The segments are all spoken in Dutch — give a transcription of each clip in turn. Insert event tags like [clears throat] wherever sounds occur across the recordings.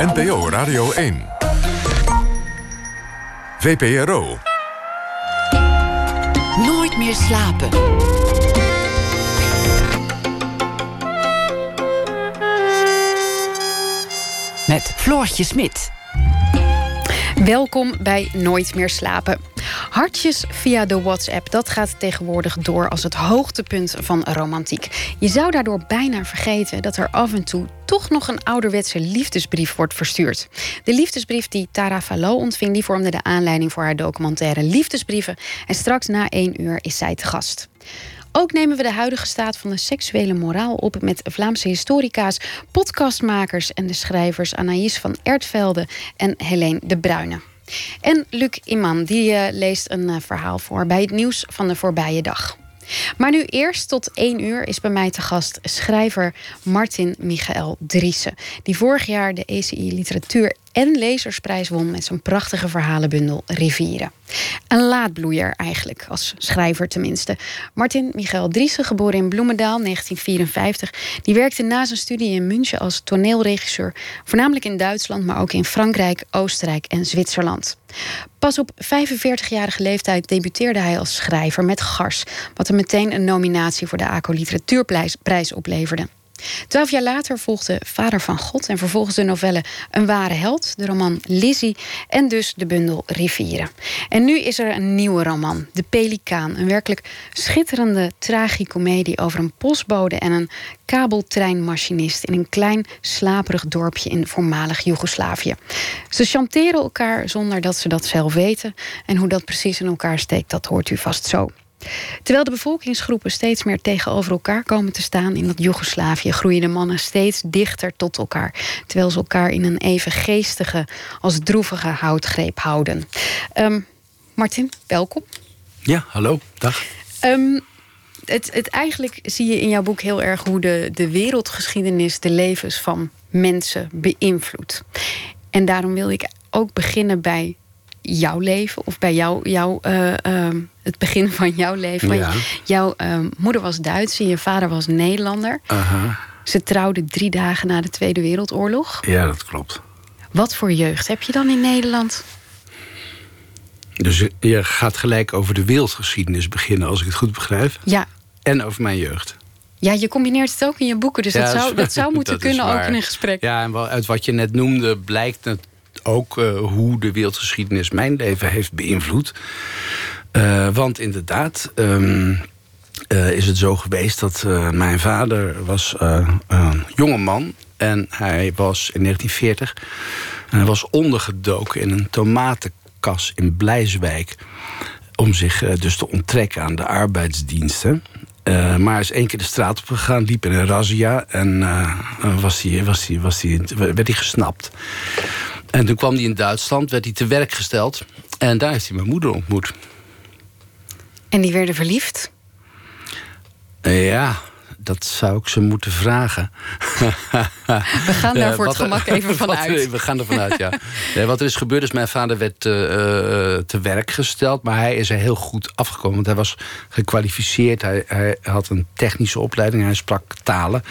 NPO Radio 1. VPRO. Nooit meer slapen. Met Floortje Smit. Welkom bij Nooit meer slapen. Hartjes via de WhatsApp, dat gaat tegenwoordig door als het hoogtepunt van romantiek. Je zou daardoor bijna vergeten dat er af en toe toch nog een ouderwetse liefdesbrief wordt verstuurd. De liefdesbrief die Tara Fallot ontving, die vormde de aanleiding voor haar documentaire Liefdesbrieven. En straks na één uur is zij te gast. Ook nemen we de huidige staat van de seksuele moraal op met Vlaamse historica's, podcastmakers en de schrijvers Anaïs van Ertvelde en Helene de Bruyne. En Luc Iman, die uh, leest een uh, verhaal voor bij het nieuws van de voorbije dag. Maar nu eerst tot één uur is bij mij te gast schrijver Martin Michael Driessen. Die vorig jaar de ECI Literatuur en Lezersprijs won met zijn prachtige verhalenbundel Rivieren. Een laadbloeier eigenlijk, als schrijver tenminste. Martin Michael Driessen, geboren in Bloemendaal 1954. Die werkte na zijn studie in München als toneelregisseur. Voornamelijk in Duitsland, maar ook in Frankrijk, Oostenrijk en Zwitserland. Pas op 45-jarige leeftijd debuteerde hij als schrijver met Gars. Wat hem meteen een nominatie voor de ACO Literatuurprijs opleverde. Twaalf jaar later volgde Vader van God en vervolgens de novelle Een ware held, de roman Lizzie en dus de bundel Rivieren. En nu is er een nieuwe roman, De Pelikaan. Een werkelijk schitterende tragicomedie over een postbode en een kabeltreinmachinist in een klein slaperig dorpje in voormalig Joegoslavië. Ze chanteren elkaar zonder dat ze dat zelf weten. En hoe dat precies in elkaar steekt, dat hoort u vast zo. Terwijl de bevolkingsgroepen steeds meer tegenover elkaar komen te staan in dat Joegoslavië, groeien de mannen steeds dichter tot elkaar. Terwijl ze elkaar in een even geestige als droevige houtgreep houden. Um, Martin, welkom. Ja, hallo, dag. Um, het, het, eigenlijk zie je in jouw boek heel erg hoe de, de wereldgeschiedenis de levens van mensen beïnvloedt. En daarom wil ik ook beginnen bij jouw leven of bij jou, jou, uh, uh, het begin [laughs] van jouw leven. Ja. Jouw uh, moeder was Duits en je vader was Nederlander. Ze trouwden drie dagen na de Tweede Wereldoorlog. Ja, dat klopt. Wat voor jeugd heb je dan in Nederland? Dus je gaat gelijk over de wereldgeschiedenis beginnen, als ik het goed begrijp. Ja. En over mijn jeugd. Ja, je combineert het ook in je boeken, dus ja, dat, zou, dat zou [laughs] moeten dat kunnen ook in een gesprek. Ja, en uit wat je net noemde blijkt het ook uh, hoe de wereldgeschiedenis mijn leven heeft beïnvloed. Uh, want inderdaad. Um, uh, is het zo geweest dat mijn vader was een jonge man en hij was in 1940 en hij was ondergedoken in een tomatenkas in Blijswijk om zich dus te onttrekken aan de arbeidsdiensten. Uh, maar is één keer de straat op gegaan, liep in een razzia en was hij, was hij, was hij, werd hij gesnapt. En toen kwam hij in Duitsland, werd hij te werk gesteld. En daar heeft hij mijn moeder ontmoet. En die werden verliefd? Ja, dat zou ik ze moeten vragen. [laughs] We gaan daar voor het gemak even [laughs] vanuit. we gaan er vanuit, ja. Nee, wat er is gebeurd is, mijn vader werd uh, te werk gesteld... maar hij is er heel goed afgekomen, want hij was gekwalificeerd. Hij, hij had een technische opleiding, hij sprak talen,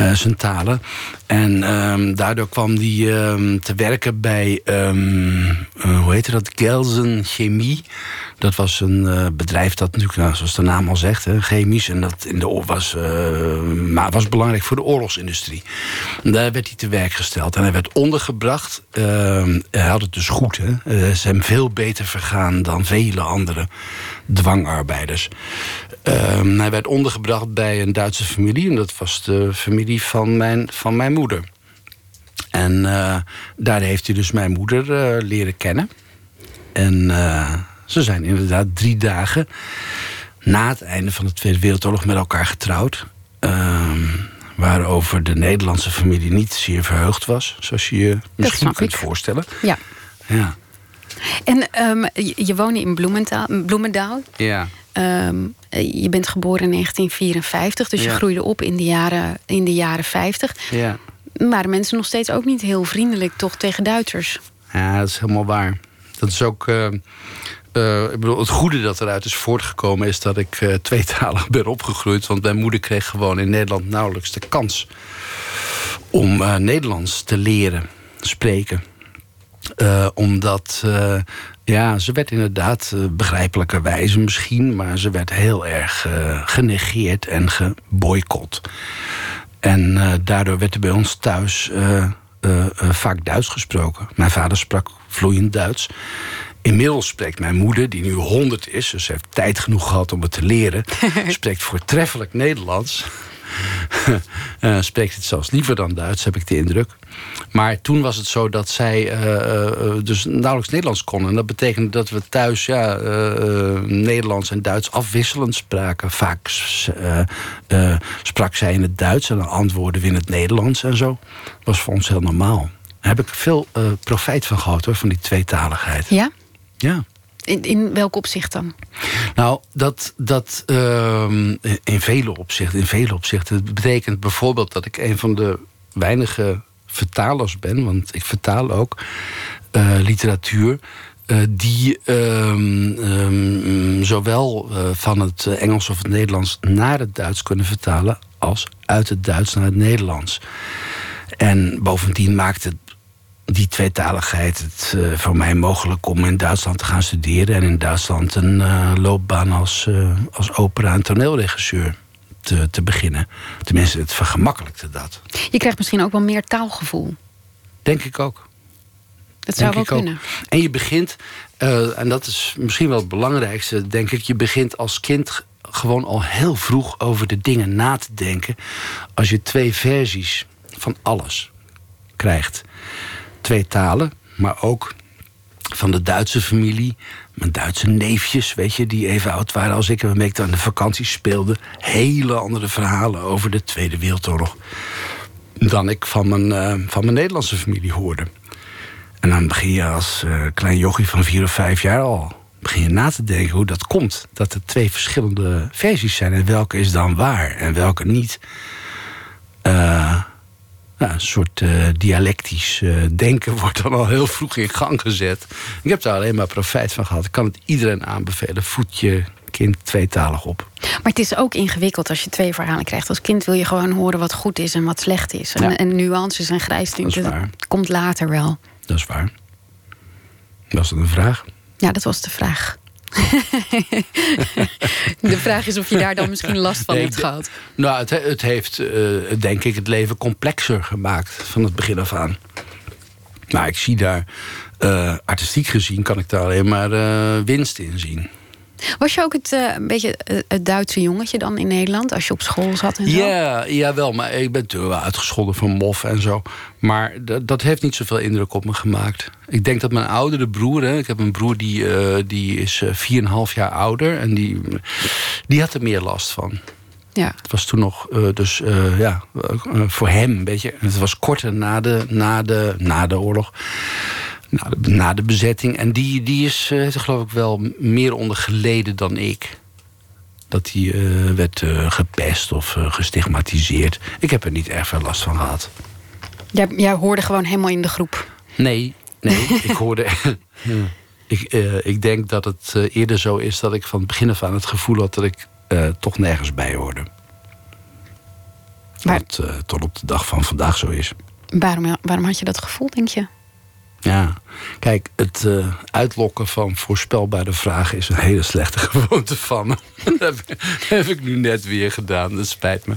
uh, zijn talen. En um, daardoor kwam hij um, te werken bij, um, hoe heette dat, Gelsen Chemie... Dat was een uh, bedrijf dat natuurlijk, nou, zoals de naam al zegt, hè, chemisch. En dat in de, was, uh, maar was belangrijk voor de oorlogsindustrie. En daar werd hij te werk gesteld. En hij werd ondergebracht. Uh, hij had het dus goed. Hè. Uh, is hem veel beter vergaan dan vele andere dwangarbeiders. Ehm, hij werd ondergebracht bij een Duitse familie. En dat was de familie van mijn, van mijn moeder. En daar heeft hij dus mijn moeder leren kennen. En ze zijn inderdaad drie dagen na het einde van de Tweede Wereldoorlog met elkaar getrouwd. Uh, waarover de Nederlandse familie niet zeer verheugd was. Zoals je je misschien kunt ik. voorstellen. Ja. ja. En um, je, woonde in Bloemendaal. Bloemendaal. Ja. Um, je bent geboren in 1954, dus ja. je groeide op in de jaren, in de jaren 50. Ja. Waren mensen nog steeds ook niet heel vriendelijk toch tegen Duitsers? Ja, dat is helemaal waar. Dat is ook. Uh, uh, ik bedoel, het goede dat eruit is voortgekomen is dat ik uh, tweetalig [laughs] ben opgegroeid. Want mijn moeder kreeg gewoon in Nederland nauwelijks de kans om uh, Nederlands te leren. spreken. Omdat ja, ze werd inderdaad begrijpelijkerwijze misschien, maar ze werd heel erg genegeerd en geboycott. En daardoor werd er bij ons thuis vaak Duits gesproken. Mijn vader sprak vloeiend Duits. Inmiddels spreekt mijn moeder, die nu 100 is, dus ze heeft tijd genoeg gehad om het te leren, [laughs] spreekt voortreffelijk Nederlands. uh, [laughs] spreekt het zelfs liever dan Duits, heb ik de indruk. Maar toen was het zo dat zij uh, dus nauwelijks Nederlands konden. En dat betekende dat we thuis ja, Nederlands en Duits afwisselend spraken. Vaak sprak zij in het Duits en dan antwoordden we in het Nederlands en zo. Dat was voor ons heel normaal. Daar heb ik veel profijt van gehad hoor, van die tweetaligheid. Ja? Ja. In, in welk opzicht dan? Nou, dat, dat uh, in vele opzichten. In vele opzichten. Het betekent bijvoorbeeld dat ik een van de weinige vertalers ben, want ik vertaal ook uh, literatuur. Uh, die um, um, zowel uh, van het Engels of het Nederlands naar het Duits kunnen vertalen, als uit het Duits naar het Nederlands. En bovendien maakt het die tweetaligheid het uh, voor mij mogelijk om in Duitsland te gaan studeren en in Duitsland een uh, loopbaan als, uh, als opera- en toneelregisseur te, te beginnen. Tenminste, het vergemakkelijkte dat. Je krijgt misschien ook wel meer taalgevoel. Denk ik ook. Dat zou wel kunnen. Ook. En je begint, en dat is misschien wel het belangrijkste, denk ik, je begint als kind gewoon al heel vroeg over de dingen na te denken. Als je twee versies van alles krijgt twee talen, maar ook van de Duitse familie. Mijn Duitse neefjes, weet je, die even oud waren als ik... waarmee ik aan de vakantie speelde. Hele andere verhalen over de Tweede Wereldoorlog... dan ik van mijn, uh, van mijn Nederlandse familie hoorde. En dan begin je als uh, klein jochie van vier of vijf jaar al... begin je na te denken hoe dat komt. Dat er twee verschillende versies zijn. En welke is dan waar en welke niet. Uh, nou, een soort uh, dialectisch uh, denken [laughs] wordt dan al heel vroeg in gang gezet. Ik heb daar alleen maar profijt van gehad. Ik kan het iedereen aanbevelen. Voed je kind tweetalig op. Maar het is ook ingewikkeld als je twee verhalen krijgt. Als kind wil je gewoon horen wat goed is en wat slecht is. En, nuances en grijstinten. Dat, dat komt later wel. Dat is waar. Was dat een vraag? Ja, dat was de vraag. [laughs] de vraag is of je daar dan misschien last van nee, hebt gehad. Nou, het, het heeft, uh, denk ik, het leven complexer gemaakt van het begin af aan. Maar ik zie daar, uh, artistiek gezien, kan ik daar alleen maar uh, winst in zien. Was je ook het, uh, een beetje het Duitse jongetje dan in Nederland, als je op school zat en zo? Ja, ja wel, maar ik ben natuurlijk wel uitgescholden van mof en zo. Maar dat heeft niet zoveel indruk op me gemaakt. Ik denk dat mijn oudere broer, hè, ik heb een broer die, uh, die is 4,5 jaar ouder... en die, die had er meer last van. Ja. Het was toen nog, uh, dus ja, voor hem een beetje... Het was korter na de, na de, na de oorlog na de, na de bezetting. En die, die is, uh, geloof ik wel meer onder geleden dan ik. Dat hij uh, werd uh, gepest of gestigmatiseerd. Ik heb er niet erg veel last van gehad. Jij, jij hoorde gewoon helemaal in de groep? Nee, nee. [laughs] ik hoorde... ik, ik denk dat het eerder zo is dat ik van het begin af aan het gevoel had... dat ik toch nergens bij hoorde. Maar, Wat tot op de dag van vandaag zo is. Waarom, waarom had je dat gevoel, denk je? Ja, kijk, het uh, uitlokken van voorspelbare vragen is een hele slechte [laughs] gewoonte van me. [laughs] dat heb, ik nu net weer gedaan, dat spijt me.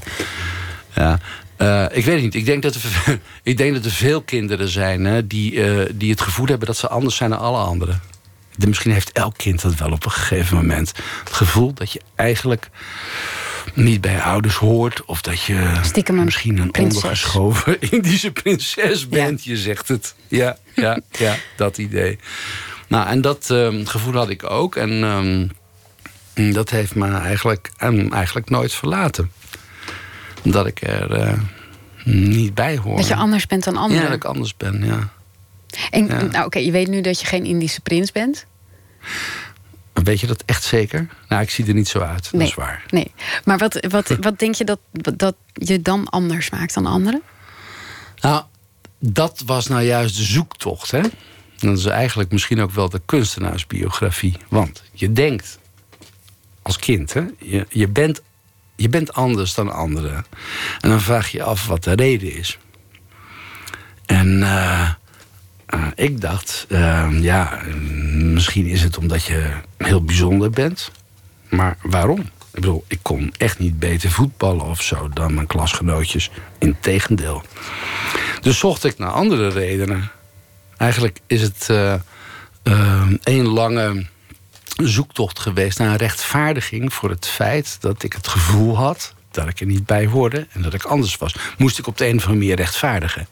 Ja, uh, ik weet het niet. Ik denk dat er, [laughs] ik denk dat er veel kinderen zijn hè, die, uh, die het gevoel hebben dat ze anders zijn dan alle anderen. Misschien heeft elk kind dat wel op een gegeven moment. Het gevoel dat je eigenlijk niet bij ouders hoort. Of dat je Stiekem misschien een prinses. ondergeschoven [laughs] Indische prinses bent. Ja. Je zegt het. Ja, ja, ja, dat idee. Nou, en dat um, gevoel had ik ook. En um, dat heeft me eigenlijk, um, eigenlijk nooit verlaten. Omdat ik er uh, niet bij hoor. Dat je anders bent dan anderen? Ja, dat ik anders ben, ja. En ja. nou, oké, okay, je weet nu dat je geen Indische prins bent. Weet je dat echt zeker? Nou, ik zie er niet zo uit. Nee, dat is waar. Nee. Maar wat, wat, [laughs] wat denk je dat, dat je dan anders maakt dan anderen? Nou, dat was nou juist de zoektocht. Hè? Dat is eigenlijk misschien ook wel de kunstenaarsbiografie. Want je denkt als kind, hè? Je, je, bent, je bent anders dan anderen. En dan vraag je je af wat de reden is. En uh, ik dacht, ehm, ja, misschien is het omdat je heel bijzonder bent. Maar waarom? Ik bedoel, ik kon echt niet beter voetballen of zo dan mijn klasgenootjes. Integendeel. Dus zocht ik naar andere redenen. Eigenlijk is het een lange zoektocht geweest naar een rechtvaardiging voor het feit dat ik het gevoel had dat ik er niet bij hoorde en dat ik anders was. Moest ik op de een of andere manier rechtvaardigen.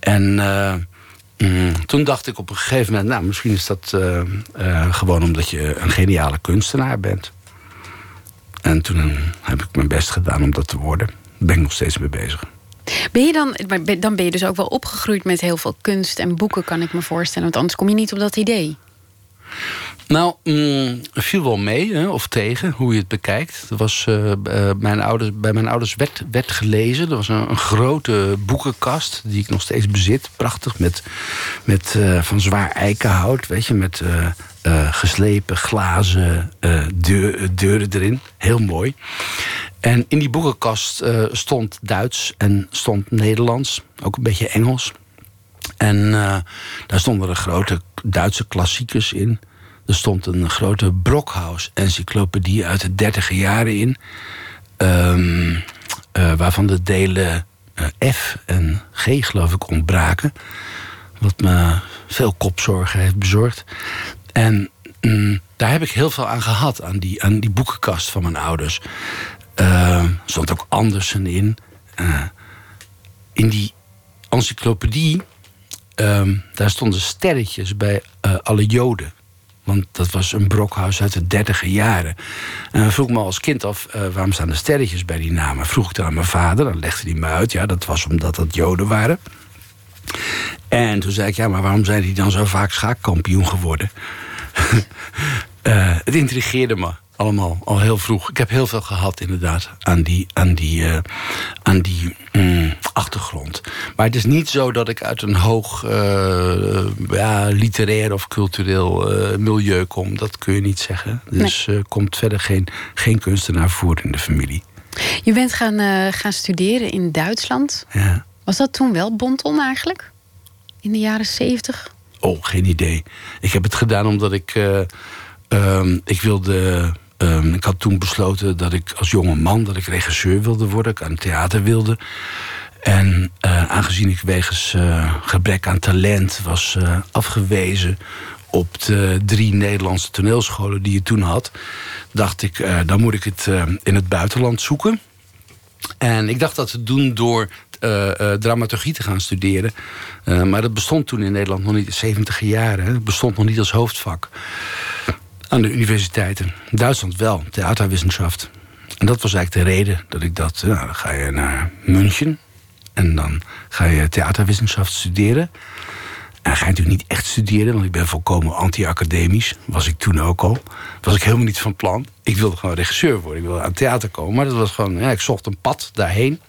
En uh, mm, toen dacht ik op een gegeven moment, nou, misschien is dat uh, uh, gewoon omdat je een geniale kunstenaar bent. En toen heb ik mijn best gedaan om dat te worden. Daar ben ik nog steeds mee bezig. Ben je dan, dan ben je dus ook wel opgegroeid met heel veel kunst en boeken, kan ik me voorstellen. Want anders kom je niet op dat idee. Nou, mm, viel wel mee, hè, of tegen, hoe je het bekijkt. Er was, uh, mijn ouders, bij mijn ouders werd, werd gelezen. Er was een, grote boekenkast die ik nog steeds bezit. Prachtig, met, met uh, van zwaar eikenhout, weet je, met geslepen glazen deur, deuren erin. Heel mooi. En in die boekenkast stond Duits en stond Nederlands. Ook een beetje Engels. En daar stonden er grote Duitse klassiekers in. Er stond een grote Brockhaus-encyclopedie uit de dertiger jaren in. Um, uh, waarvan de delen uh, F en G, geloof ik, ontbraken. Wat me veel kopzorgen heeft bezorgd. En mm, daar heb ik heel veel aan gehad, aan die, aan die boekenkast van mijn ouders. Uh, stond ook Andersen in. in die encyclopedie, um, daar stonden sterretjes bij alle joden. Want dat was een brokhuis uit de dertiger jaren. En vroeg me als kind af, uh, waarom staan er sterretjes bij die namen? Vroeg ik aan mijn vader, dan legde hij me uit. Ja, dat was omdat dat joden waren. En toen zei ik, ja, maar waarom zijn die dan zo vaak schaakkampioen geworden? uh, [laughs] het intrigeerde me allemaal al heel vroeg. Ik heb heel veel gehad inderdaad aan die, aan die, uh, aan die mm, achtergrond. Maar het is niet zo dat ik uit een hoog uh, ja, literair of cultureel uh, milieu kom. Dat kun je niet zeggen. Dus nee. komt verder geen, geen kunstenaar voor in de familie. Je bent gaan, gaan studeren in Duitsland. Ja. Was dat toen wel Bonton eigenlijk? In de jaren zeventig? Oh, geen idee. Ik heb het gedaan omdat ik... Um, ik wilde Um, ik had toen besloten dat ik als jonge man dat ik regisseur wilde worden, ik aan theater wilde. En uh, aangezien ik wegens uh, gebrek aan talent was uh, afgewezen op de drie Nederlandse toneelscholen die je toen had, dacht ik, dan moet ik het in het buitenland zoeken. En ik dacht dat te doen door dramaturgie te gaan studeren. maar dat bestond toen in Nederland nog niet, 70 jaren. Het bestond nog niet als hoofdvak aan de universiteiten. Duitsland wel, theaterwissenschaft. En dat was eigenlijk de reden dat ik. Nou, dan ga je naar München en dan ga je theaterwetenschap studeren. En ga je natuurlijk niet echt studeren, want ik ben volkomen anti-academisch. Was ik toen ook al. Was ik helemaal niet van plan. Ik wilde gewoon regisseur worden. Ik wilde aan theater komen. Maar dat was gewoon, ja, ik zocht een pad daarheen.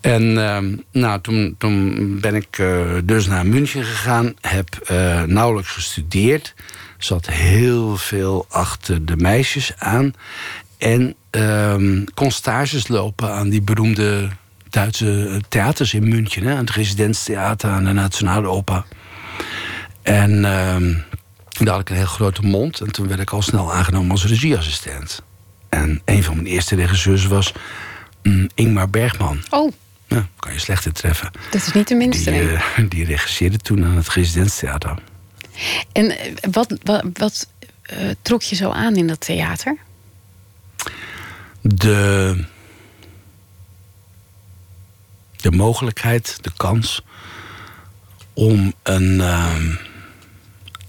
En uh, nou, toen, toen ben ik uh, dus naar München gegaan. Heb uh, nauwelijks gestudeerd zat heel veel achter de meisjes aan. En um, kon stages lopen aan die beroemde Duitse theaters in München. Hè, aan het Residenztheater, aan de Nationale Oper. En um, daar had ik een heel grote mond. En toen werd ik al snel aangenomen als regieassistent. En een van mijn eerste regisseurs was um, Ingmar Bergman. Oh. Ja, kan je slechter treffen. Dat is niet de minste. Die, uh, [laughs] die regisseerde toen aan het Residenztheater. En eh, wat, wat, wat uh, trok je zo aan in dat theater? De, de mogelijkheid, de kans om een uh,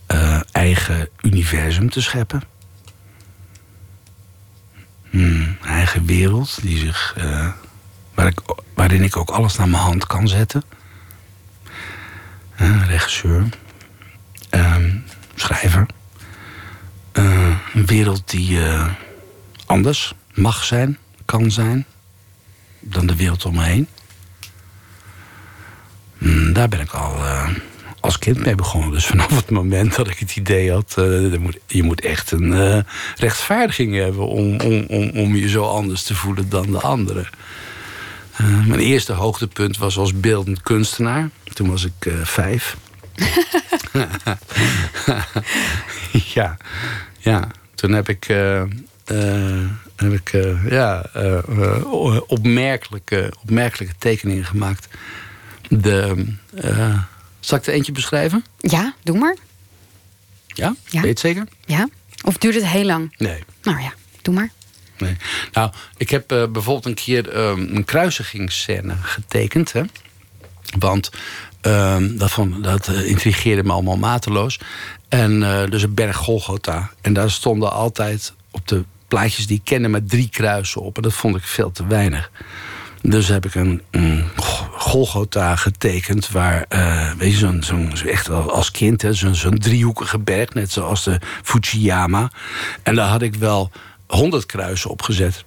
uh, eigen universum te scheppen. Hmm, een eigen wereld die zich, ik, waarin ik ook alles naar mijn hand kan zetten. regisseur. Ehm, schrijver. Uh, een wereld die uh, anders mag zijn, kan zijn, dan de wereld om me heen. Mm, daar ben ik al uh, als kind mee begonnen. Dus [laughs] vanaf het moment dat ik het idee had... Je moet echt een rechtvaardiging hebben om, om, om, om je zo anders te voelen dan de anderen. mijn eerste hoogtepunt was als beeldend kunstenaar. Toen was ik vijf. [laughs] ja, ja. Toen heb ik, uh, heb ik ja, opmerkelijke, opmerkelijke tekeningen gemaakt. De, zal ik er eentje beschrijven? Ja, doe maar. Ja? ja? Weet je het zeker? Ja. Of duurt het heel lang? Nee. Nou ja, doe maar. Nee. Nou, ik heb bijvoorbeeld een keer um, een kruisingsscène getekend. Hè? Want Ehm, dat, vond, dat uh, intrigeerde me allemaal mateloos. En uh, dus een berg Golgotha. En daar stonden altijd op de plaatjes die ik kende met drie kruisen op. En dat vond ik veel te weinig. Dus heb ik een, Golgotha getekend. Waar, uh, weet je, zo'n, zo'n, echt als kind, zo'n, zo'n driehoekige berg. Net zoals de Fujiyama. En daar had ik wel honderd kruisen op gezet.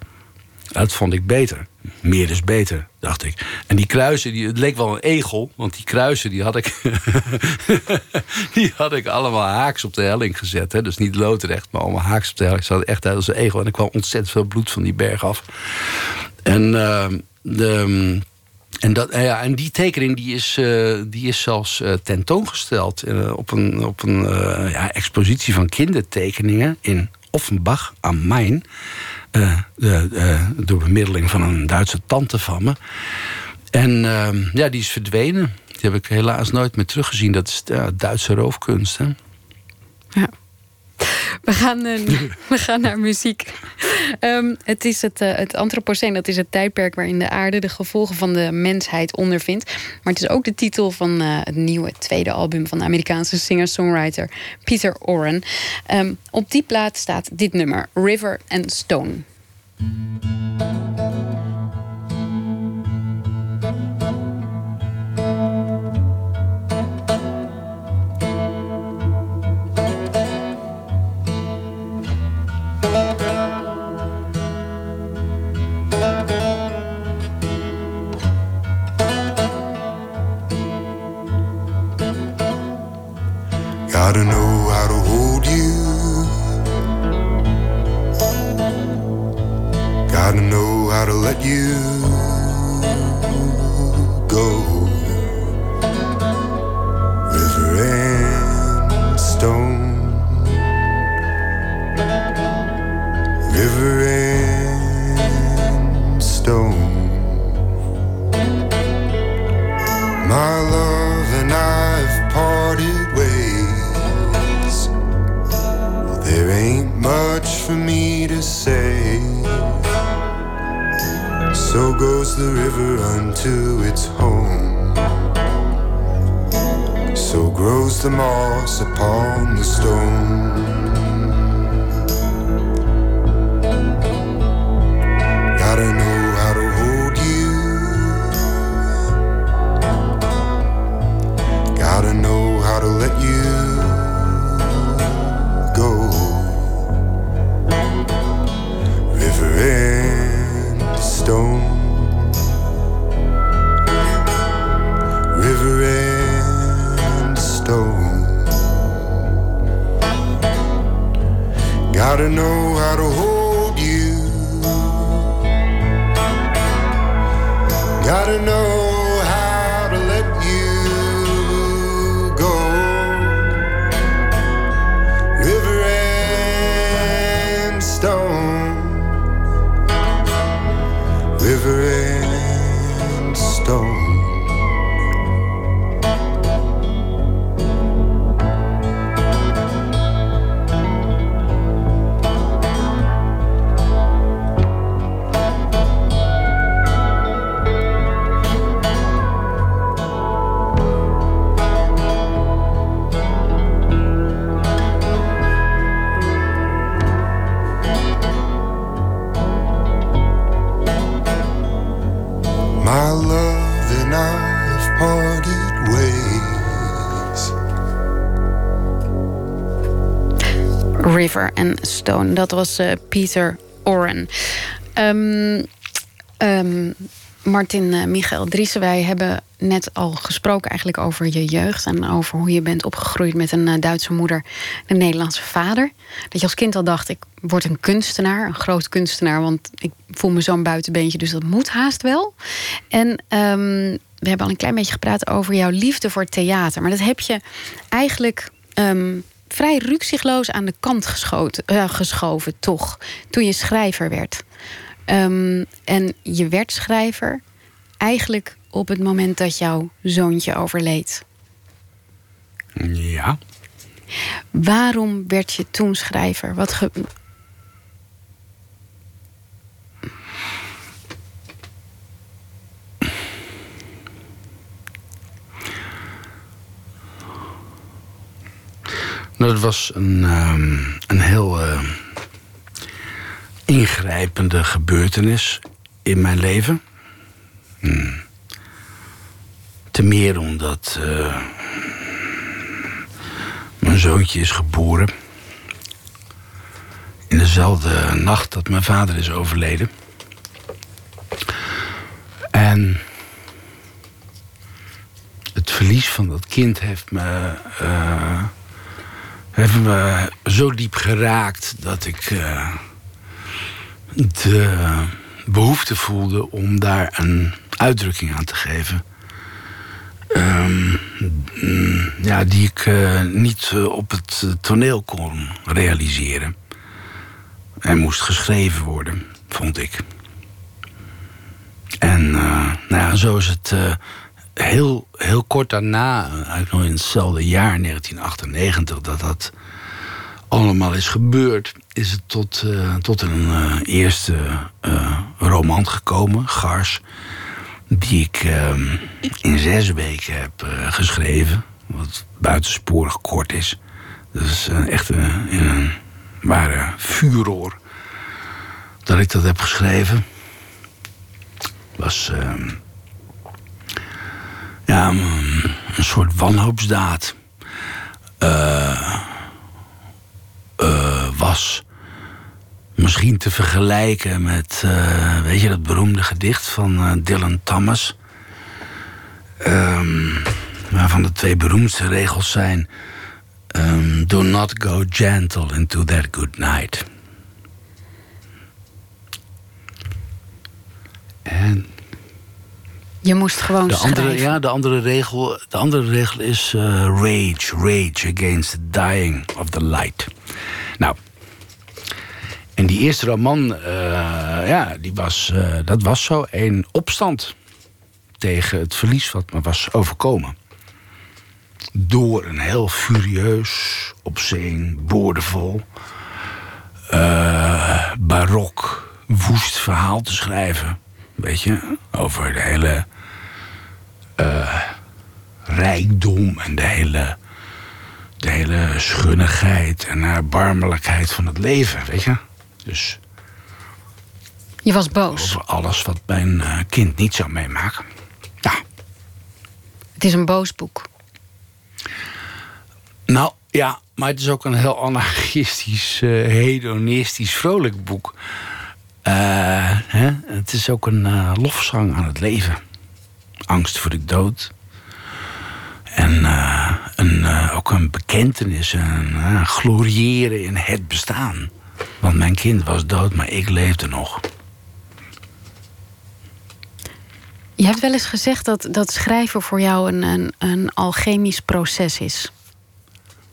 Dat vond ik beter. Meer is beter, dacht ik. En die kruisen, die, het leek wel een egel. Want die kruisen, die had ik, [laughs] die had ik allemaal haaks op de helling gezet. Hè. Dus niet loodrecht, maar allemaal haaks op de helling. Ze hadden echt uit als een egel. En er kwam ontzettend veel bloed van die berg af. En, uh, de, en, dat, ja, en die tekening die is, uh, die is zelfs uh, tentoongesteld... Uh, op een, op een ja, expositie van kindertekeningen in Offenbach am Main... Uh, door bemiddeling van een Duitse tante van me. En ehm, ja, die is verdwenen. Die heb ik helaas nooit meer teruggezien. Dat is Duitse roofkunst. Ja. We gaan, uh, [laughs] we gaan naar muziek. Um, het is het, uh, het dat is het tijdperk waarin de aarde de gevolgen van de mensheid ondervindt. Maar het is ook de titel van uh, het nieuwe tweede album van de Amerikaanse singer-songwriter Peter Oren. Um, op die plaat staat dit nummer, River and Stone. Gotta know how to hold you. Gotta know how to let you go. River and stone. River and stone. My love much for me to say. So goes the river unto its home. So grows the moss upon the stone. Dat was uh, Peter Oren. Um, um, Martin uh, Michael Driessen, wij hebben net al gesproken eigenlijk over je jeugd... en over hoe je bent opgegroeid met een uh, Duitse moeder en een Nederlandse vader. Dat je als kind al dacht, ik word een kunstenaar, een groot kunstenaar... want ik voel me zo'n buitenbeentje, dus dat moet haast wel. En um, we hebben al een klein beetje gepraat over jouw liefde voor theater. Maar dat heb je eigenlijk ehm, vrij rukzichtloos aan de kant geschoten, eh, geschoven, toch? Toen je schrijver werd. Ehm, en je werd schrijver eigenlijk op het moment dat jouw zoontje overleed. Ja. Waarom werd je toen schrijver? Wat Nou, dat was een, ehm, een heel eh, ingrijpende gebeurtenis in mijn leven. Hmm. Te meer omdat uh, mijn zoontje is geboren. In dezelfde nacht dat mijn vader is overleden. En het verlies van dat kind heeft me. Uh, heeft me zo diep geraakt dat ik uh, de behoefte voelde om daar een uitdrukking aan te geven. Um, ja, die ik uh, niet uh, op het toneel kon realiseren. Hij moest geschreven worden, vond ik. En nou ja, zo is het heel, heel kort daarna, eigenlijk nog in hetzelfde jaar, 1998, dat dat allemaal is gebeurd, is het tot, uh, tot een uh, eerste uh, roman gekomen, Gars, die ik in zes weken heb geschreven, wat buitensporig kort is. Dus echt in een ware vuuroor dat ik dat heb geschreven. Was ehm, ja, een soort wanhoopsdaad. Uh, uh, was misschien te vergelijken met, uh, weet je, dat beroemde gedicht van Dylan Thomas. Um, waarvan de twee beroemdste regels zijn: um, Do not go gentle into that good night. En je moest gewoon de andere. Ja, de andere regel, de andere regel is uh, rage. Rage against the dying of the light. Nou, en die eerste roman, uh, ja, die was, uh, dat was zo een opstand tegen het verlies wat me was overkomen. Door een heel furieus, obscene, boordevol, barok, woest verhaal te schrijven. Weet je, over de hele uh, rijkdom en de hele, de hele schunnigheid en erbarmelijkheid van het leven, weet je. Dus. Je was boos. Over alles wat mijn uh, kind niet zou meemaken. Ja. Het is een boos boek. Nou ja, maar het is ook een heel anarchistisch, uh, hedonistisch, vrolijk boek. Hè? Het is ook een lofzang aan het leven angst voor de dood. En uh, een, uh, ook een bekentenis, een uh, gloriëren in het bestaan. Want mijn kind was dood, maar ik leefde nog. Je hebt wel eens gezegd dat, dat schrijven voor jou een, een, een alchemisch proces is.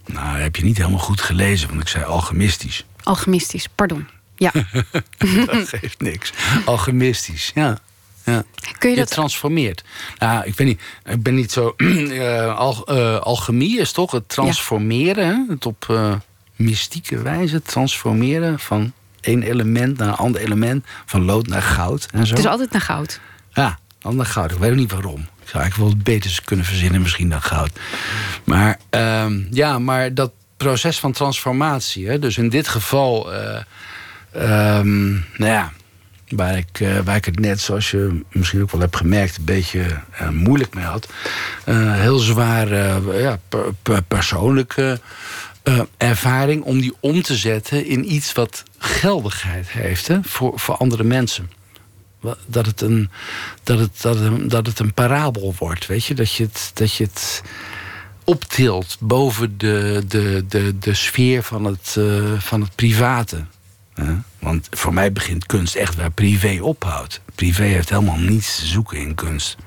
Nou, heb je niet helemaal goed gelezen, want ik zei alchemistisch. Alchemistisch, pardon. Ja. [laughs] dat geeft niks. Alchemistisch, ja. Ja. Kun je, je dat transformeert. Nou, ik weet niet, ik ben niet zo. Uh, [clears throat] al, uh, alchemie is toch het transformeren, ja. het op uh, mystieke wijze transformeren van één element naar een ander element, van lood naar goud en zo. Het is altijd naar goud. Ja, naar goud. Ik weet ook niet waarom. Ik zou eigenlijk wel beters kunnen verzinnen, misschien dan goud. Maar ehm, ja, maar dat proces van transformatie, hè, dus in dit geval, um, nou ja Waar ik, uh, waar ik het net, zoals je misschien ook wel hebt gemerkt, een beetje uh, moeilijk mee had. Uh, heel zware ja, per, per persoonlijke ervaring om die om te zetten in iets wat geldigheid heeft hè, voor, voor andere mensen. Dat het, een, dat, het, dat, dat het een parabel wordt, weet je? Dat je het, dat je het optilt boven de, de, de, de sfeer van het, van het private. Want voor mij begint kunst echt waar privé ophoudt. Privé heeft helemaal niets te zoeken in kunst.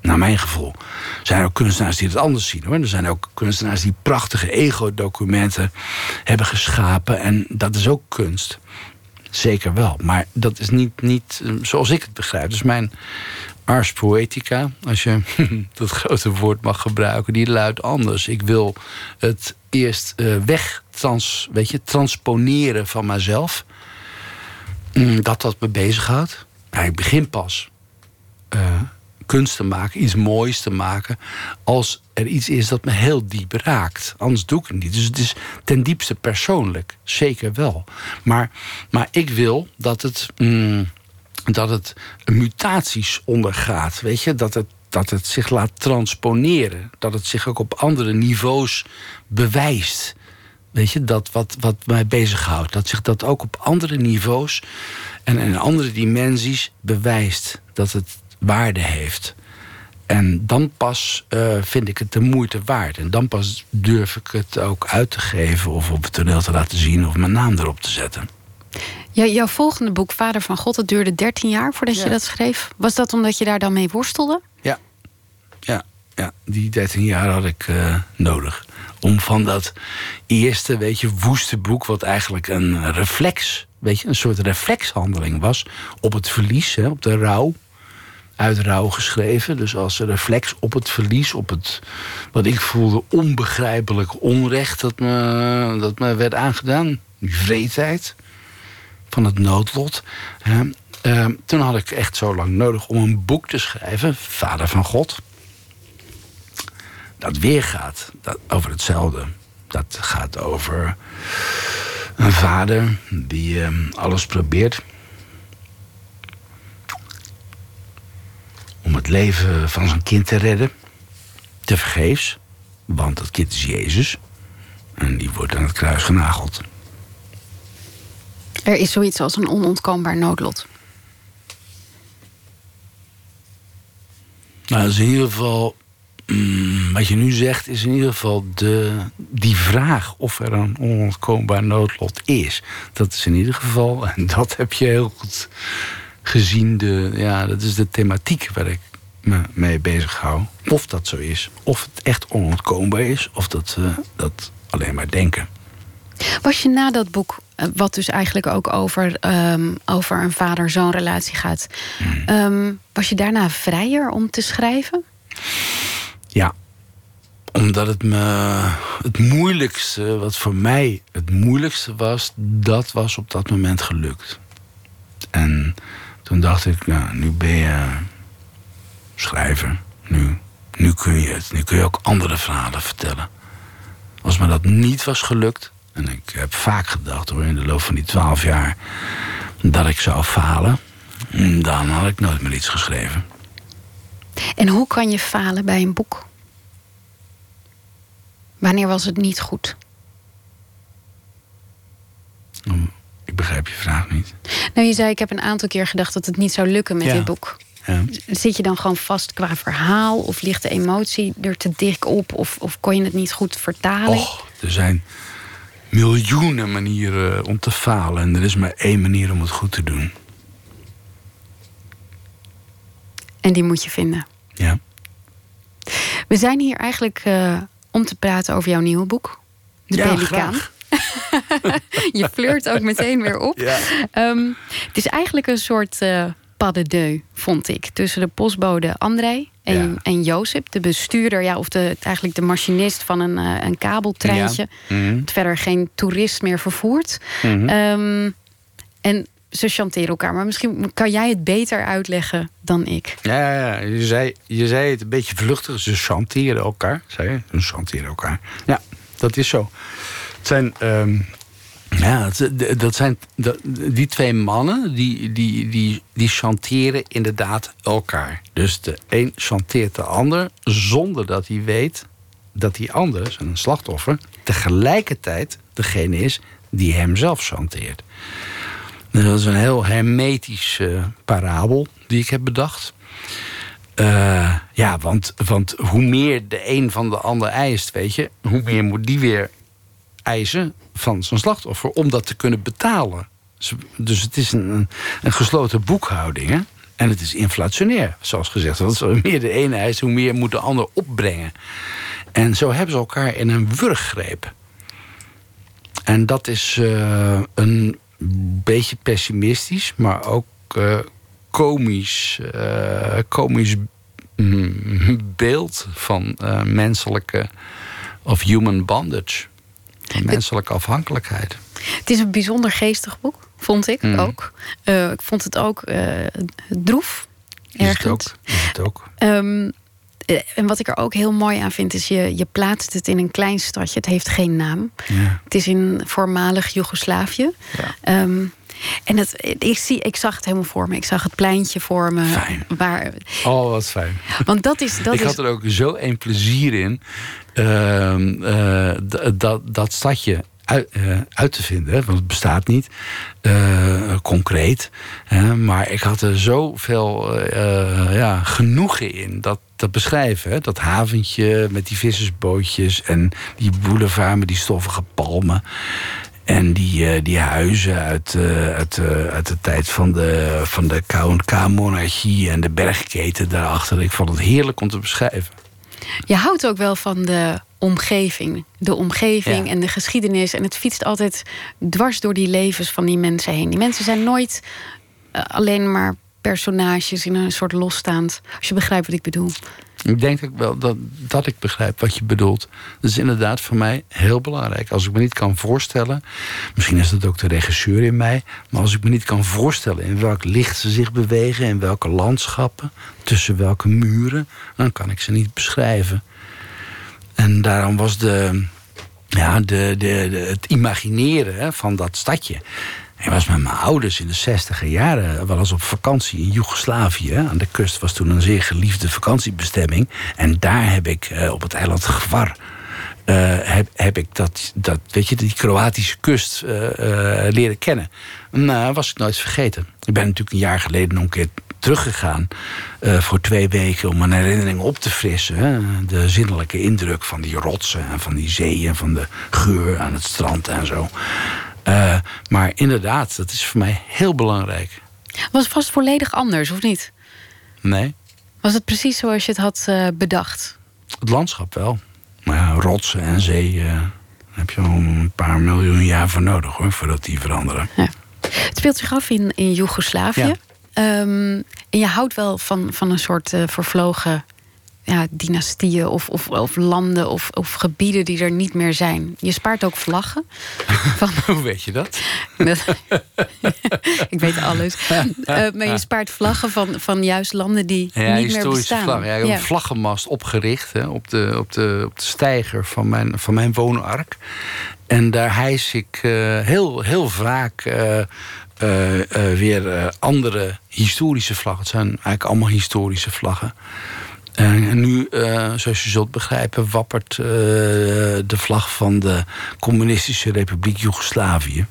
Naar mijn gevoel. Er zijn ook kunstenaars die het anders zien hoor. Er zijn ook kunstenaars die prachtige ego-documenten hebben geschapen. En dat is ook kunst. Zeker wel. Maar dat is niet, niet eh, zoals ik het begrijp. Dus mijn ars poetica, als je [laughs] dat grote woord mag gebruiken, die luidt anders. Ik wil het eerst uh, weg weet je, transponeren van mezelf. Mm, dat dat me bezighoudt. Ik begin pas uh, kunst te maken, iets moois te maken, als er iets is dat me heel diep raakt. Anders doe ik het niet. Dus het is ten diepste persoonlijk, zeker wel. Maar, maar ik wil dat het, mm, dat het mutaties ondergaat. Weet je, dat het, dat het zich laat transponeren. Dat het zich ook op andere niveaus bewijst. Weet je, dat wat, wat mij bezighoudt. Dat zich dat ook op andere niveaus en in andere dimensies bewijst. Dat het waarde heeft. En dan pas uh, vind ik het de moeite waard. En dan pas durf ik het ook uit te geven... of op het toneel te laten zien of mijn naam erop te zetten. Ja, jouw volgende boek, Vader van God, dat duurde 13 jaar voordat Ja. je dat schreef. Was dat omdat je daar dan mee worstelde? Ja, ja, ja. die 13 jaar had ik eh, nodig. Om van dat eerste, weet je, woeste boek... wat eigenlijk een reflex, weet je, een soort reflexhandeling was... op het verlies, hè, op de rouw uit rouw geschreven. Dus als reflex op het verlies, op het wat ik voelde onbegrijpelijk onrecht dat me, dat me werd aangedaan. Die vreedheid van het noodlot. Hè. Eh, toen had ik echt zo lang nodig om een boek te schrijven, Vader van God. Dat weergaat dat, over hetzelfde. Dat gaat over een vader die eh, alles probeert om het leven van zijn kind te redden. Te vergeefs, want dat kind is Jezus. En die wordt aan het kruis genageld. Er is zoiets als een onontkoombaar noodlot. Nou, is in ieder geval. mm, wat je nu zegt, is in ieder geval de, die vraag of er een onontkoombaar noodlot is. Dat is in ieder geval, [laughs] en dat heb je heel goed gezien, de, ja, dat is de thematiek waar ik me mee bezig hou. Of dat zo is, of het echt onontkoombaar is, of dat we dat alleen maar denken. Was je na dat boek, eh, wat dus eigenlijk ook over, ehm, over een vader-zoon relatie gaat, ehm, was je daarna vrijer om te schrijven? Ja, omdat het me het moeilijkste, wat voor mij het moeilijkste was, dat was op dat moment gelukt. En toen dacht ik, nou, nu ben je schrijver. Nu, nu kun je het. Nu kun je ook andere verhalen vertellen. Als me dat niet was gelukt, en ik heb vaak gedacht hoor, in de loop van die twaalf jaar, dat ik zou falen, dan had ik nooit meer iets geschreven. En hoe kan je falen bij een boek? Wanneer was het niet goed? Ik begrijp je vraag niet. Nou, je zei, ik heb een aantal keer gedacht dat het niet zou lukken met Ja. dit boek. Ja. Zit je dan gewoon vast qua verhaal? Of ligt de emotie er te dik op? Of, of kon je het niet goed vertalen? Och, er zijn miljoenen manieren om te falen. En er is maar één manier om het goed te doen. En die moet je vinden. Ja. We zijn hier eigenlijk eh, om te praten over jouw nieuwe boek. De Ja, Pelikaan. graag. [laughs] Je flirt ook meteen weer op. Ja. Ehm, het is eigenlijk een soort eh pas de deux, vond ik. Tussen de postbode André en, Ja. en Jozef, de bestuurder, ja, of de, eigenlijk de machinist van een, eh, een kabeltreintje. Ja. Mhm. Verder geen toerist meer vervoert. Mhm. Ehm, en ze chanteren elkaar. Maar misschien kan jij het beter uitleggen dan ik. Ja, ja, ja. Je, zei, je zei het een beetje vluchtig. Ze chanteren elkaar. Zei je? Ze chanteren elkaar. Ja, dat is zo. Het zijn... ehm, ja, dat zijn die twee mannen die, die, die, die chanteren inderdaad elkaar. Dus de een chanteert de ander zonder dat hij weet dat die ander, zijn slachtoffer, tegelijkertijd degene is die hem zelf chanteert. Dus dat is een heel hermetische parabel die ik heb bedacht. Eh, ja, want, want hoe meer de een van de ander eist, weet je, hoe meer moet die weer eisen van zijn slachtoffer om dat te kunnen betalen. Dus- het is een, een, gesloten boekhouding. Hè? En het is inflationair, zoals gezegd. Want hoe meer de ene eist, hoe meer moet de ander opbrengen. En zo hebben ze elkaar in een wurggreep. En dat is uh, een beetje pessimistisch, maar ook uh, komisch, uh, komisch mm, beeld van menselijke of human bondage. Menselijke afhankelijkheid. Het is een bijzonder geestig boek, vond ik Mm. ook. Uh, ik vond het ook uh, droef. Is ergens. het ook? Is het ook? Um, en wat ik er ook heel mooi aan vind, is je, je plaatst het in een klein stadje. Het heeft geen naam. Ja. Het is in voormalig Joegoslavië. Ja. Um, en het, ik, zie, ik zag het helemaal voor me. Ik zag het pleintje voor me. Fijn. Waar, oh, wat fijn. Want dat is. Dat ik is, had er ook zo een plezier in. Uh, uh, dat, dat stadje uit, uh, uit, te vinden. Want het bestaat niet uh, concreet. Uh, maar ik had er zoveel ja, genoegen in. Dat beschrijven. Hè? Dat haventje met die vissersbootjes. En die boulevard met die stoffige palmen. En die, die huizen uit, uit, uit de tijd van de, van de K&K-monarchie en de bergketen daarachter. Ik vond het heerlijk om te beschrijven. Je houdt ook wel van de omgeving. De omgeving Ja. en de geschiedenis. En het fietst altijd dwars door die levens van die mensen heen. Die mensen zijn nooit uh, alleen maar personages in een soort losstaand. Als je begrijpt wat ik bedoel. Ik denk ook wel dat, dat ik begrijp wat je bedoelt. Dat is inderdaad voor mij heel belangrijk. Als ik me niet kan voorstellen, misschien is dat ook de regisseur in mij, maar als ik me niet kan voorstellen in welk licht ze zich bewegen, in welke landschappen, tussen welke muren, dan kan ik ze niet beschrijven. En daarom was de, ja, de, de, het imagineren van dat stadje. Ik was met mijn ouders in de zestiger jaren wel eens op vakantie in Joegoslavië. Aan de kust was toen een zeer geliefde vakantiebestemming. En daar heb ik uh, op het eiland Gvar. Uh, heb, heb ik dat, dat, weet je, die Kroatische kust uh, leren kennen. Nou, was ik nooit vergeten. Ik ben natuurlijk een jaar geleden nog een keer teruggegaan voor twee weken om mijn herinneringen op te frissen. Hè? De zinnelijke indruk van die rotsen en van die zee en van de geur aan het strand en zo. Uh, maar inderdaad, dat is voor mij heel belangrijk. Was het vast volledig anders, of niet? Nee. Was het precies zoals je het had uh, bedacht? Het landschap wel. Maar ja, rotsen en zee uh, heb je al een paar miljoen jaar voor nodig hoor, voordat die veranderen. Ja. Het speelt zich af in, in Joegoslavië. Ja. Um, en je houdt wel van, van een soort uh, vervlogen ja, dynastieën of, of, of landen of, of gebieden die er niet meer zijn. Je spaart ook vlaggen. [laughs] Van... Hoe weet je dat? [laughs] ik weet alles. Uh, [laughs] maar je spaart vlaggen van, van juist landen die ja, niet meer bestaan. Vlag. Ja, ik heb ja. een vlaggenmast opgericht hè, op, de, op, de, op de steiger van mijn, van mijn woonark. En daar hijs ik uh, heel, heel vaak uh, uh, weer andere historische vlaggen. Het zijn eigenlijk allemaal historische vlaggen. En nu, uh, zoals je zult begrijpen, wappert uh, de vlag van de Communistische Republiek Joegoslavië.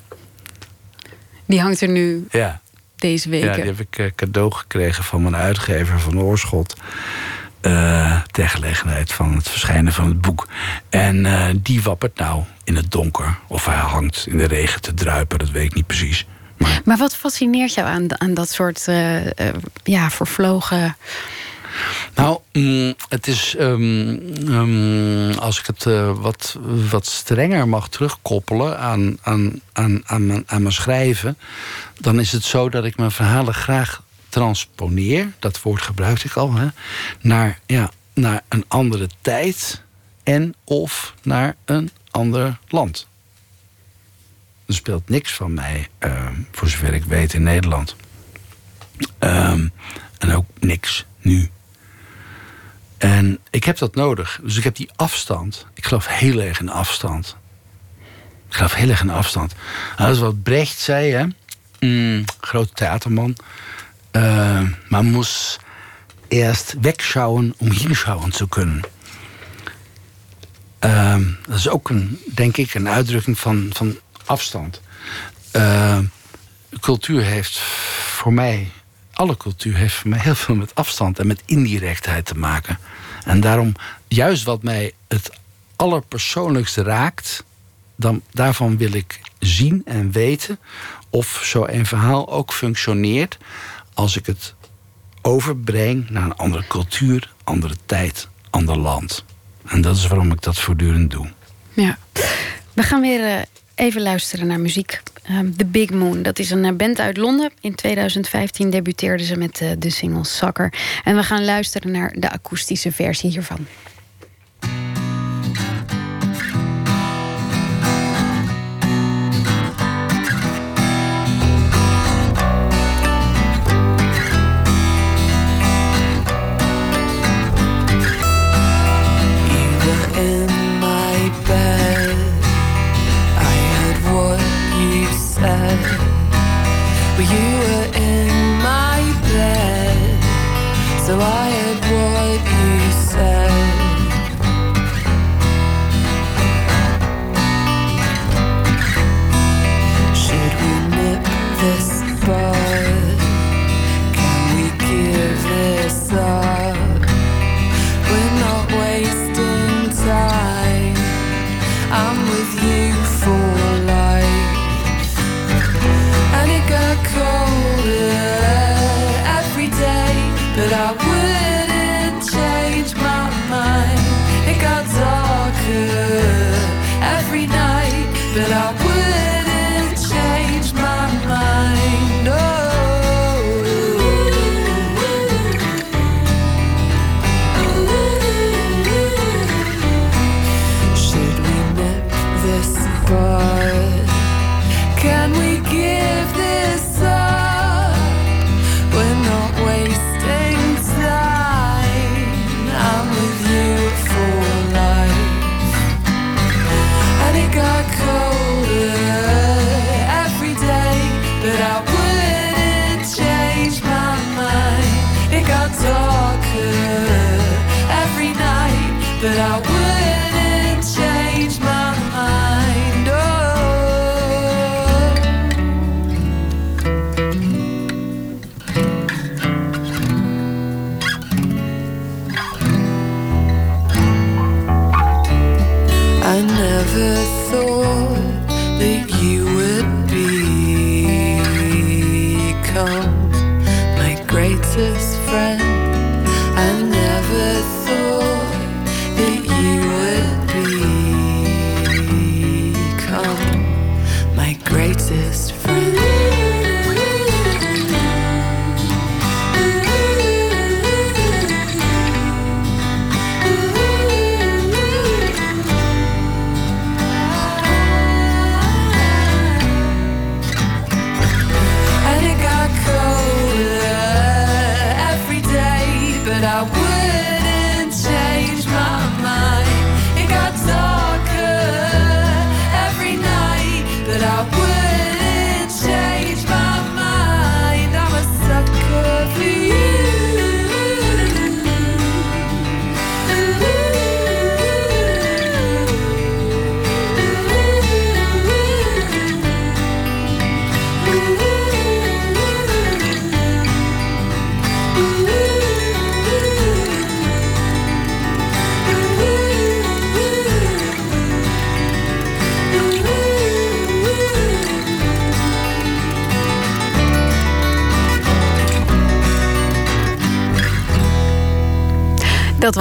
Die hangt er nu ja. deze week. Ja, die heb ik uh, cadeau gekregen van mijn uitgever van Oorschot. ter gelegenheid van het verschijnen van het boek. En die wappert nou in het donker. Of hij hangt in de regen te druipen, dat weet ik niet precies. Maar, maar wat fascineert jou aan, aan dat soort ja, vervlogen nou, mm, het is. Um, um, als ik het uh, wat, wat strenger mag terugkoppelen aan, aan, aan, aan, mijn, aan mijn schrijven. dan is het zo dat ik mijn verhalen graag transponeer. Dat woord gebruikte ik al. Hè, naar, ja, naar een andere tijd. en of naar een ander land. Er speelt niks van mij, uh, voor zover ik weet, in Nederland. En ook niks nu. En ik heb dat nodig. Dus ik heb die afstand. Ik geloof heel erg in afstand. Ik geloof heel erg in afstand. Nou, dat is wat Brecht zei, hè. Mm, grote theaterman. Uh, man moest eerst wegschauen om hinschauen te kunnen. Uh, dat is ook, een, denk ik, een uitdrukking van, van afstand. Uh, cultuur heeft voor mij alle cultuur heeft voor mij heel veel met afstand en met indirectheid te maken. En daarom, juist wat mij het allerpersoonlijkste raakt, dan, daarvan wil ik zien en weten of zo een verhaal ook functioneert als ik het overbreng naar een andere cultuur, andere tijd, ander land. En dat is waarom ik dat voortdurend doe. Ja. We gaan weer eh, even luisteren naar muziek. Um, The Big Moon, dat is een eh, band uit Londen. In 2015 debuteerden ze met uh, de single Soccer. En we gaan luisteren naar de akoestische versie hiervan.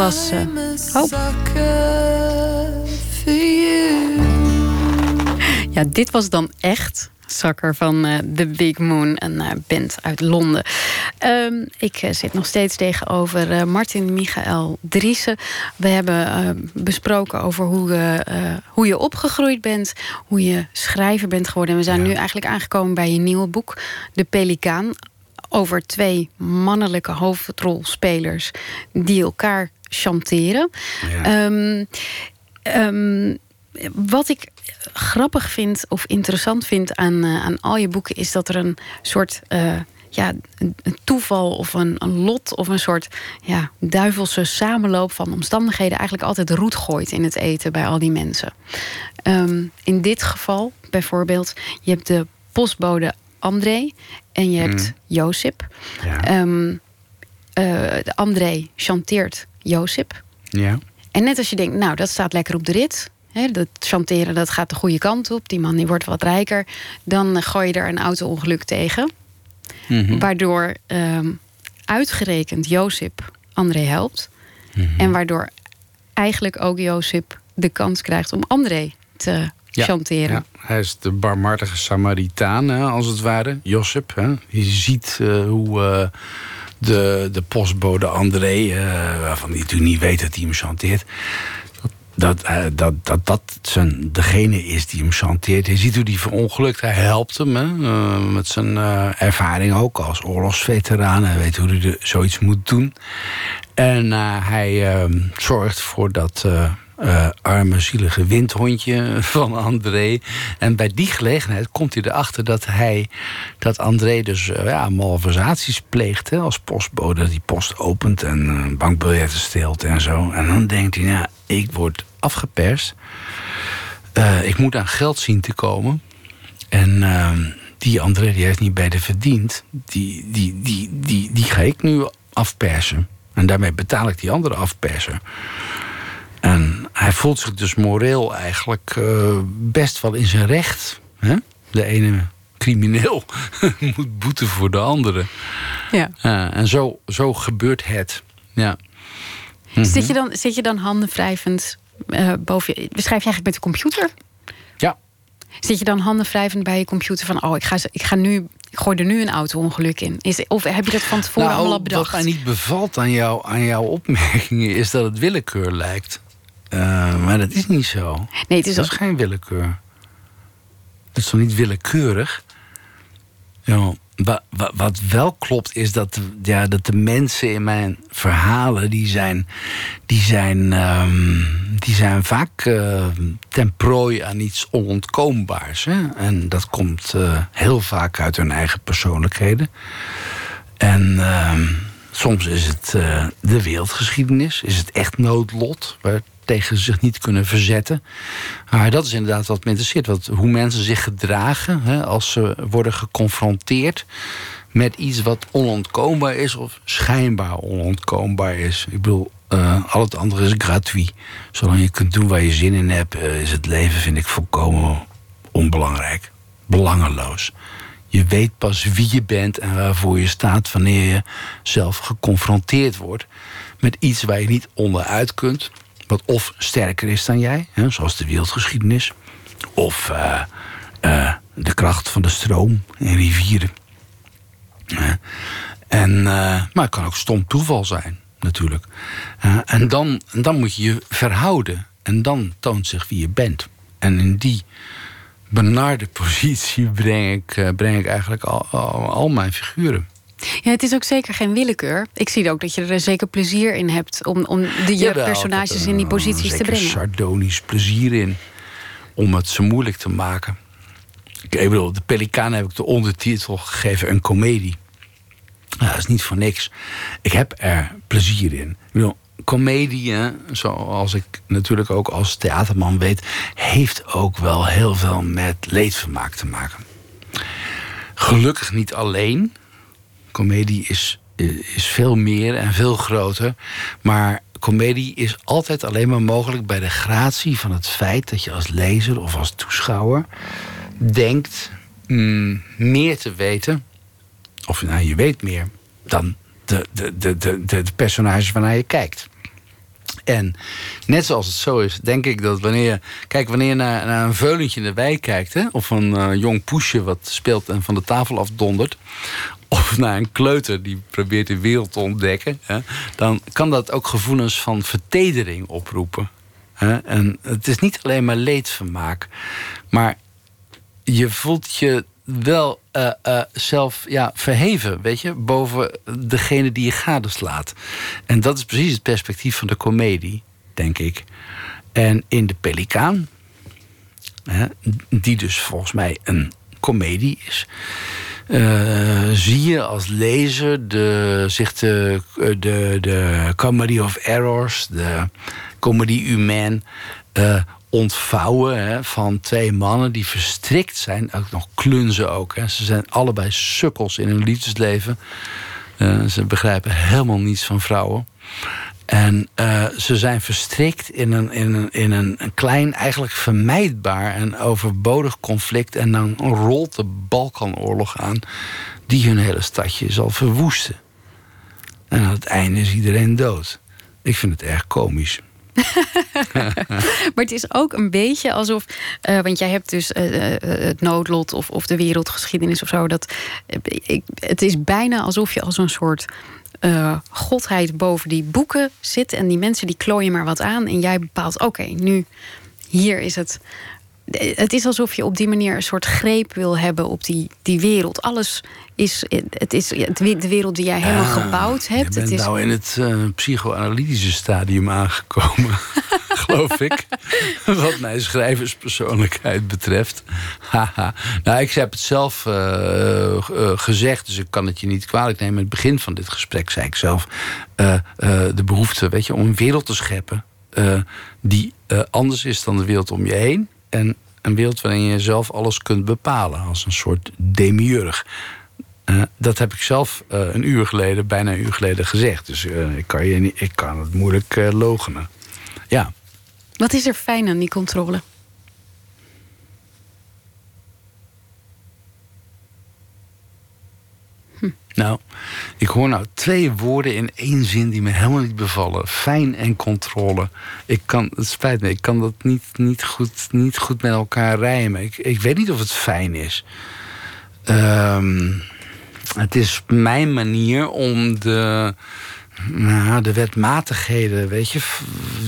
Dat was. Oh. Ja, dit was dan echt zakker van uh, The Big Moon, een uh, band uit Londen. Um, ik uh, zit nog steeds tegenover Martin Michael Driessen. We hebben besproken over hoe, hoe je opgegroeid bent, hoe je schrijver bent geworden. En we zijn ja. nu eigenlijk aangekomen bij je nieuwe boek, De Pelikaan. Over twee mannelijke hoofdrolspelers die elkaar chanteren. Ja. Um, um, wat ik grappig vind of interessant vind aan, uh, aan al je boeken, is dat er een soort. Uh, ja, een toeval of een, een, lot of een soort ja, duivelse samenloop van omstandigheden eigenlijk altijd roet gooit in het eten bij al die mensen. Um, in dit geval bijvoorbeeld, je hebt de postbode André en je hebt mm. Josip. Ja. Um, uh, André chanteert Josip. Ja. En net als je denkt, nou, dat staat lekker op de rit. Hè, dat chanteren, dat gaat de goede kant op. Die man die wordt wat rijker. Dan gooi je er een auto-ongeluk tegen. Mhm. Waardoor um, uitgerekend Josip André helpt. Mhm. En waardoor eigenlijk ook Josip de kans krijgt om André te Ja, chanteren. Ja, hij is de barmhartige Samaritaan, hè, als het ware. Josip. Hè. Je ziet eh, hoe eh, de, de postbode André, eh, waarvan hij natuurlijk niet weet dat hij hem chanteert. Dat, eh, dat, dat dat zijn, degene is die hem chanteert. Je ziet hoe die verongelukt. Hij helpt hem hè, eh, met zijn ervaring ook als oorlogsveteraan. Hij weet hoe hij de- zoiets moet doen. En hij zorgt voor dat eh, arme, zielige windhondje [laughs] van André. En bij die gelegenheid komt hij erachter dat hij, dat André dus eh, ja, malversaties pleegt hè, als postbode. Die post opent en eh, bankbiljetten steelt en zo. En dan denkt hij, nou, ik word afgeperst. Ik moet aan geld zien te komen. En die André die heeft niet beter verdiend. Die, die, die, die, die ga ik nu afpersen. En daarmee betaal ik die andere afpersen. En hij voelt zich dus moreel eigenlijk eh, best wel in zijn recht. Hè? De ene crimineel [laughs] moet boeten voor de andere. Ja. Ja, en zo, zo gebeurt het. Ja. Zit, je dan, zit je dan handen wrijvend eh, boven je... Beschrijf je eigenlijk met de computer? ja. Zit je dan handen wrijvend bij je computer van... oh, ik ga, ik ga nu... Ik gooi er nu een auto-ongeluk in. Is, of heb je dat van tevoren allemaal al bedacht? Nou, Wat mij niet bevalt aan, jou, aan jouw opmerkingen is dat het willekeur lijkt. Eh, maar dat is niet zo. Nee, het is dat is geen willekeur. Dat is toch niet willekeurig? Ja, wa- wa- wat wel klopt is dat, de- ja, dat de mensen in mijn verhalen... die zijn, die zijn, ehm, die zijn vaak eh, ten prooi aan iets onontkoombaars. Hè? En dat komt eh, heel vaak uit hun eigen persoonlijkheden. En ehm, soms is het de wereldgeschiedenis, is het echt noodlot, waar tegen zich niet kunnen verzetten. Maar dat is inderdaad wat me interesseert. Wat, hoe mensen zich gedragen hè, als ze worden geconfronteerd met iets wat onontkoombaar is of schijnbaar onontkoombaar is. Ik bedoel, eh, al het andere is gratuit. Zolang je kunt doen waar je zin in hebt, eh, is het leven, vind ik, volkomen onbelangrijk. Belangeloos. Je weet pas wie je bent en waarvoor je staat wanneer je zelf geconfronteerd wordt met iets waar je niet onderuit kunt. Wat of sterker is dan jij, hè, zoals de wereldgeschiedenis. Of eh, eh, de kracht van de stroom in rivieren. Hè. En, eh, maar het kan ook stom toeval zijn, natuurlijk. Eh, en, dan, en dan moet je je verhouden. En dan toont zich wie je bent. En in die benarde [laughs] positie breng ik, eh, breng ik eigenlijk al, al mijn figuren. Ja, het is ook zeker geen willekeur. Ik zie ook dat je er zeker plezier in hebt om, om de, je Jawel, personages in die er, posities te brengen. sardonisch plezier in. Om het zo moeilijk te maken. Ik ik bedoel, de Pelikaan heb ik de ondertitel gegeven: een komedie. Nou, dat is niet voor niks. Ik heb er plezier in. Ik bedoel, comedie, zoals ik natuurlijk ook als theaterman weet, heeft ook wel heel veel met leedvermaak te maken. Gelukkig niet alleen. Comedie is, is veel meer en veel groter. Maar comedie is altijd alleen maar mogelijk bij de gratie van het feit dat je als lezer of als toeschouwer denkt mm, meer te weten. Of nou, je weet meer dan de, de, de, de, de, personages waarnaar je kijkt. En net zoals het zo is, denk ik dat wanneer. Kijk, wanneer je naar, een veulentje in de wei kijkt... Hè, of een eh, jong poesje wat speelt en van de tafel afdondert... of naar een kleuter die probeert de wereld te ontdekken... Hè, dan kan dat ook gevoelens van vertedering oproepen. Hè. En het is niet alleen maar leedvermaak... maar je voelt je wel eh, eh, zelf ja, verheven, weet je, boven degene die je gadeslaat. En dat is precies het perspectief van de komedie, denk ik. En in de Pelikaan, hè, die dus volgens mij een komedie is, zie je als lezer de, zich de, de, de comedy of errors, de comedy humaine, eh, ontvouwen van twee mannen die verstrikt zijn. Ook nog klunzen ook. Hè. Ze zijn allebei sukkels in hun liefdesleven. Eh, ze begrijpen helemaal niets van vrouwen. En eh, ze zijn verstrikt in, een, in, een, in een, een klein, eigenlijk vermijdbaar en overbodig conflict. En dan rolt de Balkanoorlog aan, die hun hele stadje zal verwoesten. En aan het einde is iedereen dood. Ik vind het erg komisch. [laughs] maar het is ook een beetje alsof. Uh, want jij hebt dus uh, het noodlot of, of de wereldgeschiedenis of zo. Dat, ik, het is bijna alsof je als een soort. Godheid boven die boeken zit. En die mensen die klooien maar wat aan. En jij bepaalt: oké, nu hier is het het is alsof je op die manier een soort greep wil hebben op die, die wereld. Alles is, het is de wereld die jij helemaal ah, gebouwd hebt. Je bent het is... nou in het uh, psychoanalytische stadium aangekomen, [laughs] geloof ik. Wat mijn schrijverspersoonlijkheid betreft. Nou, ik heb het zelf uh, uh, gezegd, dus ik kan het je niet kwalijk nemen. In het begin van dit gesprek zei ik zelf de behoefte weet je, om een wereld te scheppen. die anders is dan de wereld om je heen. En een wereld waarin je zelf alles kunt bepalen. Als een soort demiurg. Uh, dat heb ik zelf uh, een uur geleden, bijna een uur geleden gezegd. Dus uh, ik, kan je niet, ik kan het moeilijk logenen. Ja. Wat is er fijn aan die controle? Nou, ik hoor nou twee woorden in één zin die me helemaal niet bevallen. Fijn en controle. Ik kan, het spijt me, ik kan dat niet, niet, goed, niet goed met elkaar rijmen. Ik, ik weet niet of het fijn is. Um, het is mijn manier om de, nou, de wetmatigheden, weet je,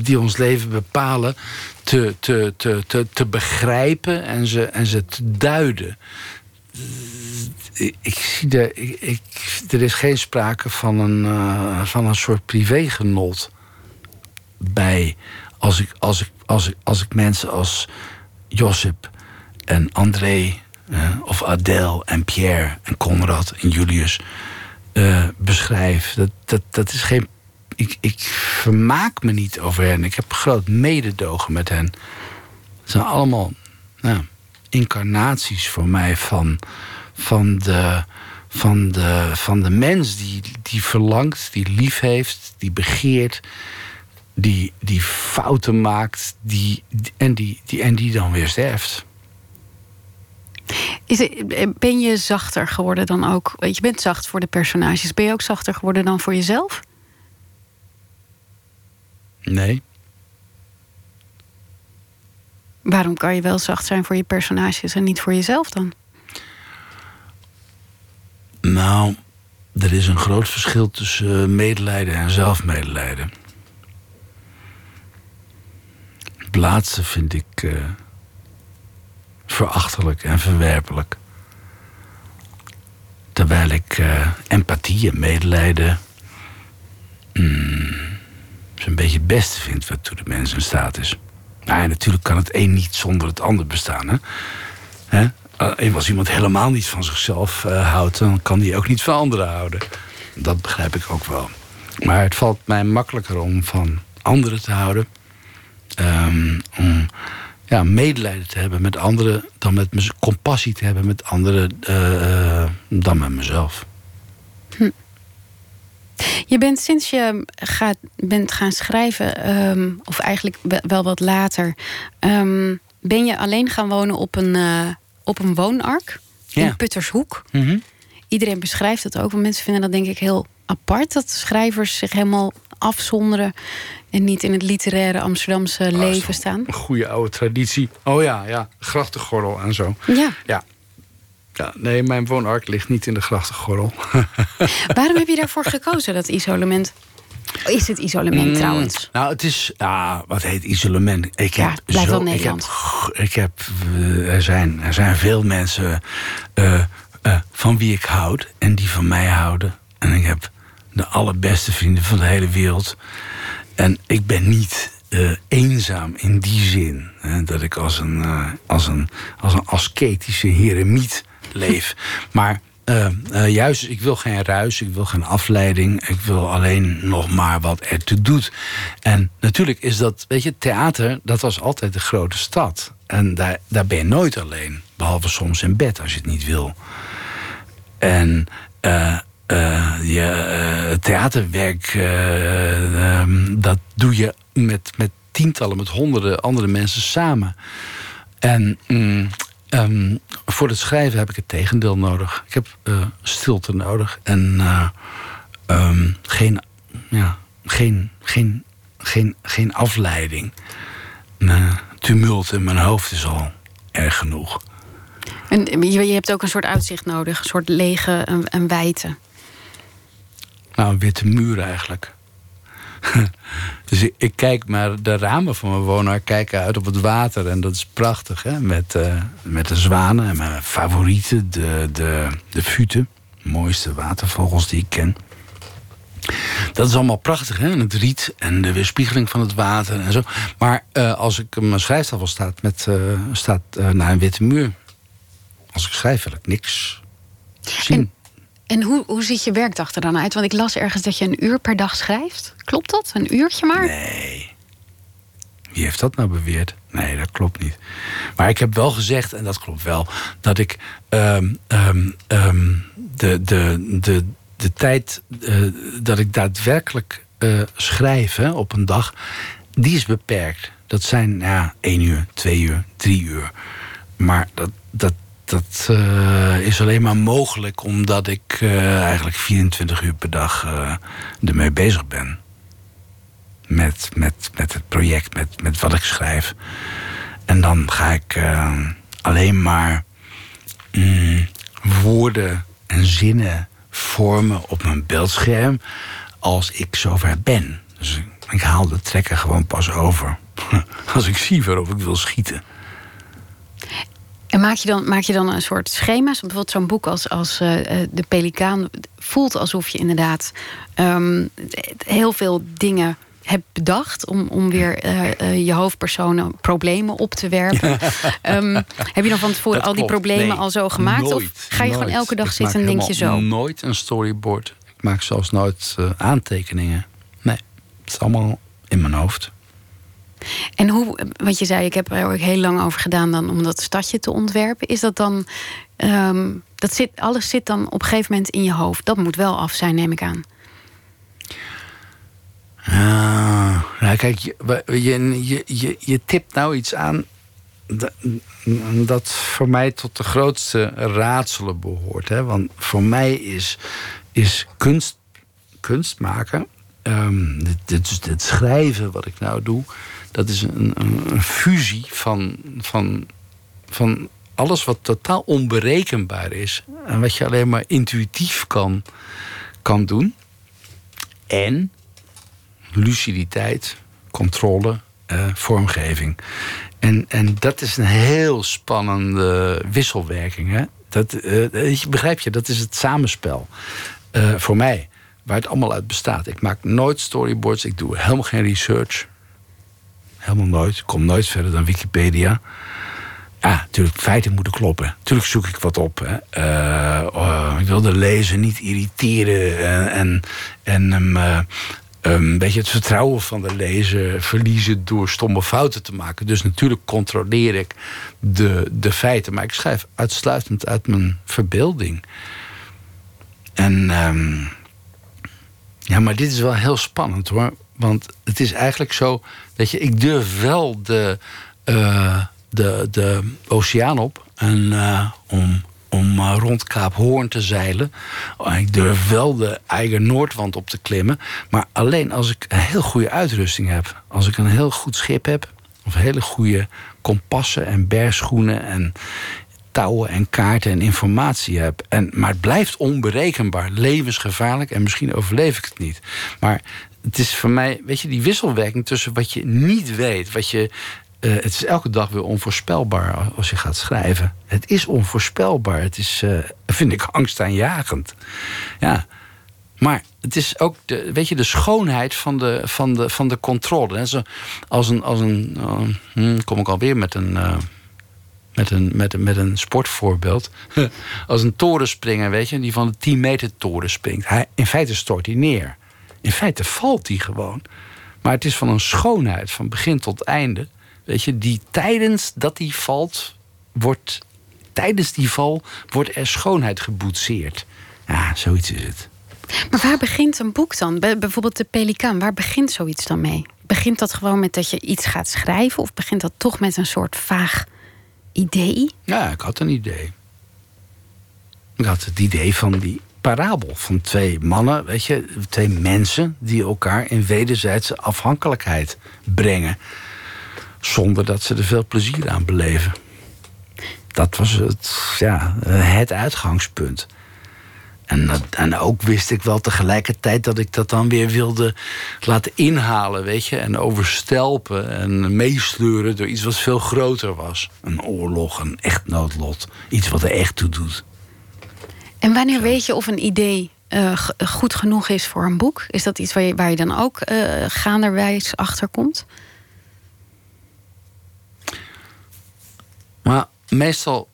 die ons leven bepalen, te, te, te, te, te begrijpen en ze, en ze te duiden ik, zie de, ik, er is geen sprake van een, uh, van een soort privégenot bij. Als ik, als, ik, als, ik, als ik mensen als Josip en André, uh, of Adèle en Pierre en Conrad en Julius uh, beschrijf. Dat, dat, dat is geen. Ik, ik vermaak me niet over hen. Ik heb groot mededogen met hen. Het zijn allemaal nou, incarnaties voor mij van van de, van de, van de mens die, die verlangt, die lief heeft, die begeert, die, die fouten maakt die, en, die, die, en die dan weer sterft. Is het, ben je zachter geworden dan ook? Je bent zacht voor de personages. Ben je ook zachter geworden dan voor jezelf? Nee. Waarom kan je wel zacht zijn voor je personages en niet voor jezelf dan? Nou, er is een groot verschil tussen eh, medelijden en zelfmedelijden. Het laatste vind ik uh, verachtelijk en verwerpelijk. Terwijl ik uh, empathie en medelijden. Mm, een beetje het beste vind waartoe de mens in staat is. Nou, ja, natuurlijk kan het een niet zonder het ander bestaan. Hè? Hè? Uh, als iemand helemaal niet van zichzelf uh, houdt, dan kan die ook niet van anderen houden. Dat begrijp ik ook wel. Maar het valt mij makkelijker om van anderen te houden. Um, om ja, medelijden te hebben met anderen, dan met compassie te hebben met anderen, uh, dan met mezelf. Hm. Je bent sinds je gaat, bent gaan schrijven, um, of eigenlijk wel wat later, um, ben je alleen gaan wonen op een op een woonark in Puttershoek. Mhm. Iedereen beschrijft het ook, want mensen vinden dat denk ik heel apart dat schrijvers zich helemaal afzonderen en niet in het literaire Amsterdamse oh, leven staan. Een goede oude traditie. Oh ja, ja, grachtengordel en zo. Ja. ja. Ja, nee, mijn woonark ligt niet in de grachtengordel. [laughs] Waarom heb je daarvoor gekozen, dat isolement? Is het isolement mm, trouwens? Nou, het is. Ah, wat heet isolement? Ik ja, heb blijf zo, wel Nederland. Ik heb, ik heb uh, er, zijn, er zijn veel mensen uh, uh, van wie ik houd en die van mij houden. En ik heb de allerbeste vrienden van de hele wereld. En ik ben niet eenzaam in die zin. Hè, dat ik als een, als een, als een ascetische heremiet leef. maar uh, uh, juist, ik wil geen ruis, ik wil geen afleiding. Ik wil alleen nog maar wat ertoe doet. En natuurlijk is dat, weet je, theater, dat was altijd de grote stad. En daar, daar ben je nooit alleen. Behalve soms in bed als je het niet wil. En uh, je theaterwerk, ehm, dat doe je met, met tientallen, met honderden andere mensen samen. En mm, Um, voor het schrijven heb ik het tegendeel nodig. Ik heb uh, stilte nodig. En uh, ehm, geen, ja, geen, geen, geen, geen afleiding. Tumult in mijn hoofd is al erg genoeg. En je, je hebt ook een soort uitzicht nodig, een soort lege en, en wijte. Nou, een witte muur eigenlijk. [laughs] dus ik, ik, kijk maar de ramen van mijn woning kijken uit op het water. En dat is prachtig, hè? Met, uh, met de zwanen en mijn favorieten, de, de, de futen. Mooiste watervogels die ik ken. Dat is allemaal prachtig, hè? En het riet en de weerspiegeling van het water en zo. Maar uh, als ik mijn schrijftafel staat, met, uh, staat naar een witte muur. Als ik schrijf wil ik niks zien. En, en hoe, hoe ziet je werkdag er dan uit? Want ik las ergens dat je een uur per dag schrijft. Klopt dat? Een uurtje maar? Nee. Wie heeft dat nou beweerd? Nee, dat klopt niet. Maar ik heb wel gezegd, en dat klopt wel, dat ik um, um, um, de, de, de, de tijd uh, dat ik daadwerkelijk uh, schrijf hè, op een dag, die is beperkt. Dat zijn ja, één uur, twee uur, drie uur. Maar dat, dat, dat uh, is alleen maar mogelijk omdat ik uh, eigenlijk 24 uur per dag uh, ermee bezig ben. Met, met, met het project, met, met wat ik schrijf. En dan ga ik alleen maar mm, woorden en zinnen vormen op mijn beeldscherm als ik zover ben. Dus ik haal de trekker gewoon pas over [laughs] als ik zie waarop ik wil schieten. En maak je dan, maak je dan een soort schema's? Bijvoorbeeld zo'n boek als, als uh, De Pelikaan voelt alsof je inderdaad um, heel veel dingen hebt bedacht om, om weer uh, uh, je hoofdpersonen problemen op te werpen. um, heb je dan van tevoren al die problemen nee, al zo gemaakt? Nooit, of ga je nooit. gewoon elke dag ik zitten en denk je zo? nooit een storyboard. Ik maak zelfs nooit aantekeningen. Nee, het is allemaal in mijn hoofd. En hoe, wat je zei, ik heb er ook heel lang over gedaan dan om dat stadje te ontwerpen. Is dat dan, um, dat zit, alles zit dan op een gegeven moment in je hoofd. Dat moet wel af zijn, neem ik aan. Uh, nou, kijk, je, je, je, je, tipt nou iets aan dat, dat voor mij tot de grootste raadselen behoort. Hè? Want voor mij is, is kunst, kunst maken, um, dit, dit schrijven wat ik nou doe, dat is een, een, een fusie van, van, van alles wat totaal onberekenbaar is. En wat je alleen maar intuïtief kan, kan doen. En luciditeit, controle, uh, vormgeving. En, en dat is een heel spannende wisselwerking. Hè? Dat, uh, begrijp je, dat is het samenspel. Uh, voor mij, waar het allemaal uit bestaat. Ik maak nooit storyboards, ik doe helemaal geen research. Helemaal nooit. Kom nooit verder dan Wikipedia. Ja, natuurlijk, feiten moeten kloppen. Natuurlijk zoek ik wat op. Hè. Uh, oh, ik wil de lezer niet irriteren en, en, en hem uh, een beetje het vertrouwen van de lezer verliezen door stomme fouten te maken. Dus natuurlijk controleer ik de, de feiten, maar ik schrijf uitsluitend uit mijn verbeelding. En um, ja, maar dit is wel heel spannend hoor. Want het is eigenlijk zo dat je, ik durf wel de, uh, de, de oceaan op en, uh, om, om uh, rond Kaap Hoorn te zeilen. Ik durf wel de eigen Noordwand op te klimmen. Maar alleen als ik een heel goede uitrusting heb. Als ik een heel goed schip heb. Of hele goede kompassen en bergschoenen en touwen en kaarten en informatie heb. En, maar het blijft onberekenbaar, levensgevaarlijk en misschien overleef ik het niet. Maar het is voor mij, weet je, die wisselwerking tussen wat je niet weet, wat je. Uh, het is elke dag weer onvoorspelbaar als je gaat schrijven. Het is onvoorspelbaar. Het is, uh, vind ik, angstaanjagend. Ja. Maar het is ook de, weet je, de schoonheid van de, van de, van de controle. Een, als een, als een uh, hmm, kom ik alweer met een. Uh, met een, met, met een sportvoorbeeld. [laughs] Als een torenspringer, weet je, die van de 10 meter toren springt. Hij, in feite stort hij neer. In feite valt hij gewoon. Maar het is van een schoonheid, van begin tot einde. Weet je, die tijdens dat hij valt, wordt. Tijdens die val wordt er schoonheid geboetseerd. Ja, zoiets is het. Maar waar begint een boek dan? Bijvoorbeeld de Pelikaan, waar begint zoiets dan mee? Begint dat gewoon met dat je iets gaat schrijven? Of begint dat toch met een soort vaag idee? Ja, ik had een idee. Ik had het idee van die parabel van twee mannen, weet je, twee mensen die elkaar in wederzijdse afhankelijkheid brengen. Zonder dat ze er veel plezier aan beleven. Dat was het, ja, het uitgangspunt. En, en ook wist ik wel tegelijkertijd dat ik dat dan weer wilde laten inhalen, weet je. En overstelpen en meesleuren door iets wat veel groter was. Een oorlog, een echt noodlot. Iets wat er echt toe doet. En wanneer weet je of een idee uh, goed genoeg is voor een boek? Is dat iets waar je, waar je dan ook uh, gaanderwijs achter komt? Maar meestal,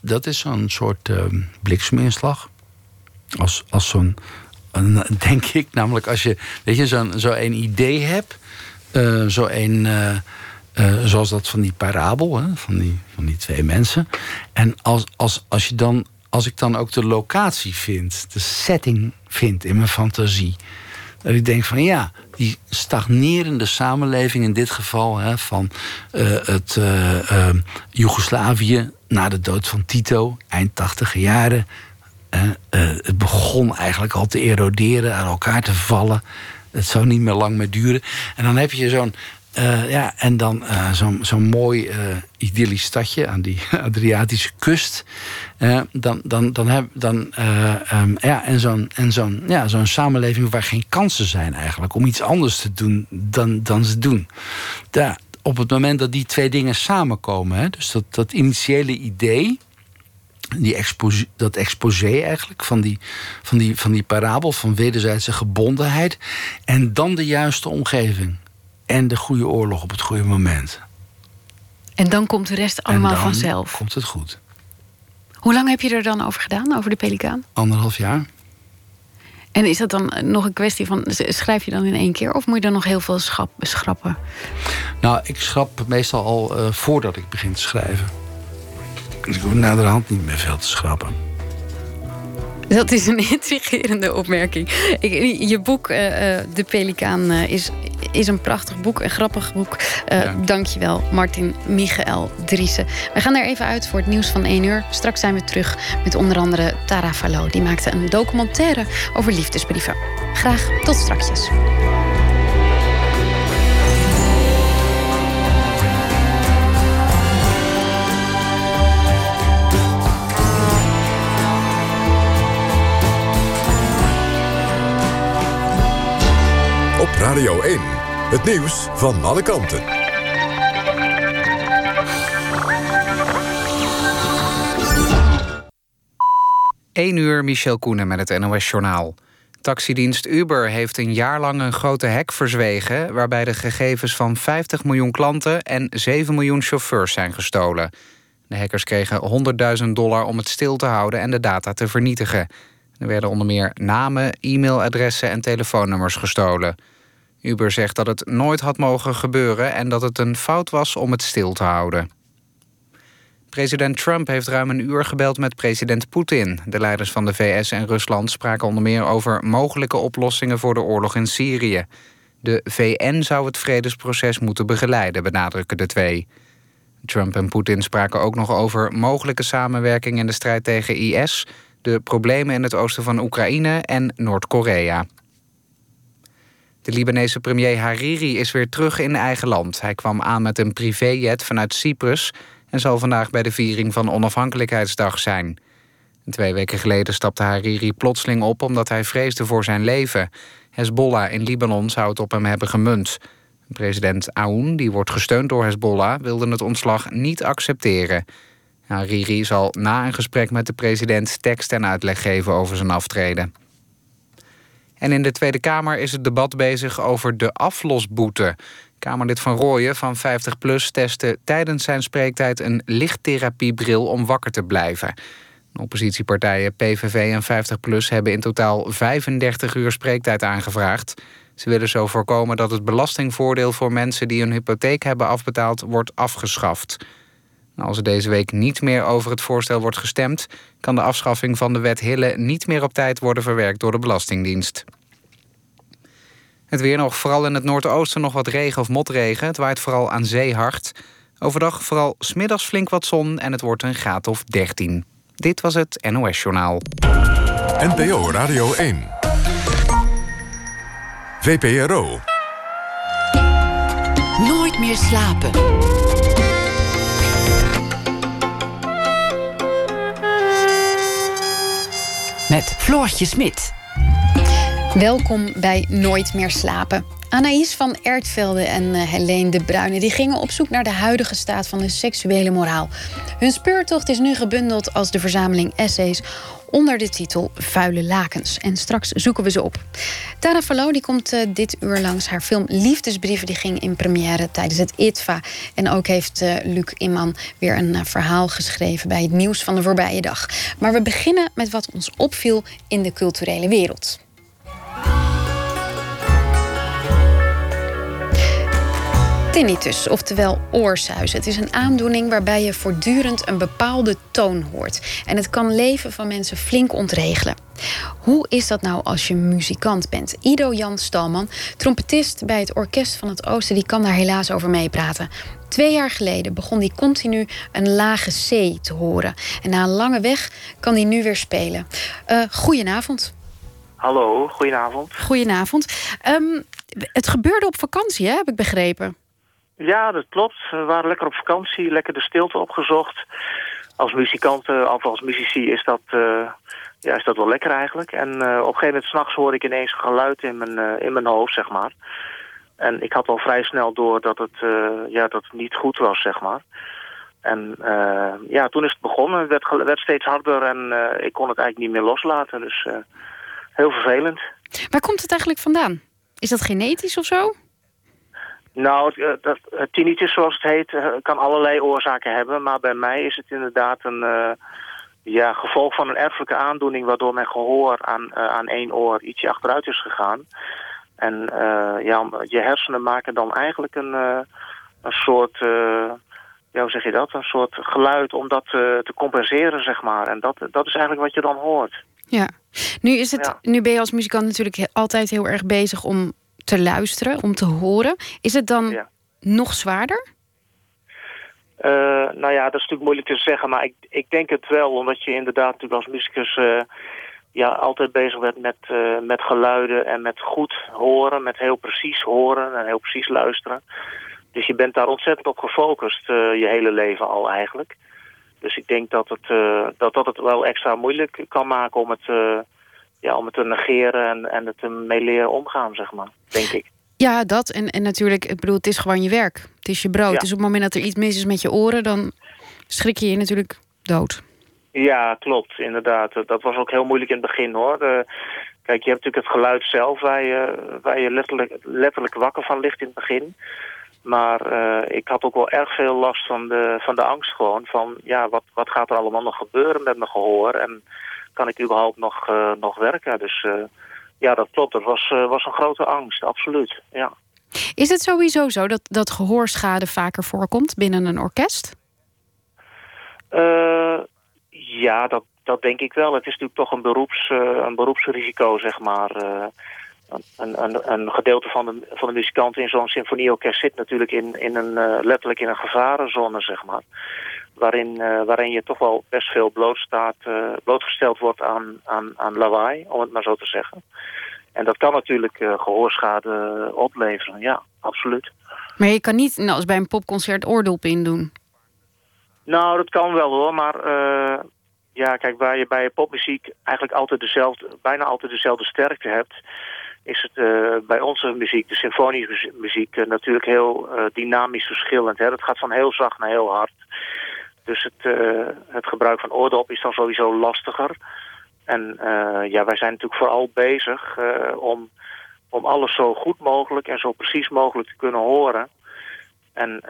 dat is zo'n soort uh, blikseminslag. Als, als zo'n, [laughs] denk ik, namelijk als je, weet je, zo'n zo een idee hebt, uh, zo een, uh, uh, zoals dat van die parabel, hè, van, die, van die twee mensen. En als, als, als je dan als ik dan ook de locatie vind, de setting vind in mijn fantasie. Dat ik denk van ja, die stagnerende samenleving in dit geval hè, van uh, het uh, Joegoslavië na de dood van Tito, eind tachtige jaren. het begon eigenlijk al te eroderen, aan elkaar te vallen. Het zou niet meer lang meer duren. En dan heb je zo'n uh, ja, en dan uh, zo'n zo mooi uh, idyllisch stadje aan die [laughs] Adriatische kust. dan, dan, dan heb dan, um, ja, en zo'n zo'n ja, zo'n samenleving waar geen kansen zijn eigenlijk om iets anders te doen dan, dan ze doen. Ja, op het moment dat die twee dingen samenkomen, hè, dus dat, dat initiële idee. Die exposé, dat exposé eigenlijk van die, van, die, van die parabel van wederzijdse gebondenheid. En dan de juiste omgeving en de goede oorlog op het goede moment. En dan komt de rest allemaal vanzelf. Komt het goed. Hoe lang heb je er dan over gedaan, over de pelikaan? Anderhalf jaar. En is dat dan nog een kwestie van. Schrijf je dan in één keer of moet je dan nog heel veel schrappen? Nou, ik schrap meestal al uh, voordat ik begin te schrijven. Dus ik hoef naderhand niet meer veel te schrappen. Dat is een [laughs] intrigerende opmerking. Ik, je boek, uh, De Pelikaan, uh, is, is een prachtig boek, een grappig boek. Uh, ja. Dankjewel, Martin Michael Driessen. We gaan er even uit voor het nieuws van 1 uur. Straks zijn we terug met onder andere Tara Falo. Die maakte een documentaire over liefdesbrieven. Graag tot straks. Radio 1, het nieuws van alle kanten. Eén uur, Michel Koenen met het NOS-journaal. Taxidienst Uber heeft een jaar lang een grote hack verzwegen... waarbij de gegevens van 50 miljoen klanten en 7 miljoen chauffeurs zijn gestolen. De hackers kregen 100.000 dollar om het stil te houden en de data te vernietigen. Er werden onder meer namen, e-mailadressen en telefoonnummers gestolen. Uber zegt dat het nooit had mogen gebeuren en dat het een fout was om het stil te houden. President Trump heeft ruim een uur gebeld met president Poetin. De leiders van de VS en Rusland spraken onder meer over mogelijke oplossingen voor de oorlog in Syrië. De VN zou het vredesproces moeten begeleiden, benadrukken de twee. Trump en Poetin spraken ook nog over mogelijke samenwerking in de strijd tegen IS, de problemen in het oosten van Oekraïne en Noord-Korea. De Libanese premier Hariri is weer terug in eigen land. Hij kwam aan met een privéjet vanuit Cyprus en zal vandaag bij de viering van Onafhankelijkheidsdag zijn. Twee weken geleden stapte Hariri plotseling op omdat hij vreesde voor zijn leven. Hezbollah in Libanon zou het op hem hebben gemunt. President Aoun, die wordt gesteund door Hezbollah, wilde het ontslag niet accepteren. Hariri zal na een gesprek met de president tekst en uitleg geven over zijn aftreden. En in de Tweede Kamer is het debat bezig over de aflosboete. Kamerlid Van Rooyen van 50PLUS testte tijdens zijn spreektijd... een lichttherapiebril om wakker te blijven. Oppositiepartijen PVV en 50PLUS hebben in totaal 35 uur spreektijd aangevraagd. Ze willen zo voorkomen dat het belastingvoordeel voor mensen... die hun hypotheek hebben afbetaald, wordt afgeschaft. Als er deze week niet meer over het voorstel wordt gestemd... kan de afschaffing van de wet Hille niet meer op tijd worden verwerkt door de Belastingdienst. Het weer nog, vooral in het noordoosten nog wat regen of motregen. Het waait vooral aan zee hard. Overdag vooral smiddags flink wat zon en het wordt een graad of 13. Dit was het NOS Journaal. NPO Radio 1. VPRO. Nooit meer slapen. Met Floortje Smit. Welkom bij Nooit meer slapen. Anaïs van Ertvelde en uh, Helene de Bruyne die gingen op zoek naar de huidige staat van de seksuele moraal. Hun speurtocht is nu gebundeld als de verzameling essays onder de titel Vuile Lakens. En straks zoeken we ze op. Tara Fallo die komt uh, dit uur langs. Haar film Liefdesbrieven die ging in première tijdens het ITVA. En ook heeft uh, Luc Imman weer een uh, verhaal geschreven... bij het nieuws van de voorbije dag. Maar we beginnen met wat ons opviel in de culturele wereld. Tinnitus, oftewel oorsuis. Het is een aandoening waarbij je voortdurend een bepaalde toon hoort. En het kan leven van mensen flink ontregelen. Hoe is dat nou als je muzikant bent? Ido Jan Stalman, trompetist bij het Orkest van het Oosten, die kan daar helaas over meepraten. Twee jaar geleden begon hij continu een lage C te horen. En na een lange weg kan hij nu weer spelen. Uh, goedenavond. Hallo, goedenavond. Goedenavond. Um, het gebeurde op vakantie, hè, heb ik begrepen. Ja, dat klopt. We waren lekker op vakantie, lekker de stilte opgezocht. Als muzikanten, of als muzici, is dat, uh, ja, is dat wel lekker eigenlijk. En uh, op een gegeven moment s'nachts hoorde ik ineens een geluid in mijn, in mijn hoofd, zeg maar. En ik had al vrij snel door dat het, ja, dat niet goed was, zeg maar. En ja, toen is het begonnen. Het werd, werd steeds harder en ik kon het eigenlijk niet meer loslaten. Dus heel vervelend. Waar komt het eigenlijk vandaan? Is dat genetisch of zo? Nou, dat, tinnitus zoals het heet, kan allerlei oorzaken hebben. Maar bij mij is het inderdaad een uh, ja, gevolg van een erfelijke aandoening... waardoor mijn gehoor aan, uh, aan één oor ietsje achteruit is gegaan. En uh, ja, je hersenen maken dan eigenlijk een, een soort... ja, hoe zeg je dat? Een soort geluid om dat te compenseren, zeg maar. En dat, dat is eigenlijk wat je dan hoort. Ja. Nu, is het, ja. nu ben je als muzikant natuurlijk altijd heel erg bezig om te luisteren, om te horen. Is het dan ja. nog zwaarder? Uh, nou ja, dat is natuurlijk moeilijk te zeggen, maar ik, ik denk het wel. Omdat je inderdaad natuurlijk als muzikus uh, ja, altijd bezig bent met, uh, met geluiden en met goed horen. Met heel precies horen en heel precies luisteren. Dus je bent daar ontzettend op gefocust je hele leven al eigenlijk. Dus ik denk dat het, dat, dat het wel extra moeilijk kan maken om het ja, om het te negeren en, en het mee leren omgaan, zeg maar, denk ik. Ja, dat. En, en natuurlijk, ik bedoel, het is gewoon je werk. Het is je brood. Ja. Dus op het moment dat er iets mis is met je oren, dan schrik je je natuurlijk dood. Ja, klopt, inderdaad. Dat was ook heel moeilijk in het begin, hoor. De, kijk, je hebt natuurlijk het geluid zelf waar je, waar je letterlijk, letterlijk wakker van ligt in het begin. Maar uh, ik had ook wel erg veel last van de, van de angst gewoon. Van, ja, wat, wat gaat er allemaal nog gebeuren met mijn gehoor? En kan ik überhaupt nog, uh, nog werken? Dus uh, ja, dat klopt. Dat was, uh, was een grote angst, absoluut. Ja. Is het sowieso zo dat, dat gehoorschade vaker voorkomt binnen een orkest? ja, dat, dat denk ik wel. Het is natuurlijk toch een, beroeps, een beroepsrisico, zeg maar. Een, een, een, gedeelte van de, van de muzikanten in zo'n symfonieorkest zit natuurlijk in, in een, letterlijk in een gevarenzone, zeg maar waarin, uh, waarin je toch wel best veel blootstaat, uh, blootgesteld wordt aan, aan, aan lawaai, om het maar zo te zeggen. En dat kan natuurlijk uh, gehoorschade opleveren, ja, absoluut. Maar je kan niet, nou, als bij een popconcert, oordoppen in doen? Nou, dat kan wel hoor, maar ja, kijk, waar je bij popmuziek eigenlijk altijd dezelfde, bijna altijd dezelfde sterkte hebt, is het uh, bij onze muziek, de symfonische muziek, uh, natuurlijk heel uh, dynamisch verschillend. Hè? Dat gaat van heel zacht naar heel hard. Dus het, uh, het gebruik van oordop is dan sowieso lastiger. En uh, ja, wij zijn natuurlijk vooral bezig uh, om, om alles zo goed mogelijk en zo precies mogelijk te kunnen horen. En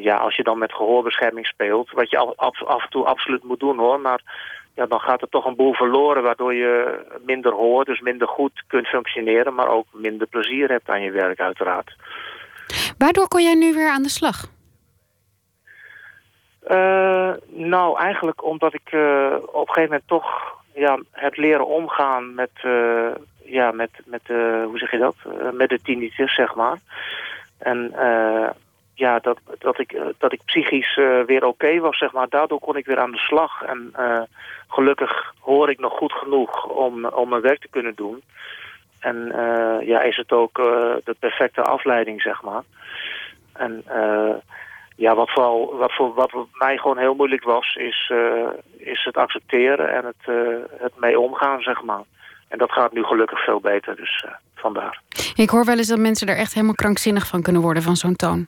ja, als je dan met gehoorbescherming speelt, wat je af, af en toe absoluut moet doen hoor, maar ja, dan gaat er toch een boel verloren waardoor je minder hoort, dus minder goed kunt functioneren, maar ook minder plezier hebt aan je werk uiteraard. Waardoor kon jij nu weer aan de slag? Uh, nou, eigenlijk omdat ik uh, op een gegeven moment toch ja, het leren omgaan met, uh, ja, met, met hoe zeg je dat, met de tinnitus, zeg maar. En ja, dat, dat, ik, dat ik psychisch weer oké was, zeg maar. Daardoor kon ik weer aan de slag. En gelukkig hoor ik nog goed genoeg om, om mijn werk te kunnen doen. En ja, is het ook de perfecte afleiding, zeg maar. En ja, wat, vooral, wat, voor, wat mij gewoon heel moeilijk was, is, is het accepteren en het, het mee omgaan, zeg maar. En dat gaat nu gelukkig veel beter, dus uh, vandaar. Ik hoor wel eens dat mensen er echt helemaal krankzinnig van kunnen worden van zo'n toon.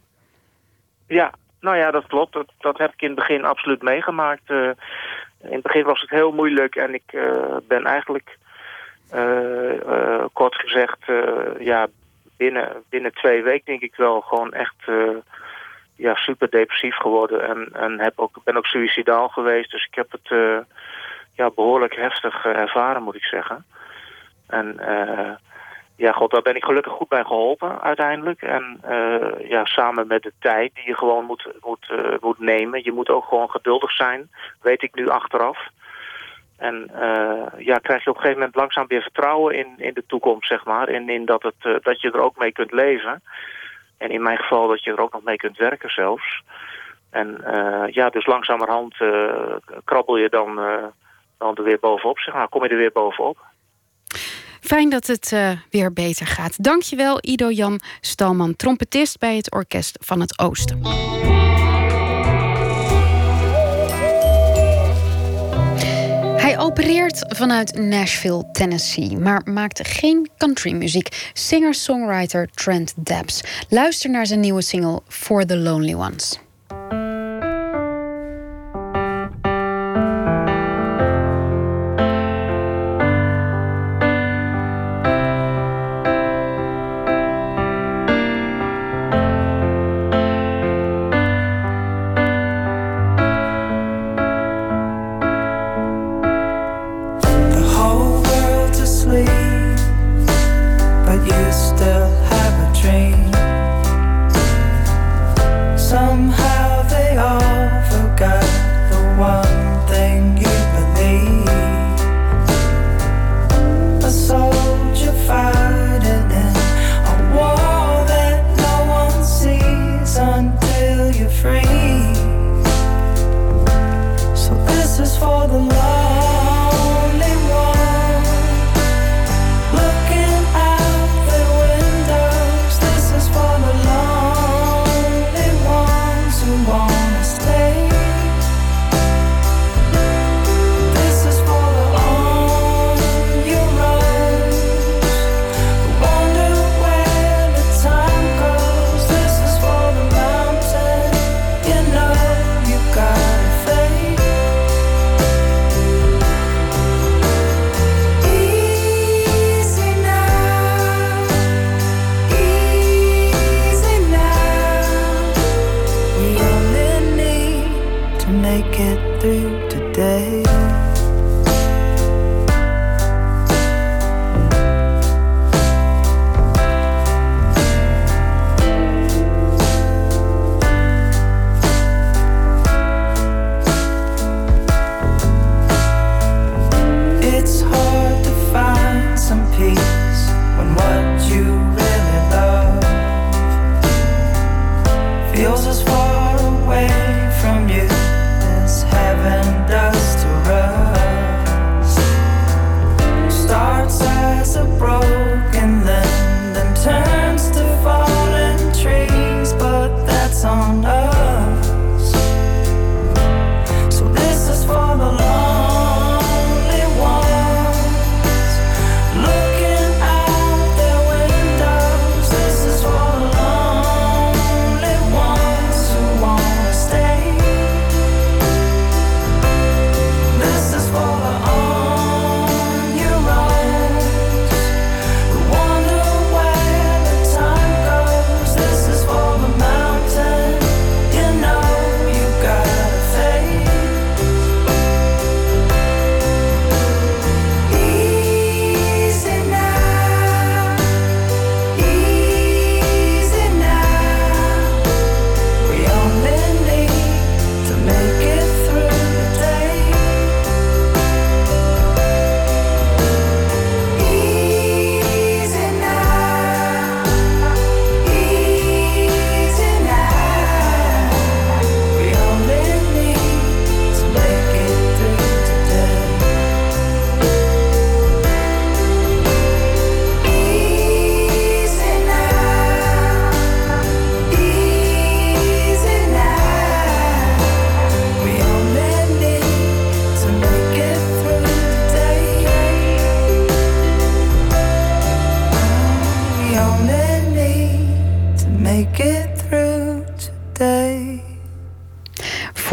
Ja, nou ja, dat klopt. Dat, dat heb ik in het begin absoluut meegemaakt. In het begin was het heel moeilijk en ik ben eigenlijk, kort gezegd, ja, binnen, binnen twee weken denk ik wel gewoon echt ja, super depressief geworden. En, en heb ook, ben ook suicidaal geweest, dus ik heb het ja, behoorlijk heftig ervaren, moet ik zeggen. En uh, ja, god, daar ben ik gelukkig goed bij geholpen uiteindelijk. En ja, samen met de tijd die je gewoon moet, moet, moet nemen. Je moet ook gewoon geduldig zijn, weet ik nu achteraf. En ja, krijg je op een gegeven moment langzaam weer vertrouwen in, in de toekomst, zeg maar. En in dat, het, dat je er ook mee kunt leven. En in mijn geval dat je er ook nog mee kunt werken zelfs. En ja, dus langzamerhand krabbel je dan, dan er weer bovenop, zeg maar. Kom je er weer bovenop. Fijn dat het weer beter gaat. Dankjewel Ido Jan Stalman, trompetist bij het Orkest van het Oosten. Opereert vanuit Nashville, Tennessee, maar maakt geen countrymuziek. Singer-songwriter Trent Dabbs. Luister naar zijn nieuwe single For the Lonely Ones.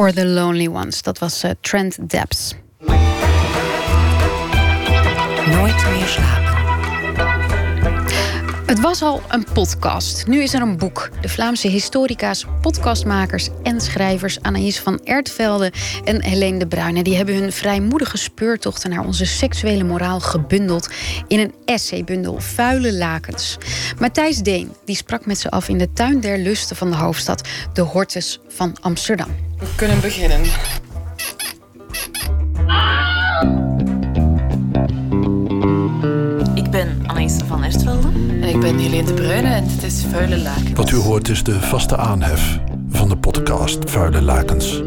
For the Lonely Ones. Dat was uh, Trent Debs. Nooit meer slapen. Het was al een podcast. Nu is er een boek. De Vlaamse historica's, podcastmakers en schrijvers Anaïs van Ertvelde en Helene de Bruyne die hebben hun vrijmoedige speurtochten naar onze seksuele moraal gebundeld in een essaybundel Vuile Lakens. Matthijs Deen die sprak met ze af in de tuin der lusten van de hoofdstad, de Hortus van Amsterdam. We kunnen beginnen. Ik ben Anaïs van Ertvelde. En ik ben Helene de Bruyne en dit is Vuile Lakens. Wat u hoort is de vaste aanhef van de podcast Vuile Lakens.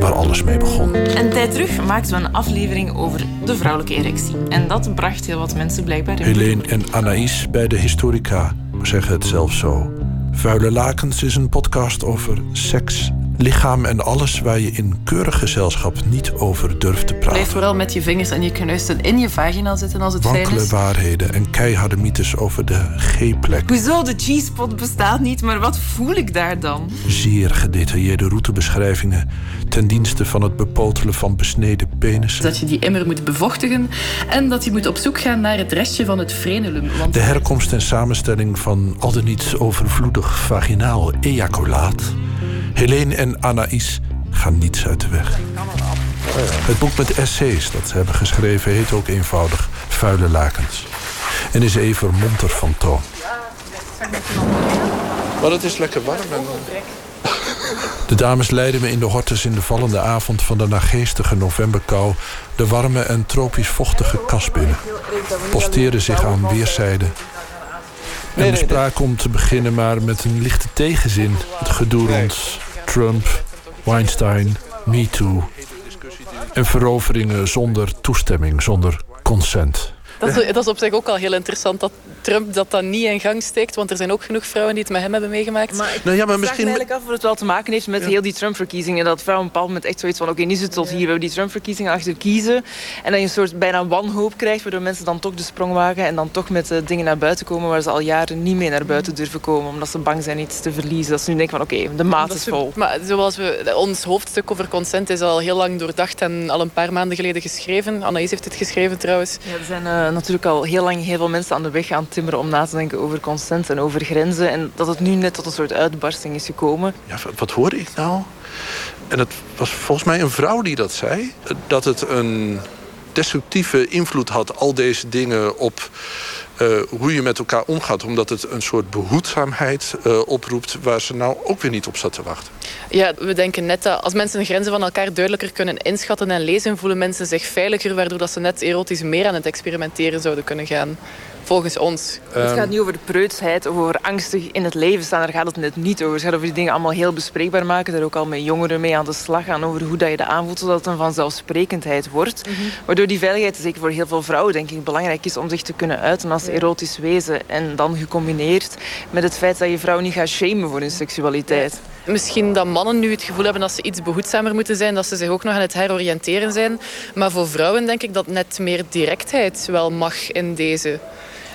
Waar alles mee begon. Een tijd terug maakten we een aflevering over de vrouwelijke erectie. En dat bracht heel wat mensen blijkbaar in. Helene en Anaïs bij de Historica zeggen het zelf zo. Vuile Lakens is een podcast over seks, lichaam en alles waar je in keurig gezelschap niet over durft te praten. Blijf vooral met je vingers en je knuisten in je vagina zitten als het fijn Wankele is. waarheden en keiharde mythes over de G-plek. Hoezo, de G-spot bestaat niet, maar wat voel ik daar dan? Zeer gedetailleerde routebeschrijvingen ten dienste van het bepotelen van besneden penissen. Dat je die immer moet bevochtigen en dat je moet op zoek gaan naar het restje van het frenulum. Want De herkomst en samenstelling van al dan niet overvloedig vaginaal ejaculaat. Helene en Anaïs gaan niets uit de weg. Het boek met essays dat ze hebben geschreven heet ook eenvoudig Vuile Lakens. En is even monter van toon. Maar het is lekker warm. En... De dames leidden me in de hortus in de vallende avond van de nageestige novemberkou de warme en tropisch vochtige kas binnen. Posteerden zich aan weerszijden en bespraken om te beginnen maar met een lichte tegenzin. Het gedoe rond Trump, Weinstein, MeToo. En veroveringen zonder toestemming, zonder consent. Dat, is, dat is op zich ook al heel interessant dat Trump dat dan niet in gang steekt. Want er zijn ook genoeg vrouwen die het met hem hebben meegemaakt. Maar ik Nou ja, maar vraag misschien- me eigenlijk af of het wel te maken heeft met heel die Trump-verkiezingen. Dat vrouwen op een bepaald moment echt zoiets van... oké, nu is het tot hier, we hebben die Trump-verkiezingen achter kiezen. En dat je een soort bijna wanhoop krijgt... waardoor mensen dan toch de sprong wagen... en dan toch met eh, dingen naar buiten komen... waar ze al jaren niet mee naar buiten durven komen. Omdat ze bang zijn iets te verliezen. Dat ze nu denken van oké, de maat is vol. Maar zoals we, ons hoofdstuk over consent is al heel lang doordacht en al een paar maanden geleden geschreven. Anaïs heeft het geschreven trouwens. Ja, er zijn eh, natuurlijk al heel lang heel veel mensen aan de weg aan timmeren om na te denken over consent en over grenzen. En dat het nu net tot een soort uitbarsting is gekomen. Ja, wat hoorde ik nou? En het was volgens mij een vrouw die dat zei. Dat het een destructieve invloed had, al deze dingen, op eh, hoe je met elkaar omgaat. Omdat het een soort behoedzaamheid eh, oproept waar ze nou ook weer niet op zat te wachten. Ja, we denken net dat als mensen de grenzen van elkaar duidelijker kunnen inschatten en lezen, voelen mensen zich veiliger, waardoor dat ze net erotisch meer aan het experimenteren zouden kunnen gaan. Volgens ons. het gaat niet over de preutsheid of over angstig in het leven staan. Daar gaat het net niet over. Het gaat over die dingen allemaal heel bespreekbaar maken. Daar ook al met jongeren mee aan de slag gaan. Over hoe dat je dat aanvoelt, zodat het een vanzelfsprekendheid wordt. Waardoor die veiligheid, zeker voor heel veel vrouwen, denk ik, belangrijk is om zich te kunnen uiten als erotisch wezen. En dan gecombineerd met het feit dat je vrouw niet gaat shamen voor hun seksualiteit. Misschien dat mannen nu het gevoel hebben dat ze iets behoedzamer moeten zijn, dat ze zich ook nog aan het heroriënteren zijn. Maar voor vrouwen denk ik dat net meer directheid wel mag in deze.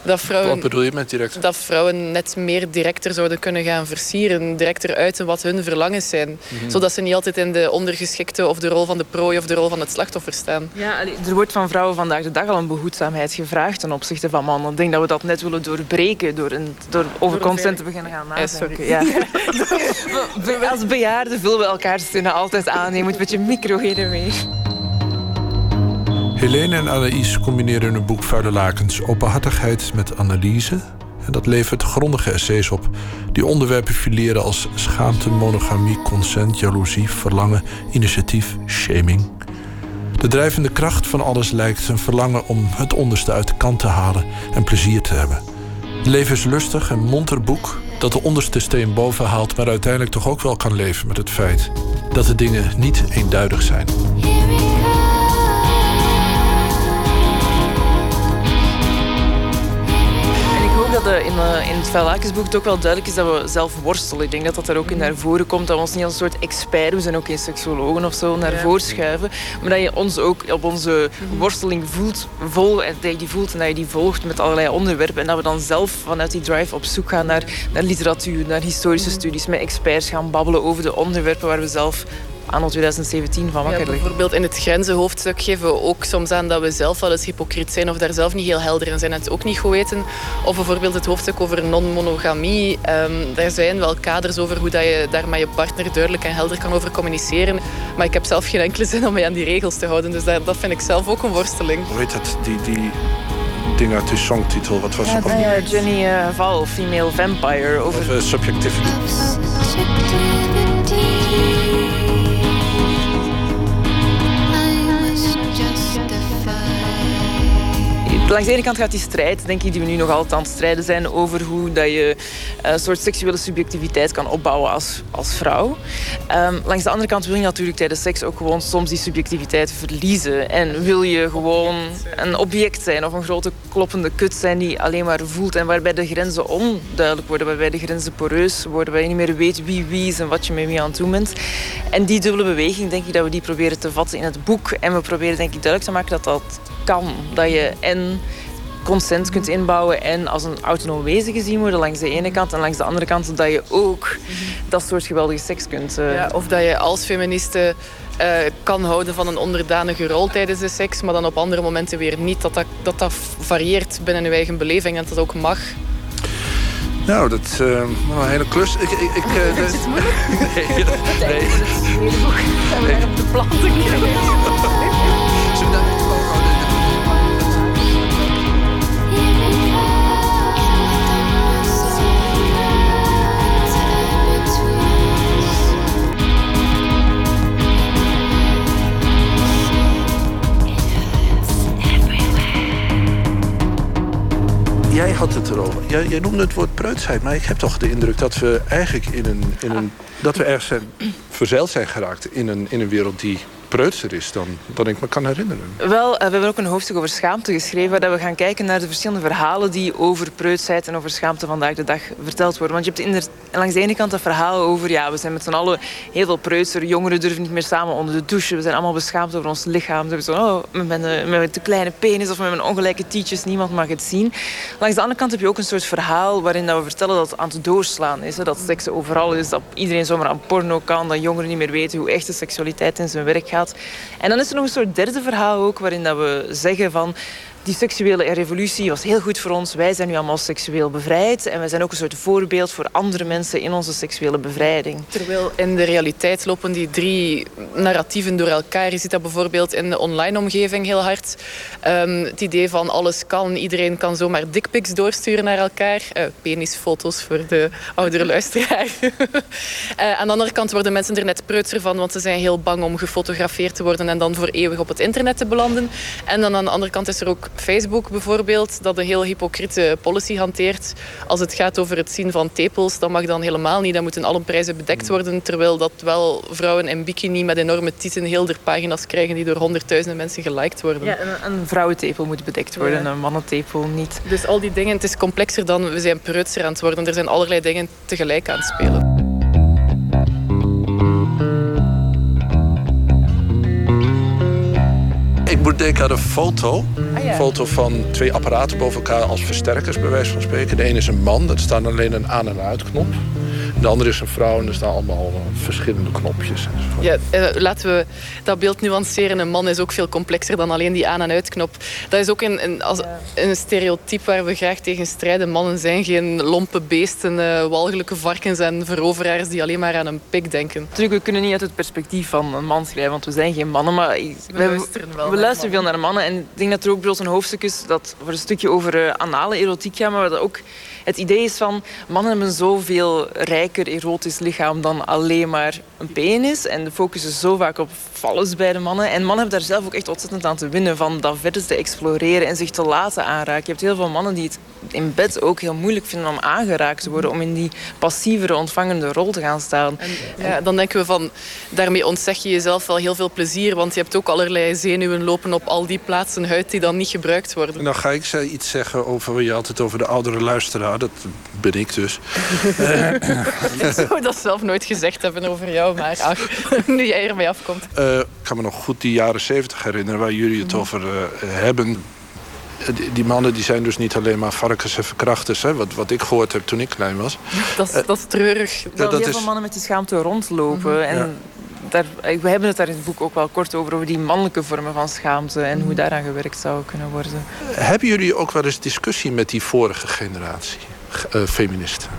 Dat vrouwen, Wat bedoel je met direct? dat vrouwen net meer directer zouden kunnen gaan versieren. Directer uiten wat hun verlangens zijn. Zodat ze niet altijd in de ondergeschikte of de rol van de prooi of de rol van het slachtoffer staan. Ja, er wordt van vrouwen vandaag de dag al een behoedzaamheid gevraagd ten opzichte van mannen. Ik denk dat we dat net willen doorbreken door, een, door over consent te beginnen gaan sorry. nadenken. Ja. [laughs] Als bejaarden vullen we elkaar zinnen altijd aan. Je moet met je micro heen en weer. Helene en Anaïs combineren in hun boek Vuile Lakens openhartigheid met analyse. En dat levert grondige essays op die onderwerpen fileren als schaamte, monogamie, consent, jaloezie, verlangen, initiatief, shaming. De drijvende kracht van alles lijkt een verlangen om het onderste uit de kant te halen en plezier te hebben. Het levenslustig en monter boek dat de onderste steen boven haalt, maar uiteindelijk toch ook wel kan leven met het feit dat de dingen niet eenduidig zijn. Dat eh, in, eh, in het Vuilakensboek het ook wel duidelijk is dat we zelf worstelen. Ik denk dat dat er ook in naar voren komt. Dat we ons niet als een soort expert, we zijn ook geen seksuologen of zo, naar voren schuiven. Maar dat je ons ook op onze worsteling voelt, vol, en dat je die voelt en dat je die volgt met allerlei onderwerpen. En dat we dan zelf vanuit die drive op zoek gaan naar, naar literatuur, naar historische studies, met experts gaan babbelen over de onderwerpen waar we zelf anno 2017 van wakker ja, Bijvoorbeeld in het grenzenhoofdstuk geven we ook soms aan dat we zelf wel eens hypocriet zijn of daar zelf niet heel helder in zijn en het ook niet goed weten. Of bijvoorbeeld het hoofdstuk over non-monogamie. Um, daar zijn wel kaders over hoe dat je daar met je partner duidelijk en helder kan over communiceren. Maar ik heb zelf geen enkele zin om mij aan die regels te houden. Dus dat, dat vind ik zelf ook een worsteling. Hoe heet dat? Die, die ding uit de songtitel. Wat was het? Ja, Jenny uh, Val, Female Vampire. Over of, uh, subjectivity. Langs de ene kant gaat die strijd, denk ik, die we nu nog altijd aan het strijden zijn over hoe dat je een soort seksuele subjectiviteit kan opbouwen als, als vrouw. Um, langs de andere kant wil je natuurlijk tijdens seks ook gewoon soms die subjectiviteit verliezen. En wil je gewoon een object zijn of een grote kloppende kut zijn die alleen maar voelt en waarbij de grenzen onduidelijk worden, waarbij de grenzen poreus worden, waar je niet meer weet wie wie is en wat je met wie aan het doen bent. En die dubbele beweging, denk ik dat we die proberen te vatten in het boek. En we proberen denk ik duidelijk te maken dat dat kan. Dat je en consent kunt inbouwen en als een autonoom wezen gezien worden langs de ene kant en langs de andere kant dat je ook dat soort geweldige seks kunt. Uh... Ja, of dat je als feministe uh, kan houden van een onderdanige rol tijdens de seks, maar dan op andere momenten weer niet. Dat dat, dat, dat varieert binnen je eigen beleving en dat dat ook mag. Nou, dat is uh, een hele klus. Ik, ik, ik, [laughs] uh, is het moeilijk? [laughs] nee, dat, nee. nee. nee. op de planten. [laughs] jij had het erover. Jij, jij noemde het woord preutsheid, maar ik heb toch de indruk dat we eigenlijk in een, in een dat we ergens zijn, verzeild zijn geraakt in een, in een wereld die preutser is dan, dan ik me kan herinneren. Wel, eh, we hebben ook een hoofdstuk over schaamte geschreven... waar we gaan kijken naar de verschillende verhalen... die over preutsheid en over schaamte vandaag de dag verteld worden. Want je hebt langs de ene kant dat verhaal over... ja, we zijn met z'n allen heel veel preutser. Jongeren durven niet meer samen onder de douche. We zijn allemaal beschaamd over ons lichaam. Ze zo, oh, met mijn, te kleine penis of met mijn ongelijke tietjes. Niemand mag het zien. Langs de andere kant heb je ook een soort verhaal... waarin dat we vertellen dat het aan het doorslaan is. Hè? Dat seks overal is, dat iedereen zomaar aan porno kan... dat jongeren niet meer weten hoe echte seksualiteit in zijn werk gaat. En dan is er nog een soort derde verhaal ook, waarin dat we zeggen van die seksuele revolutie was heel goed voor ons. Wij zijn nu allemaal seksueel bevrijd. En wij zijn ook een soort voorbeeld voor andere mensen in onze seksuele bevrijding. Terwijl in de realiteit lopen die drie narratieven door elkaar. Je ziet dat bijvoorbeeld in de online omgeving heel hard. Um, het idee van alles kan. Iedereen kan zomaar dickpics doorsturen naar elkaar. Uh, penisfoto's voor de oudere luisteraar. uh, [laughs] aan de andere kant worden mensen er net preutser van. Want ze zijn heel bang om gefotografeerd te worden. En dan voor eeuwig op het internet te belanden. En dan aan de andere kant is er ook Facebook bijvoorbeeld, dat een heel hypocriete policy hanteert. Als het gaat over het zien van tepels, dat mag dan helemaal niet. Dan moeten alle prijzen bedekt worden. Terwijl dat wel vrouwen in bikini met enorme tieten heel der pagina's krijgen die door honderdduizenden mensen geliked worden. Ja, een, een vrouwentepel moet bedekt worden, een mannentepel niet. Dus al die dingen, het is complexer dan we zijn preutser aan het worden. Er zijn allerlei dingen tegelijk aan het spelen. Ik moet denken aan een foto. Ah, Een foto van twee apparaten boven elkaar als versterkers, bij wijze van spreken. De ene is een man, er staat alleen een aan- en uitknop. De andere is een vrouw en er staan allemaal verschillende knopjes. Ja, uh, laten we dat beeld nuanceren. Een man is ook veel complexer dan alleen die aan- en uitknop. Dat is ook een, een, als, een stereotype waar we graag tegen strijden. Mannen zijn geen lompe beesten, uh, walgelijke varkens en veroveraars die alleen maar aan een pik denken. Natuurlijk, we kunnen niet uit het perspectief van een man schrijven, want we zijn geen mannen. Maar we, we luisteren wel we luisteren veel naar mannen. En ik denk dat er ook bijvoorbeeld een hoofdstuk is dat voor een stukje over uh, anale erotiek gaat, maar dat ook het idee is van mannen hebben zoveel rijker erotisch lichaam dan alleen maar een penis. En de focus is zo vaak op vallens bij de mannen. En mannen hebben daar zelf ook echt ontzettend aan te winnen van dat verder te exploreren en zich te laten aanraken. Je hebt heel veel mannen die het in bed ook heel moeilijk vinden om aangeraakt te worden, om in die passievere ontvangende rol te gaan staan. En, ja, dan denken we van, daarmee ontzeg je jezelf wel heel veel plezier, want je hebt ook allerlei zenuwen lopen op al die plaatsen huid die dan niet gebruikt worden. En dan ga ik iets zeggen over, je had het over de oudere luisteraar, dat ben ik dus. [laughs] ik zou dat zelf nooit gezegd hebben over jou, maar ach, [laughs] nu jij ermee afkomt. Uh, ik kan me nog goed die jaren zeventig herinneren waar jullie het over uh, hebben die, die, mannen die zijn dus niet alleen maar varkens en verkrachters. Hè, wat, wat ik gehoord heb toen ik klein was. [laughs] Dat is, dat is treurig. Dat, dat heel is... veel mannen met die schaamte rondlopen. En daar, we hebben het daar in het boek ook wel kort over, over die mannelijke vormen van schaamte en hoe daaraan gewerkt zou kunnen worden. Hebben jullie ook wel eens discussie met die vorige generatie uh, feministen?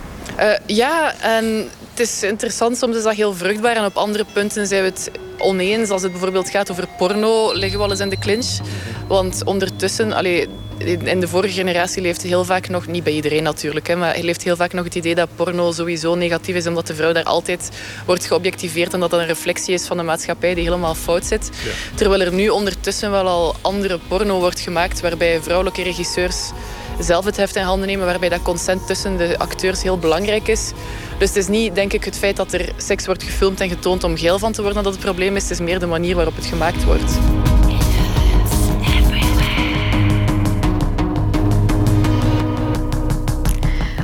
Uh, ja, en is interessant, soms is dat heel vruchtbaar en op andere punten zijn we het oneens. Als het bijvoorbeeld gaat over porno, liggen we wel eens in de clinch. Want ondertussen, allee, in de vorige generatie leeft heel vaak nog, niet bij iedereen natuurlijk, hè, maar leeft heel vaak nog het idee dat porno sowieso negatief is, omdat de vrouw daar altijd wordt geobjectiveerd en dat dat een reflectie is van de maatschappij die helemaal fout zit. Terwijl er nu ondertussen wel al andere porno wordt gemaakt, waarbij vrouwelijke regisseurs zelf het heft in handen nemen, waarbij dat consent tussen de acteurs heel belangrijk is. Dus het is niet, denk ik, het feit dat er seks wordt gefilmd en getoond om geil van te worden dat het probleem is. Het is meer de manier waarop het gemaakt wordt.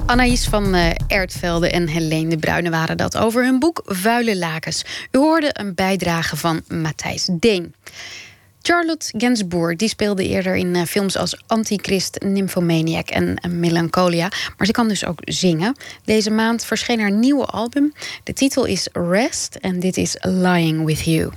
Anaïs van Ertvelde en Helene de Bruyne waren dat over hun boek Vuile Lakens. U hoorde een bijdrage van Matthijs Deen. Charlotte Gainsbourg die speelde eerder in uh, films als Antichrist, Nymphomaniac en uh, Melancholia. Maar ze kan dus ook zingen. Deze maand verscheen haar nieuwe album. De titel is Rest en dit is Lying With You.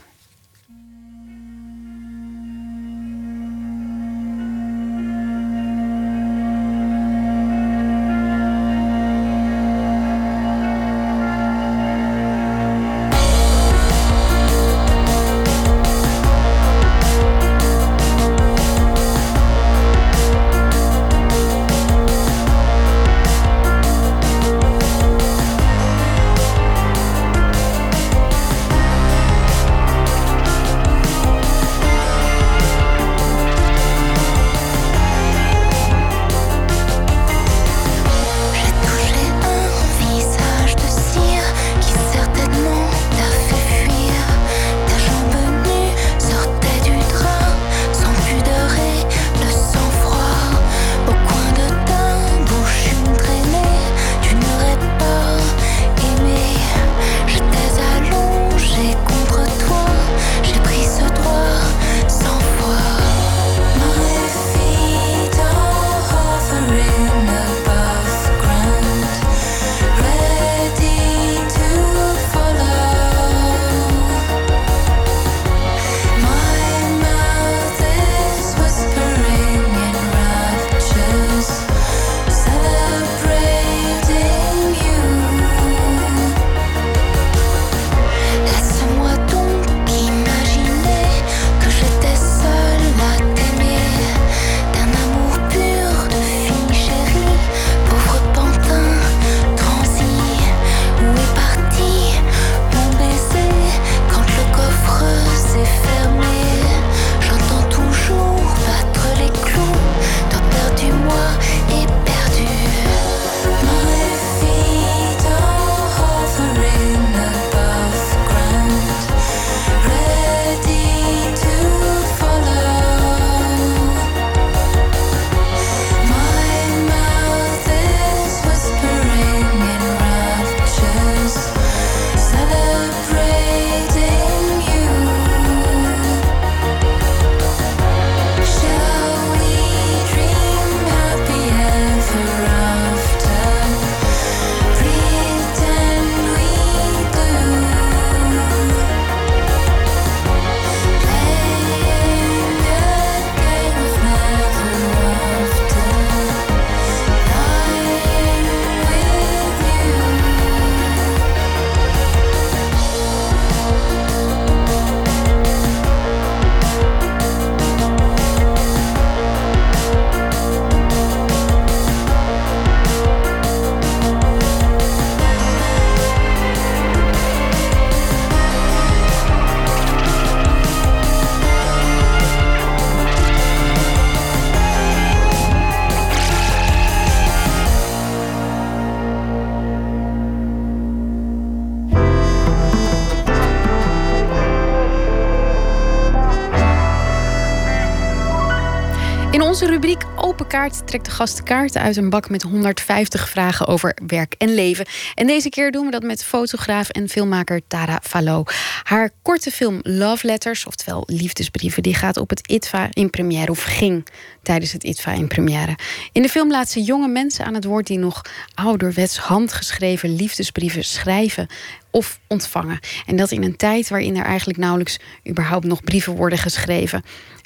Kaart trekt de gast kaarten uit een bak met 150 vragen over werk en leven. En deze keer doen we dat met fotograaf en filmmaker Tara Fallot. Haar korte film Love Letters, oftewel liefdesbrieven, die gaat op het ITVA in première of ging tijdens het ITVA in première. In de film laat ze jonge mensen aan het woord die nog ouderwets handgeschreven liefdesbrieven schrijven of ontvangen. En dat in een tijd waarin er eigenlijk nauwelijks überhaupt nog brieven worden geschreven.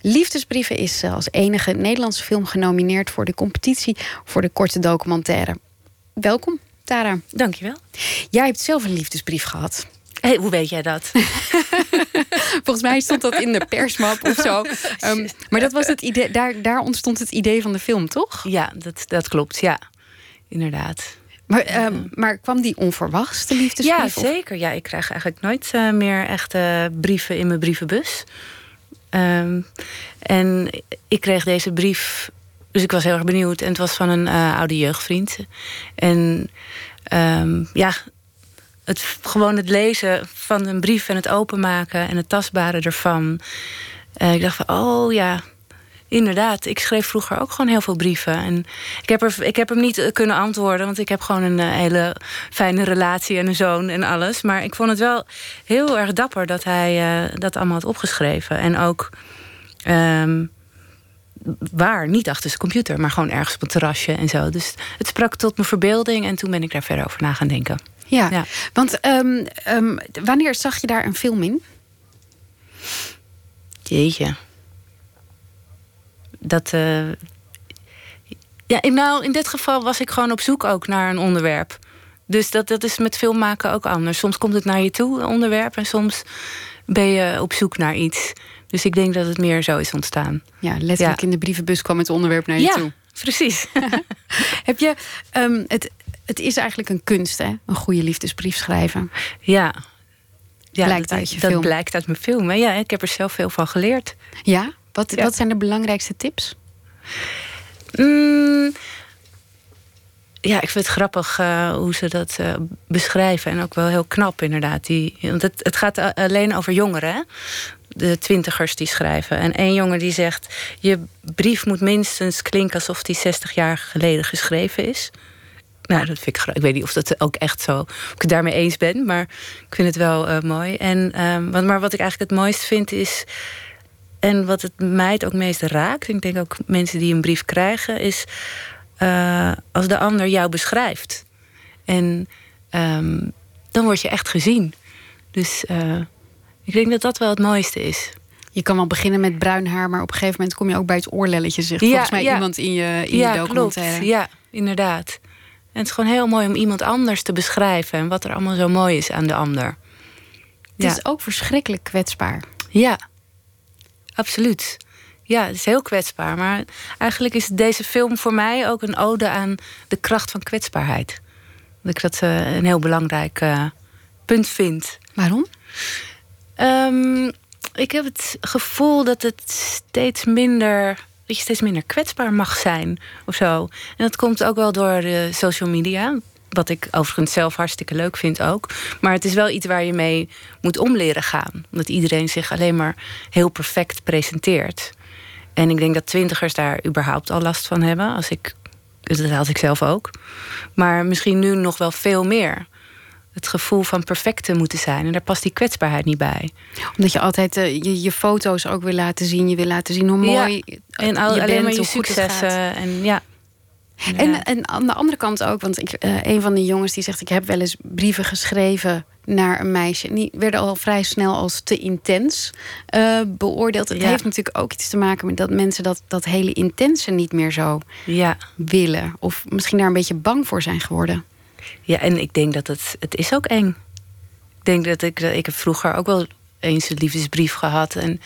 Liefdesbrieven is als enige Nederlandse film genomineerd voor de competitie voor de korte documentaire. Welkom, Tara. Dankjewel. Jij hebt zelf een liefdesbrief gehad. Hey, hoe weet jij dat? [laughs] Volgens mij stond dat in de persmap of zo. [laughs] Um, maar dat was het idee, daar, daar ontstond het idee van de film, toch? Ja, dat, dat klopt, ja. Inderdaad. Maar, um, maar kwam die onverwachts, de liefdesbrief? Ja, zeker. Ja, ik krijg eigenlijk nooit uh, meer echte brieven in mijn brievenbus. Um, en ik kreeg deze brief, dus ik was heel erg benieuwd. En het was van een uh, oude jeugdvriend. En um, ja, het, gewoon het lezen van een brief en het openmaken en het tastbare ervan. Uh, ik dacht van, oh ja, inderdaad. Ik schreef vroeger ook gewoon heel veel brieven. En ik heb, er, ik heb hem niet kunnen antwoorden, want ik heb gewoon een uh, hele fijne relatie en een zoon en alles. Maar ik vond het wel heel erg dapper dat hij uh, dat allemaal had opgeschreven. En ook. Um, waar, niet achter zijn computer, maar gewoon ergens op een terrasje en zo. Dus het sprak tot mijn verbeelding en toen ben ik daar verder over na gaan denken. Ja, ja. want um, um, wanneer zag je daar een film in? Jeetje. Dat. Uh... Ja, nou, in dit geval was ik gewoon op zoek ook naar een onderwerp. Dus dat, dat is met film maken ook anders. Soms komt het naar je toe, een onderwerp, en soms ben je op zoek naar iets. Dus ik denk dat het meer zo is ontstaan. Ja, letterlijk ja. in de brievenbus kwam het onderwerp naar je ja, toe. Precies. [laughs] Heb je um, het, het is eigenlijk een kunst, hè? Een goede liefdesbrief schrijven. Ja. ja blijkt dat, uit je dat film. blijkt uit mijn film. Ja, ik heb er zelf veel van geleerd. Ja? Wat, ja. wat zijn de belangrijkste tips? Mm, ja, ik vind het grappig uh, hoe ze dat uh, beschrijven. En ook wel heel knap, inderdaad. Die, want het, het gaat alleen over jongeren, hè? de twintigers die schrijven. En één jongen die zegt... je brief moet minstens klinken alsof die 60 jaar geleden geschreven is. Nou, dat vind ik Ik weet niet of dat ook echt zo... of ik het daarmee eens ben, maar ik vind het wel uh, mooi. En, um, maar wat ik eigenlijk het mooist vind is... en wat het mij het ook meest raakt... ik denk ook mensen die een brief krijgen... is uh, als de ander jou beschrijft. En um, dan word je echt gezien. Dus... Uh, ik denk dat dat wel het mooiste is. Je kan wel beginnen met bruin haar, maar op een gegeven moment kom je ook bij het oorlelletje. Zegt ja, volgens mij ja. iemand in je, in ja, je documentaire. Klopt. Ja, inderdaad. En het is gewoon heel mooi om iemand anders te beschrijven en wat er allemaal zo mooi is aan de ander. Het is ook verschrikkelijk kwetsbaar. Ja, absoluut. Ja, het is heel kwetsbaar. Maar eigenlijk is deze film voor mij ook een ode aan de kracht van kwetsbaarheid. Dat ik dat uh, een heel belangrijk uh, punt vind. Waarom? Um, ik heb het gevoel dat het steeds minder. dat je steeds minder kwetsbaar mag zijn of zo. En dat komt ook wel door de social media. Wat ik overigens zelf hartstikke leuk vind ook. Maar het is wel iets waar je mee moet omleren gaan. Omdat iedereen zich alleen maar heel perfect presenteert. En ik denk dat twintigers daar überhaupt al last van hebben. Als ik, dat had ik zelf ook. Maar misschien nu nog wel veel meer het gevoel van perfect te moeten zijn. En daar past die kwetsbaarheid niet bij. Omdat je altijd uh, je, je, foto's ook wil laten zien. Je wil laten zien hoe mooi ja. en al, je alleen bent, maar je successen. En, ja. En, en aan de andere kant ook, want ik, uh, een van de jongens die zegt... ik heb wel eens brieven geschreven naar een meisje. Die werden al vrij snel als te intens uh, beoordeeld. Het Ja. heeft natuurlijk ook iets te maken met dat mensen... dat, dat hele intense niet meer zo Ja. willen. Of misschien daar een beetje bang voor zijn geworden. ja, en ik denk dat het, het is ook eng. Ik denk dat ik, ik heb vroeger ook wel eens een liefdesbrief gehad. En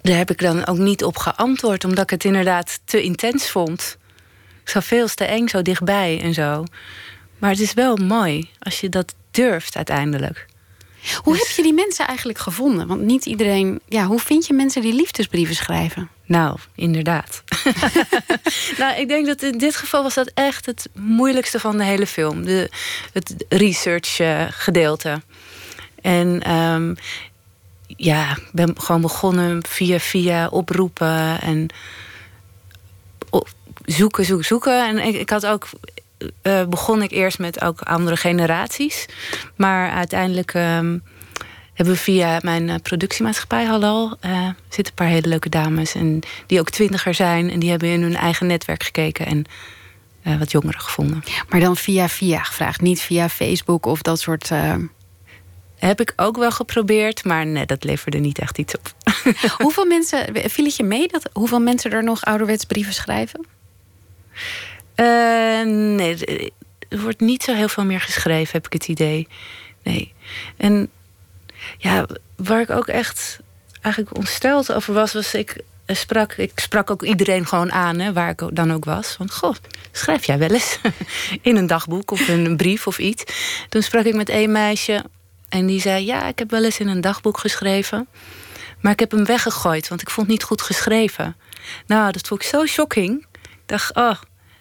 daar heb ik dan ook niet op geantwoord, omdat ik het inderdaad te intens vond. Zo veel te eng, zo dichtbij en zo. Maar het is wel mooi als je dat durft uiteindelijk. Hoe Dus- heb je die mensen eigenlijk gevonden? Want niet iedereen... Ja, hoe vind je mensen die liefdesbrieven schrijven? Nou, inderdaad. [laughs] nou, ik denk dat in dit geval was dat echt het moeilijkste van de hele film. De, het research eh, gedeelte. En ehm, ja, ik ben gewoon begonnen via via oproepen en op- zoeken, zoeken, zoeken. En ik, ik had ook eh, begon ik eerst met ook andere generaties. Maar uiteindelijk ehm, hebben we via mijn eh, productiemaatschappij Halal... eh zitten een paar hele leuke dames en die ook twintiger zijn... en die hebben in hun eigen netwerk gekeken. En wat jongeren gevonden. Maar dan via via gevraagd, niet via Facebook of dat soort. Uh... Heb ik ook wel geprobeerd, maar nee, dat leverde niet echt iets op. [laughs] hoeveel mensen, viel het je mee dat hoeveel mensen er nog ouderwets brieven schrijven? Uh, nee, er wordt niet zo heel veel meer geschreven, heb ik het idee. Nee. En ja, waar ik ook echt eigenlijk ontsteld over was, was ik sprak, ik sprak ook iedereen gewoon aan, hè, waar ik dan ook was. Van, goh, schrijf jij wel eens [laughs] in een dagboek of een brief of iets? Toen sprak ik met een meisje en die zei, ja, ik heb wel eens in een dagboek geschreven. Maar ik heb hem weggegooid, want ik vond het niet goed geschreven. Nou, dat vond ik zo shocking. Dacht, oh,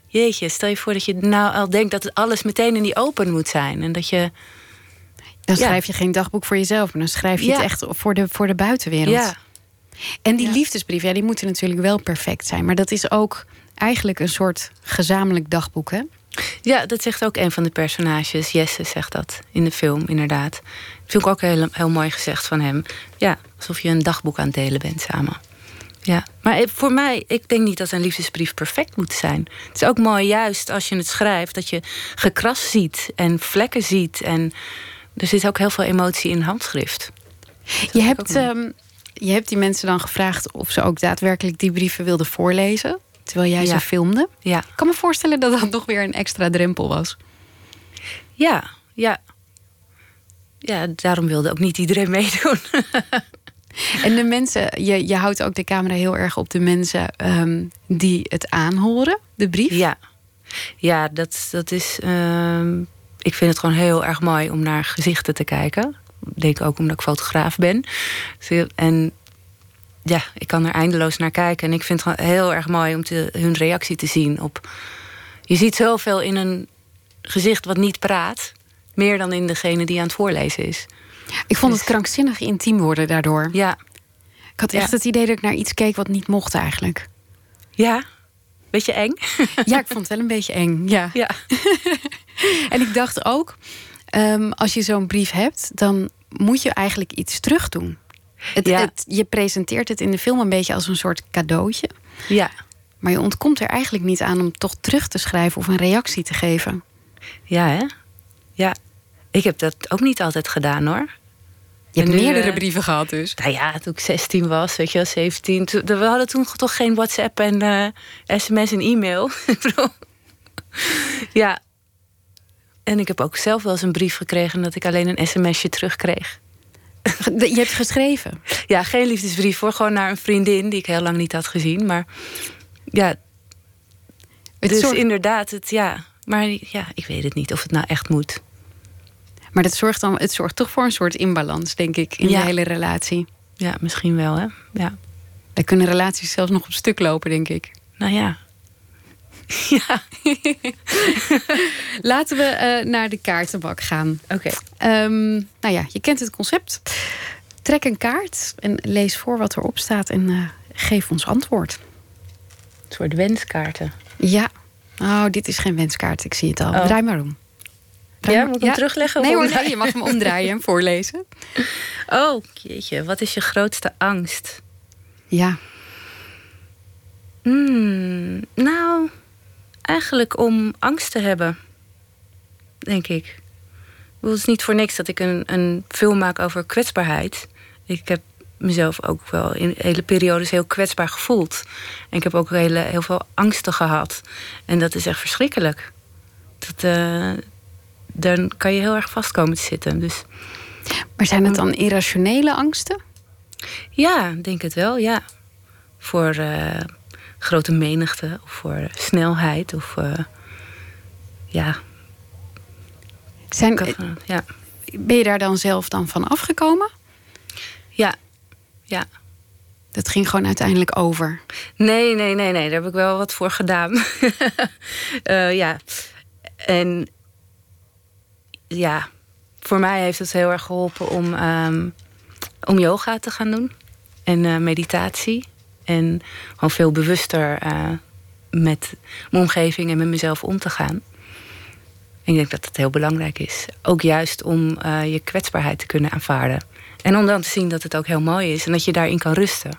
jeetje, stel je voor dat je nou al denkt dat alles meteen in die open moet zijn. En dat je. Dan schrijf je geen dagboek voor jezelf, maar dan schrijf je het echt voor de, voor de buitenwereld. Ja. En die liefdesbrieven, ja, die moeten natuurlijk wel perfect zijn. Maar dat is ook eigenlijk een soort gezamenlijk dagboek, hè? Ja, dat zegt ook een van de personages. Jesse zegt dat in de film, inderdaad. Dat vind ik ook heel, heel mooi gezegd van hem. Ja, alsof je een dagboek aan het delen bent samen. Ja, maar voor mij, ik denk niet dat een liefdesbrief perfect moet zijn. Het is ook mooi, juist als je het schrijft, dat je gekrast ziet en vlekken ziet. En er zit ook heel veel emotie in handschrift. Je hebt, um, je hebt die mensen dan gevraagd of ze ook daadwerkelijk die brieven wilden voorlezen. Terwijl jij ze filmde. Ja. Ik kan me voorstellen dat dat nog weer een extra drempel was. Ja, ja. Ja, daarom wilde ook niet iedereen [laughs] meedoen. [laughs] En de mensen, je, je houdt ook de camera heel erg op de mensen ehm, die het aanhoren, de brief. Ja, ja dat, dat is. Ehm, ik vind het gewoon heel erg mooi om naar gezichten te kijken. Ik denk ook omdat ik fotograaf ben. En ja, ik kan er eindeloos naar kijken. En ik vind het heel erg mooi om te, hun reactie te zien op. Je ziet zoveel in een gezicht wat niet praat, meer dan in degene die aan het voorlezen is. Ik vond het dus- krankzinnig intiem worden daardoor. Ja. Ik had echt het idee dat ik naar iets keek wat niet mocht eigenlijk. Ja, beetje eng. [laughs] Ja, ik vond het wel een beetje eng. Ja. [laughs] ja. [laughs] en ik dacht ook, um, als je zo'n brief hebt, dan moet je eigenlijk iets terug doen. Het, ja. het, je presenteert het in de film een beetje als een soort cadeautje. Ja. Maar je ontkomt er eigenlijk niet aan om toch terug te schrijven of een reactie te geven. Ja, hè? Ja. Ik heb dat ook niet altijd gedaan hoor. Je hebt meerdere uh, brieven gehad dus? Nou ja, toen ik 16 was, weet je wel, 17. we hadden toen toch geen WhatsApp en uh, sms en e-mail. [laughs] ja. En ik heb ook zelf wel eens een brief gekregen... dat ik alleen een sms'je terugkreeg. Je hebt geschreven? Ja, geen liefdesbrief voor. Gewoon naar een vriendin die ik heel lang niet had gezien. Maar ja, het dus soort... inderdaad, het, ja. Maar ja, ik weet het niet of het nou echt moet. Maar dat zorgt dan, het zorgt toch voor een soort imbalans, denk ik, in de hele relatie. Ja, misschien wel, hè? Ja. Dan kunnen relaties zelfs nog op stuk lopen, denk ik. Nou ja. [laughs] ja. [laughs] Laten we uh, naar de kaartenbak gaan. Oké. Okay. Um, nou ja, je kent het concept. Trek een kaart en lees voor wat erop staat en uh, geef ons antwoord. Een soort wenskaarten. Ja. Oh, dit is geen wenskaart. Ik zie het al. Oh. Draai maar om. Ja, moet ik hem terugleggen? Nee hoor, nee, je mag hem omdraaien en voorlezen. [laughs] Oh, jeetje. Wat is je grootste angst? Ja. Hmm, nou, eigenlijk om angst te hebben. Denk ik. Het is niet voor niks dat ik een, een film maak over kwetsbaarheid. Ik heb mezelf ook wel in hele periodes heel kwetsbaar gevoeld. En ik heb ook hele, heel veel angsten gehad. En dat is echt verschrikkelijk. Dat, uh, dan kan je heel erg vast komen te zitten. Dus, maar zijn het dan irrationele angsten? Ja, denk het wel, ja. Voor uh, grote menigte of voor snelheid of uh, ja. Zijn, ja. Ben je daar dan zelf dan van afgekomen? Ja, ja. Dat ging gewoon uiteindelijk over? Nee, nee, nee, nee. Daar heb ik wel wat voor gedaan. uh, [laughs] ja. En ja, voor mij heeft het heel erg geholpen om, um, om yoga te gaan doen. En uh, meditatie. En gewoon veel bewuster uh, met mijn omgeving en met mezelf om te gaan. En ik denk dat dat heel belangrijk is. Ook juist om uh, je kwetsbaarheid te kunnen aanvaarden. En om dan te zien dat het ook heel mooi is en dat je daarin kan rusten.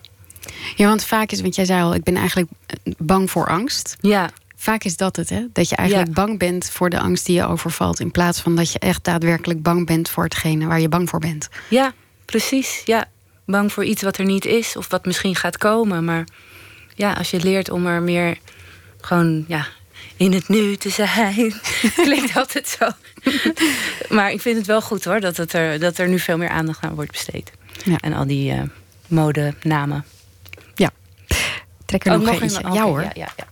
Ja, want vaak is, want jij zei al, ik ben eigenlijk bang voor angst. Ja. Vaak is dat het, hè? Dat je eigenlijk bang bent voor de angst die je overvalt. In plaats van dat je echt daadwerkelijk bang bent voor hetgene waar je bang voor bent. Ja, precies. Ja, bang voor iets wat er niet is of wat misschien gaat komen. Maar ja, als je leert om er meer gewoon ja, in het nu te zijn. [laughs] Klinkt altijd zo. [laughs] maar ik vind het wel goed hoor, dat, het er, dat er nu veel meer aandacht aan wordt besteed. Ja. En al die uh, modenamen. Ja. Trek er oh, nog, eentje. ja hoor. Ja, ja,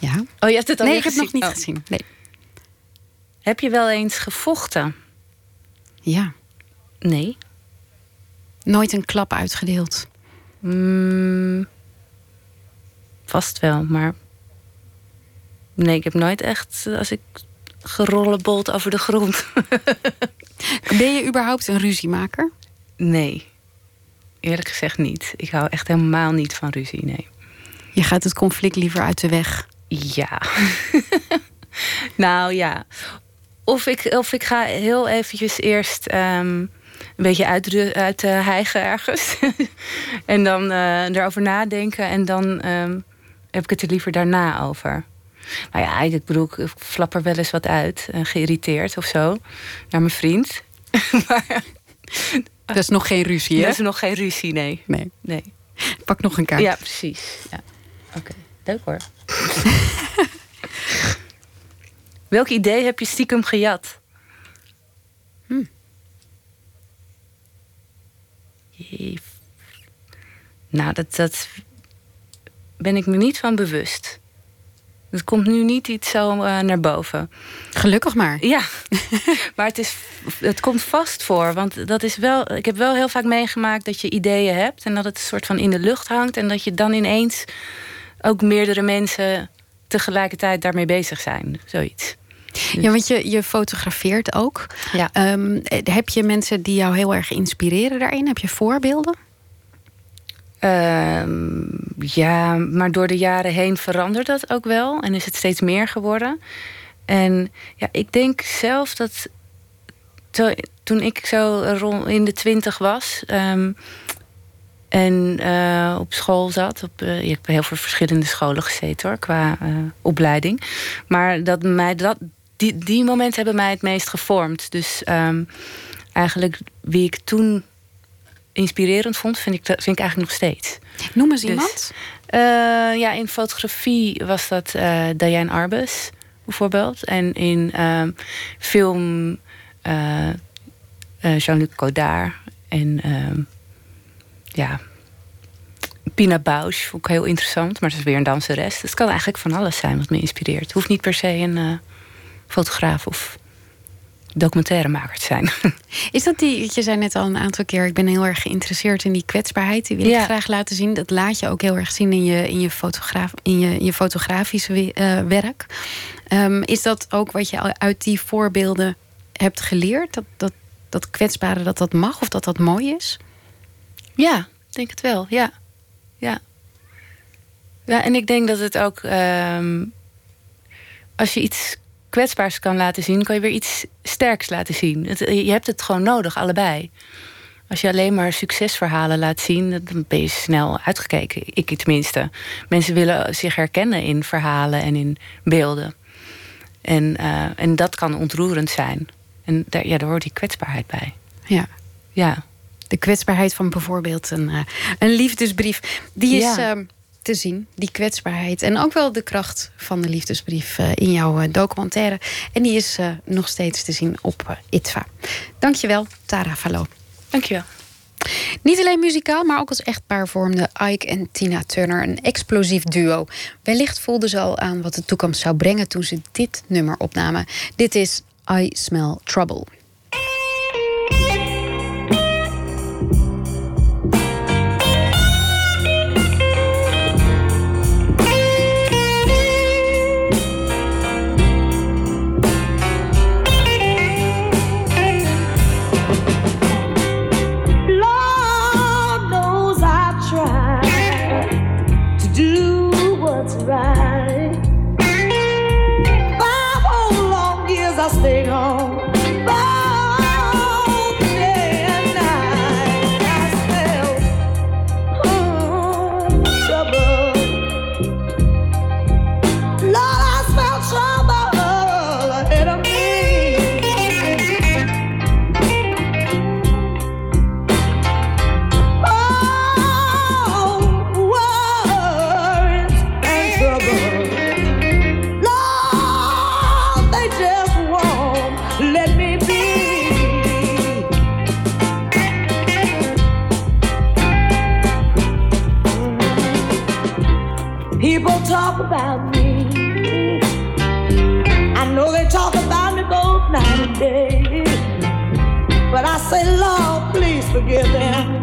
ja. Oh, je hebt het al Nee, ik heb het nog niet oh. gezien. Nee. Heb je wel eens gevochten? Ja. Nee. Nooit een klap uitgedeeld? Mm, vast wel, maar... Nee, ik heb nooit echt... Als ik gerollenbold over de grond. [laughs] ben je überhaupt een ruziemaker? Nee. Eerlijk gezegd niet. Ik hou echt helemaal niet van ruzie, nee. Je gaat het conflict liever uit de weg? Ja. [laughs] nou ja. Of ik, of ik ga heel eventjes eerst... Ehm, een beetje uit, uit uh, hijgen ergens. [laughs] en dan uh, erover nadenken. En dan uh, heb ik het er liever daarna over. Nou ja, ik bedoel, ik flap er wel eens wat uit. Uh, geïrriteerd of zo. Naar mijn vriend. [laughs] maar, dat is nog geen ruzie, hè? Dat is nog geen ruzie, nee. Nee. nee. Pak nog een kaart. Ja, precies. Ja. Oké, leuk hoor. [laughs] Welk idee heb je stiekem gejat? Hm. Nou, dat, dat ben ik me niet van bewust. Het komt nu niet iets zo uh, naar boven. Gelukkig maar. Ja, [laughs] maar het, is, het komt vast voor. Want dat is wel, ik heb wel heel vaak meegemaakt dat je ideeën hebt... en dat het een soort van in de lucht hangt... en dat je dan ineens ook meerdere mensen tegelijkertijd daarmee bezig zijn. Zoiets. Ja, want je, je fotografeert ook. Ja. Um, heb je mensen die jou heel erg inspireren daarin? Heb je voorbeelden? Um, ja, maar door de jaren heen verandert dat ook wel. En is het steeds meer geworden. En ja, ik denk zelf dat toen ik zo rond in de twintig was... Um, en uh, op school zat. Op, uh, ik heb heel veel verschillende scholen gezeten hoor, qua uh, opleiding. Maar dat mij dat, die, die momenten hebben mij het meest gevormd. Dus um, eigenlijk wie ik toen inspirerend vond, vind ik, vind ik eigenlijk nog steeds. Noem eens dus, iemand. Ja, in fotografie was dat Diane Arbus bijvoorbeeld. En in uh, film Jean-Luc Godard. En ehm, ja, Pina Bausch vond ik heel interessant. Maar dat is weer een danseres. Het kan eigenlijk van alles zijn wat me inspireert. Het hoeft niet per se een fotograaf of documentairemaker te zijn. [laughs] Is dat die, je zei net al een aantal keer, ik ben heel erg geïnteresseerd in die kwetsbaarheid. Die wil ik graag laten zien. Dat laat je ook heel erg zien in je, in je, fotograaf, in je, je fotografische uh, werk. Um, is dat ook wat je uit die voorbeelden hebt geleerd? Dat, dat, dat kwetsbare, dat dat mag of dat dat mooi is? Ja, ik denk het wel, ja. Ja, ja en ik denk dat het ook... Um, als je iets kwetsbaars kan laten zien, kan je weer iets sterks laten zien. je hebt het gewoon nodig, allebei. Als je alleen maar succesverhalen laat zien, dan ben je snel uitgekeken. Ik tenminste. Mensen willen zich herkennen in verhalen en in beelden. En, uh, en dat kan ontroerend zijn. En daar, ja, daar hoort die kwetsbaarheid bij. Ja. Ja. De kwetsbaarheid van bijvoorbeeld een, uh, een liefdesbrief. Die is. Ja. Uh, te zien, die kwetsbaarheid. En ook wel de kracht van de liefdesbrief uh, in jouw uh, documentaire. En die is nog steeds te zien op ITVA. Dankjewel, Tara Fallo. Dankjewel. Niet alleen muzikaal, maar ook als echtpaar vormden Ike en Tina Turner een explosief duo. Wellicht voelden ze al aan wat de toekomst zou brengen toen ze dit nummer opnamen. Dit is I Smell Trouble. Say, Lord, please forgive them.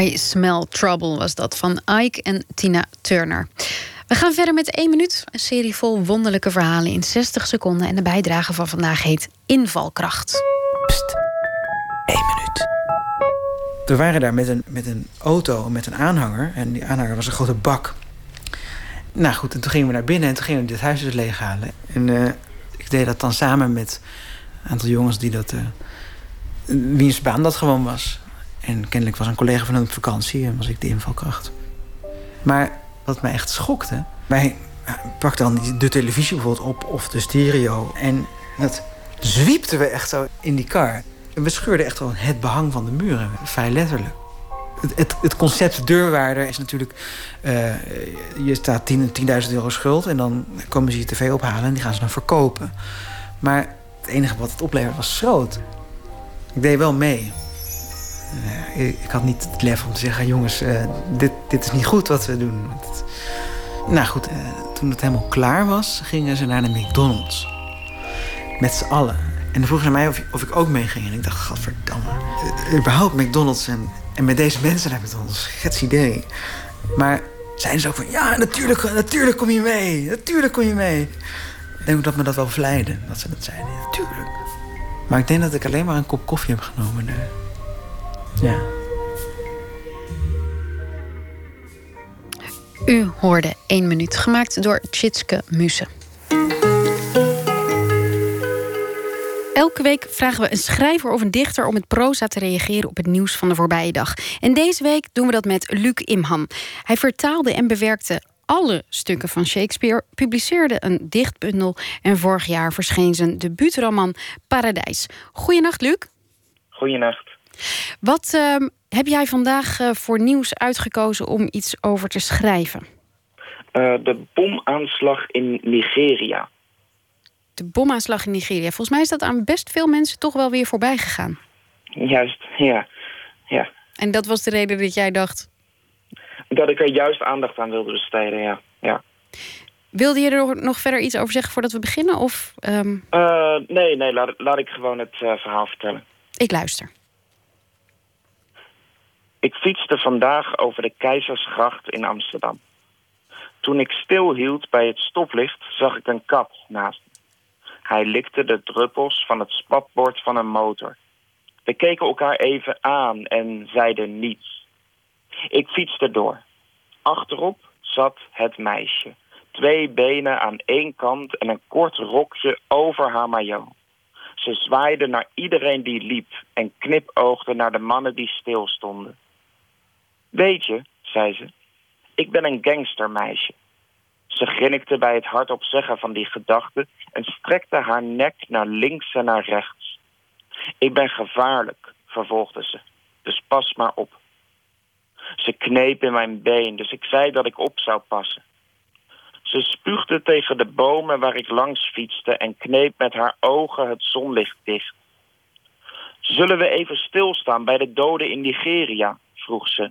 I Smell Trouble was dat van Ike en Tina Turner. We gaan verder met één minuut. Een serie vol wonderlijke verhalen in 60 seconden. En de bijdrage van vandaag heet Invalkracht. We waren daar met een, met een auto, met een aanhanger. En die aanhanger was een grote bak. Nou goed, en toen gingen we naar binnen en toen gingen we dit huis dus leeghalen. En eh, ik deed dat dan samen met een aantal jongens die dat... eh wiens baan dat gewoon was. En kennelijk was een collega van hen op vakantie en was ik de invalkracht. Maar wat mij echt schokte... Wij pakten dan de televisie bijvoorbeeld op of de stereo... en dat zwiepten we echt zo in die kar. En we scheurden echt wel het behang van de muren, vrij letterlijk. Het, het, het concept deurwaarder is natuurlijk... eh, je staat 10 10.000 euro schuld... en dan komen ze je tv ophalen en die gaan ze dan verkopen. Maar het enige wat het opleverde was schroot. Ik deed wel mee. Eh, ik, had niet het lef om te zeggen... jongens, eh, dit, dit is niet goed wat we doen. Nou goed, eh, toen het helemaal klaar was... gingen ze naar de McDonald's. Met z'n allen. En dan vroegen ze mij of, of ik ook meeging. En ik dacht, gadverdamme. Überhaupt McDonald's en, en met deze mensen naar McDonald's. Gets idee. Maar zeiden ze ook van... Ja, natuurlijk, natuurlijk kom je mee. Natuurlijk kom je mee. Ik denk dat me dat wel vleide. Dat ze dat zeiden. Natuurlijk. Maar ik denk dat ik alleen maar een kop koffie heb genomen. Ja. U hoorde één minuut, gemaakt door Tjitske Muse. Elke week vragen we een schrijver of een dichter om met proza te reageren op het nieuws van de voorbije dag. En deze week doen we dat met Luc Imham. Hij vertaalde en bewerkte alle stukken van Shakespeare, publiceerde een dichtbundel en vorig jaar verscheen zijn debuutroman Paradijs. Goedenacht, Luc. Goeienacht. Wat ehm, heb jij vandaag eh, voor nieuws uitgekozen om iets over te schrijven? Eh, de bomaanslag in Nigeria. De bomaanslag in Nigeria. Volgens mij is dat aan best veel mensen toch wel weer voorbij gegaan. Juist, ja. ja. En dat was de reden dat jij dacht. Dat ik er juist aandacht aan wilde besteden, ja. ja. Wilde je er nog- verder iets over zeggen voordat we beginnen? Of, ehm, Eh, nee, nee, laat, laat ik gewoon het verhaal vertellen. Ik luister. Ik fietste vandaag over de Keizersgracht in Amsterdam. Toen ik stilhield bij het stoplicht, zag ik een kat naast me. Hij likte de druppels van het spatbord van een motor. We keken elkaar even aan en zeiden niets. Ik fietste door. Achterop zat het meisje. Twee benen aan één kant en een kort rokje over haar maillot. Ze zwaaide naar iedereen die liep en knipoogde naar de mannen die stilstonden. Weet je, zei ze, ik ben een gangstermeisje. Ze grinnikte bij het hardop zeggen van die gedachte en strekte haar nek naar links en naar rechts. Ik ben gevaarlijk, vervolgde ze, dus pas maar op. Ze kneep in mijn been, dus ik zei dat ik op zou passen. Ze spuugde tegen de bomen waar ik langs fietste en kneep met haar ogen het zonlicht dicht. Zullen we even stilstaan bij de doden in Nigeria? vroeg ze.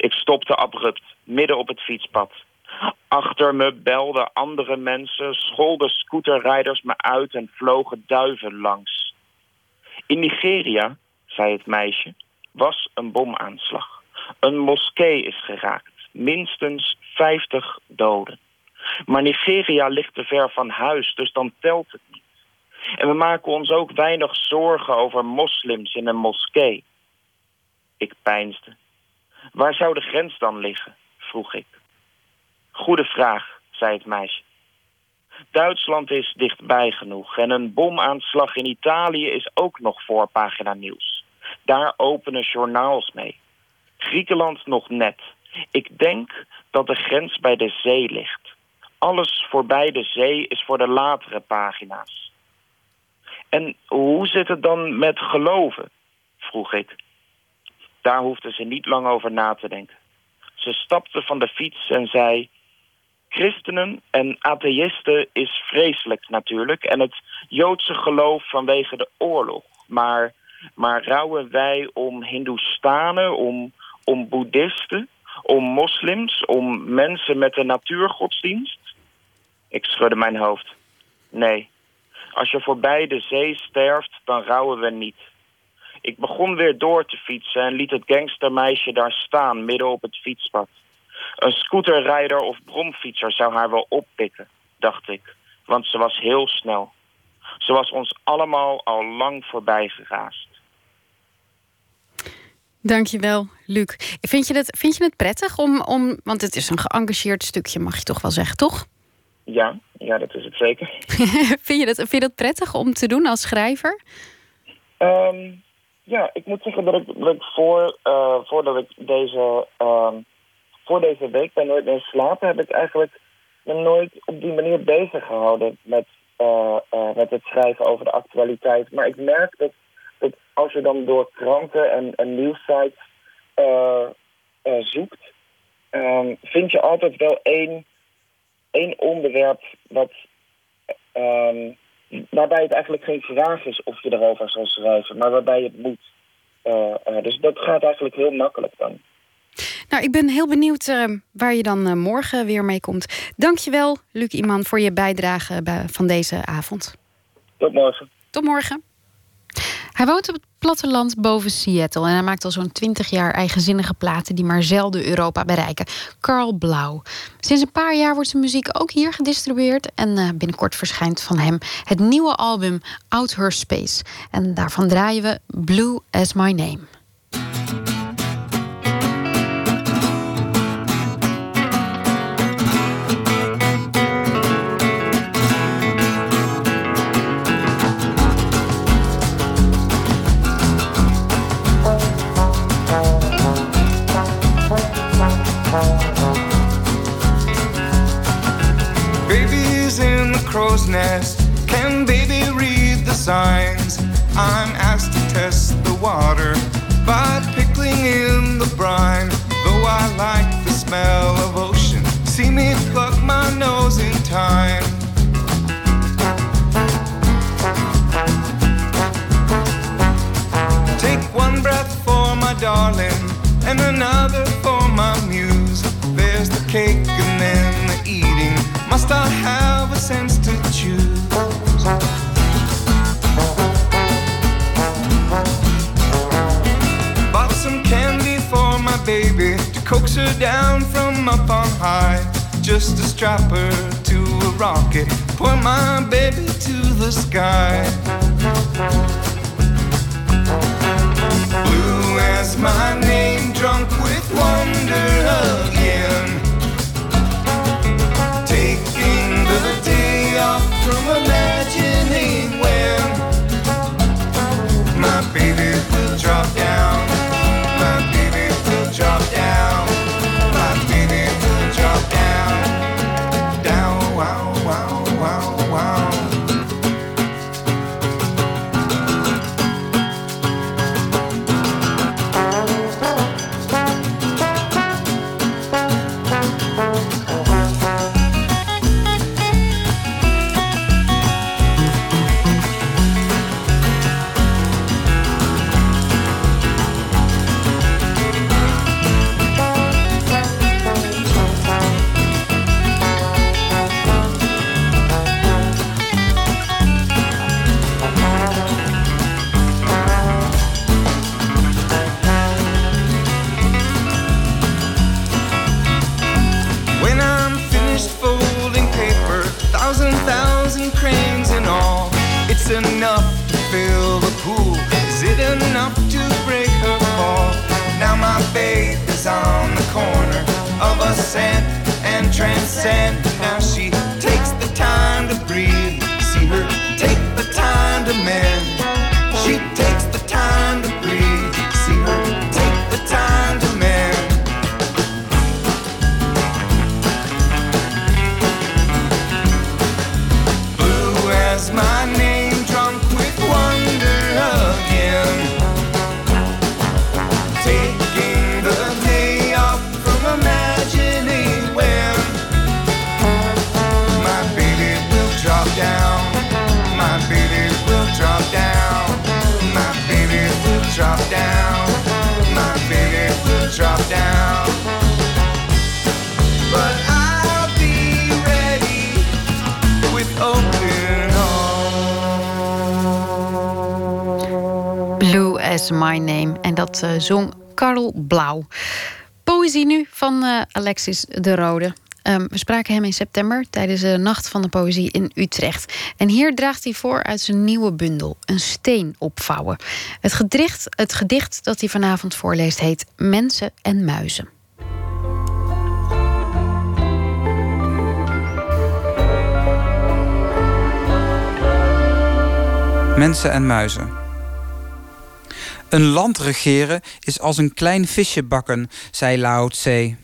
Ik stopte abrupt, midden op het fietspad. Achter me belden andere mensen, scholden scooterrijders me uit en vlogen duiven langs. In Nigeria, zei het meisje, was een bomaanslag. Een moskee is geraakt, minstens 50 doden. Maar Nigeria ligt te ver van huis, dus dan telt het niet. En we maken ons ook weinig zorgen over moslims in een moskee. Ik peinsde. Waar zou de grens dan liggen? vroeg ik. Goede vraag, zei het meisje. Duitsland is dichtbij genoeg en een bomaanslag in Italië is ook nog voorpagina nieuws. Daar openen journaals mee. Griekenland nog net. Ik denk dat de grens bij de zee ligt. Alles voorbij de zee is voor de latere pagina's. En hoe zit het dan met geloven? vroeg ik. Daar hoefde ze niet lang over na te denken. Ze stapte van de fiets en zei... Christenen en atheïsten is vreselijk natuurlijk... en het Joodse geloof vanwege de oorlog. Maar, maar rouwen wij om Hindoestanen, om, om boeddhisten... om moslims, om mensen met een natuurgodsdienst? Ik schudde mijn hoofd. Nee, als je voorbij de zee sterft, dan rouwen we niet. Ik begon weer door te fietsen en liet het gangstermeisje daar staan, midden op het fietspad. Een scooterrijder of bromfietser zou haar wel oppikken, dacht ik, want ze was heel snel. Ze was ons allemaal al lang voorbij geraasd. Dankjewel, Luc. Vind je het, vind je het prettig om, om. Want het is een geëngageerd stukje, mag je toch wel zeggen, toch? Ja, ja dat is het zeker. [laughs] vind, je dat, vind je dat prettig om te doen als schrijver? Ehm, ja, ik moet zeggen dat ik, voor, uh, voordat ik deze, uh, voor deze week bij Nooit meer slapen, heb ik eigenlijk me nooit op die manier bezig gehouden met, uh, met het schrijven over de actualiteit. Maar ik merk dat, dat als je dan door kranten en, en nieuwsites zoekt, ehm, vind je altijd wel één, één onderwerp wat, um, waarbij het eigenlijk geen vraag is of je erover zal schrijven, maar waarbij het moet. Uh, uh, dus dat gaat eigenlijk heel makkelijk dan. Nou, ik ben heel benieuwd uh, waar je dan morgen weer mee komt. Dankjewel, Luc Iman, voor je bijdrage van deze avond. Tot morgen. Tot morgen. Hij woont op het platteland boven Seattle en hij maakt al zo'n 20 jaar eigenzinnige platen die maar zelden Europa bereiken. Carl Blauw. Sinds een paar jaar wordt zijn muziek ook hier gedistribueerd en uh, binnenkort verschijnt van hem het nieuwe album Out Her Space. En daarvan draaien we Blue as My Name. Nest. Can baby read the signs? I'm asked to test the water by pickling in the brine. Though I like the smell of ocean, see me pluck my nose in time. Take one breath for my darling, and another for my muse. There's the cake and then the eating. Must I have her down from up on high, just to strap her to a rocket, point my baby to the sky. Blue as my name, drunk with wonder again. Taking the day off from imagining is on the corner of ascent and transcend. Now she takes the time to breathe. See her take the time to mend. En dat eh, zong Karel Blauw. Poëzie nu van eh, Alexis de Rode. Ehm, we spraken hem in september tijdens de Nacht van de Poëzie in Utrecht. En hier draagt hij voor uit zijn nieuwe bundel, Een steen opvouwen. Het gedicht, het gedicht dat hij vanavond voorleest heet Mensen en Muizen. Mensen en muizen. Een land regeren is als een klein visje bakken, zei Lao Tse.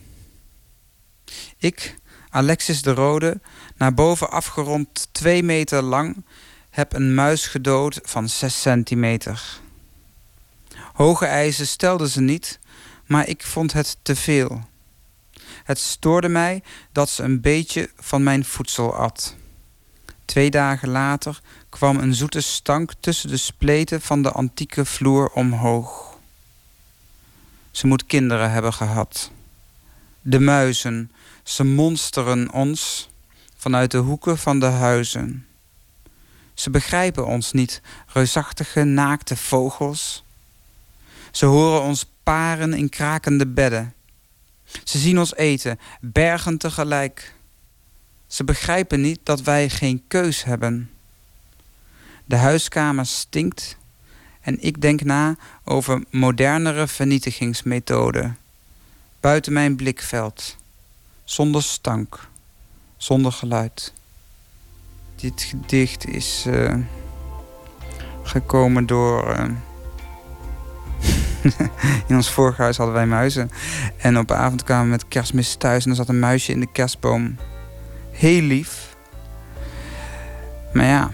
Ik, Alexis de Rode, naar boven afgerond twee meter lang, heb een muis gedood van zes centimeter. Hoge eisen stelden ze niet, maar ik vond het te veel. Het stoorde mij dat ze een beetje van mijn voedsel at. Twee dagen later kwam een zoete stank tussen de spleten van de antieke vloer omhoog. Ze moet kinderen hebben gehad. De muizen, ze monsteren ons vanuit de hoeken van de huizen. Ze begrijpen ons niet, reusachtige naakte vogels. Ze horen ons paren in krakende bedden. Ze zien ons eten, bergen tegelijk. Ze begrijpen niet dat wij geen keus hebben. De huiskamer stinkt en ik denk na over modernere vernietigingsmethoden. Buiten mijn blikveld, zonder stank, zonder geluid. Dit gedicht is eh, gekomen door. eh, [laughs] in ons vorige huis hadden wij muizen. En op avond kwamen we met kerstmis thuis en er zat een muisje in de kerstboom. Heel lief. Maar ja,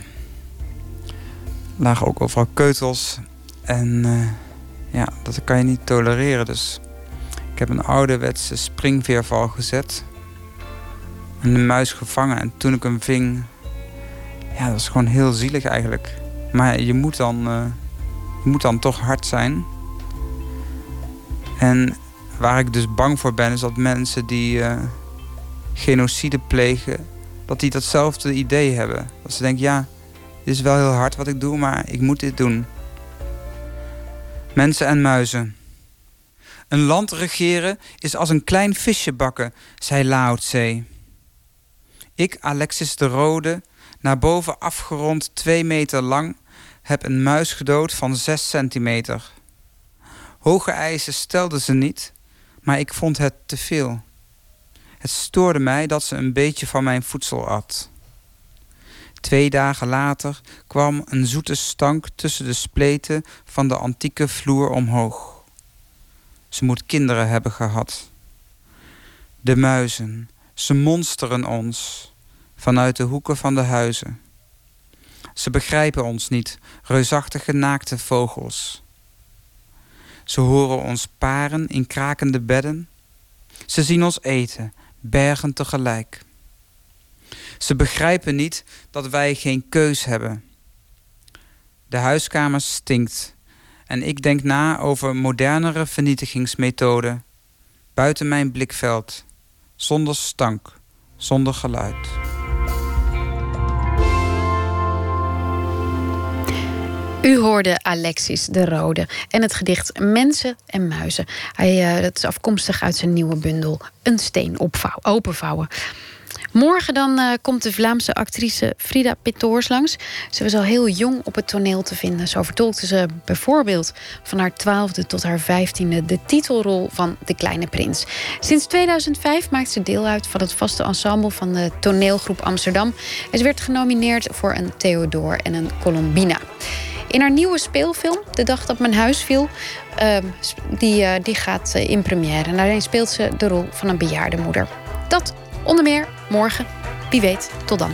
lagen ook overal keutels. En eh, ja, dat kan je niet tolereren. Dus ik heb een ouderwetse springveerval gezet. En de muis gevangen. En toen ik hem ving, ja, dat was gewoon heel zielig eigenlijk. Maar je moet dan, eh, je moet dan toch hard zijn. En waar ik dus bang voor ben, is dat mensen die eh, genocide plegen, dat die datzelfde idee hebben. Dat ze denken, ja, dit is wel heel hard wat ik doe, maar ik moet dit doen. Mensen en muizen. Een land regeren is als een klein visje bakken, zei Lao. Ik, Alexis de Rode, naar boven afgerond twee meter lang, heb een muis gedood van zes centimeter. Hoge eisen stelden ze niet, maar ik vond het te veel. Het stoorde mij dat ze een beetje van mijn voedsel at. Twee dagen later kwam een zoete stank tussen de spleten van de antieke vloer omhoog. Ze moet kinderen hebben gehad. De muizen, ze monsteren ons vanuit de hoeken van de huizen. Ze begrijpen ons niet, reusachtige naakte vogels. Ze horen ons paren in krakende bedden. Ze zien ons eten, bergen tegelijk. Ze begrijpen niet dat wij geen keus hebben. De huiskamer stinkt en ik denk na over modernere vernietigingsmethoden. Buiten mijn blikveld, zonder stank, zonder geluid. U hoorde Alexis de Rode en het gedicht Mensen en Muizen. Hij, uh, dat is afkomstig uit zijn nieuwe bundel Een steen opvouw, openvouwen. Morgen dan uh, komt de Vlaamse actrice Frida Pittoors langs. Ze was al heel jong op het toneel te vinden. Zo vertolkte ze bijvoorbeeld van haar twaalfde tot haar vijftiende... de titelrol van De Kleine Prins. Sinds 2005 maakt ze deel uit van het vaste ensemble van de toneelgroep Amsterdam. En ze werd genomineerd voor een Theodor en een Colombina. In haar nieuwe speelfilm, De Dag dat mijn huis viel, uh, die, uh, die gaat uh, in première. En daarin speelt ze de rol van een bejaarde moeder. Dat onder meer morgen. Wie weet, tot dan.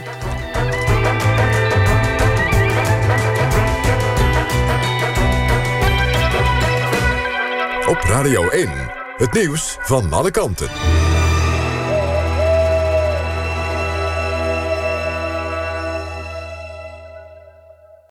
Op Radio 1, het nieuws van alle kanten.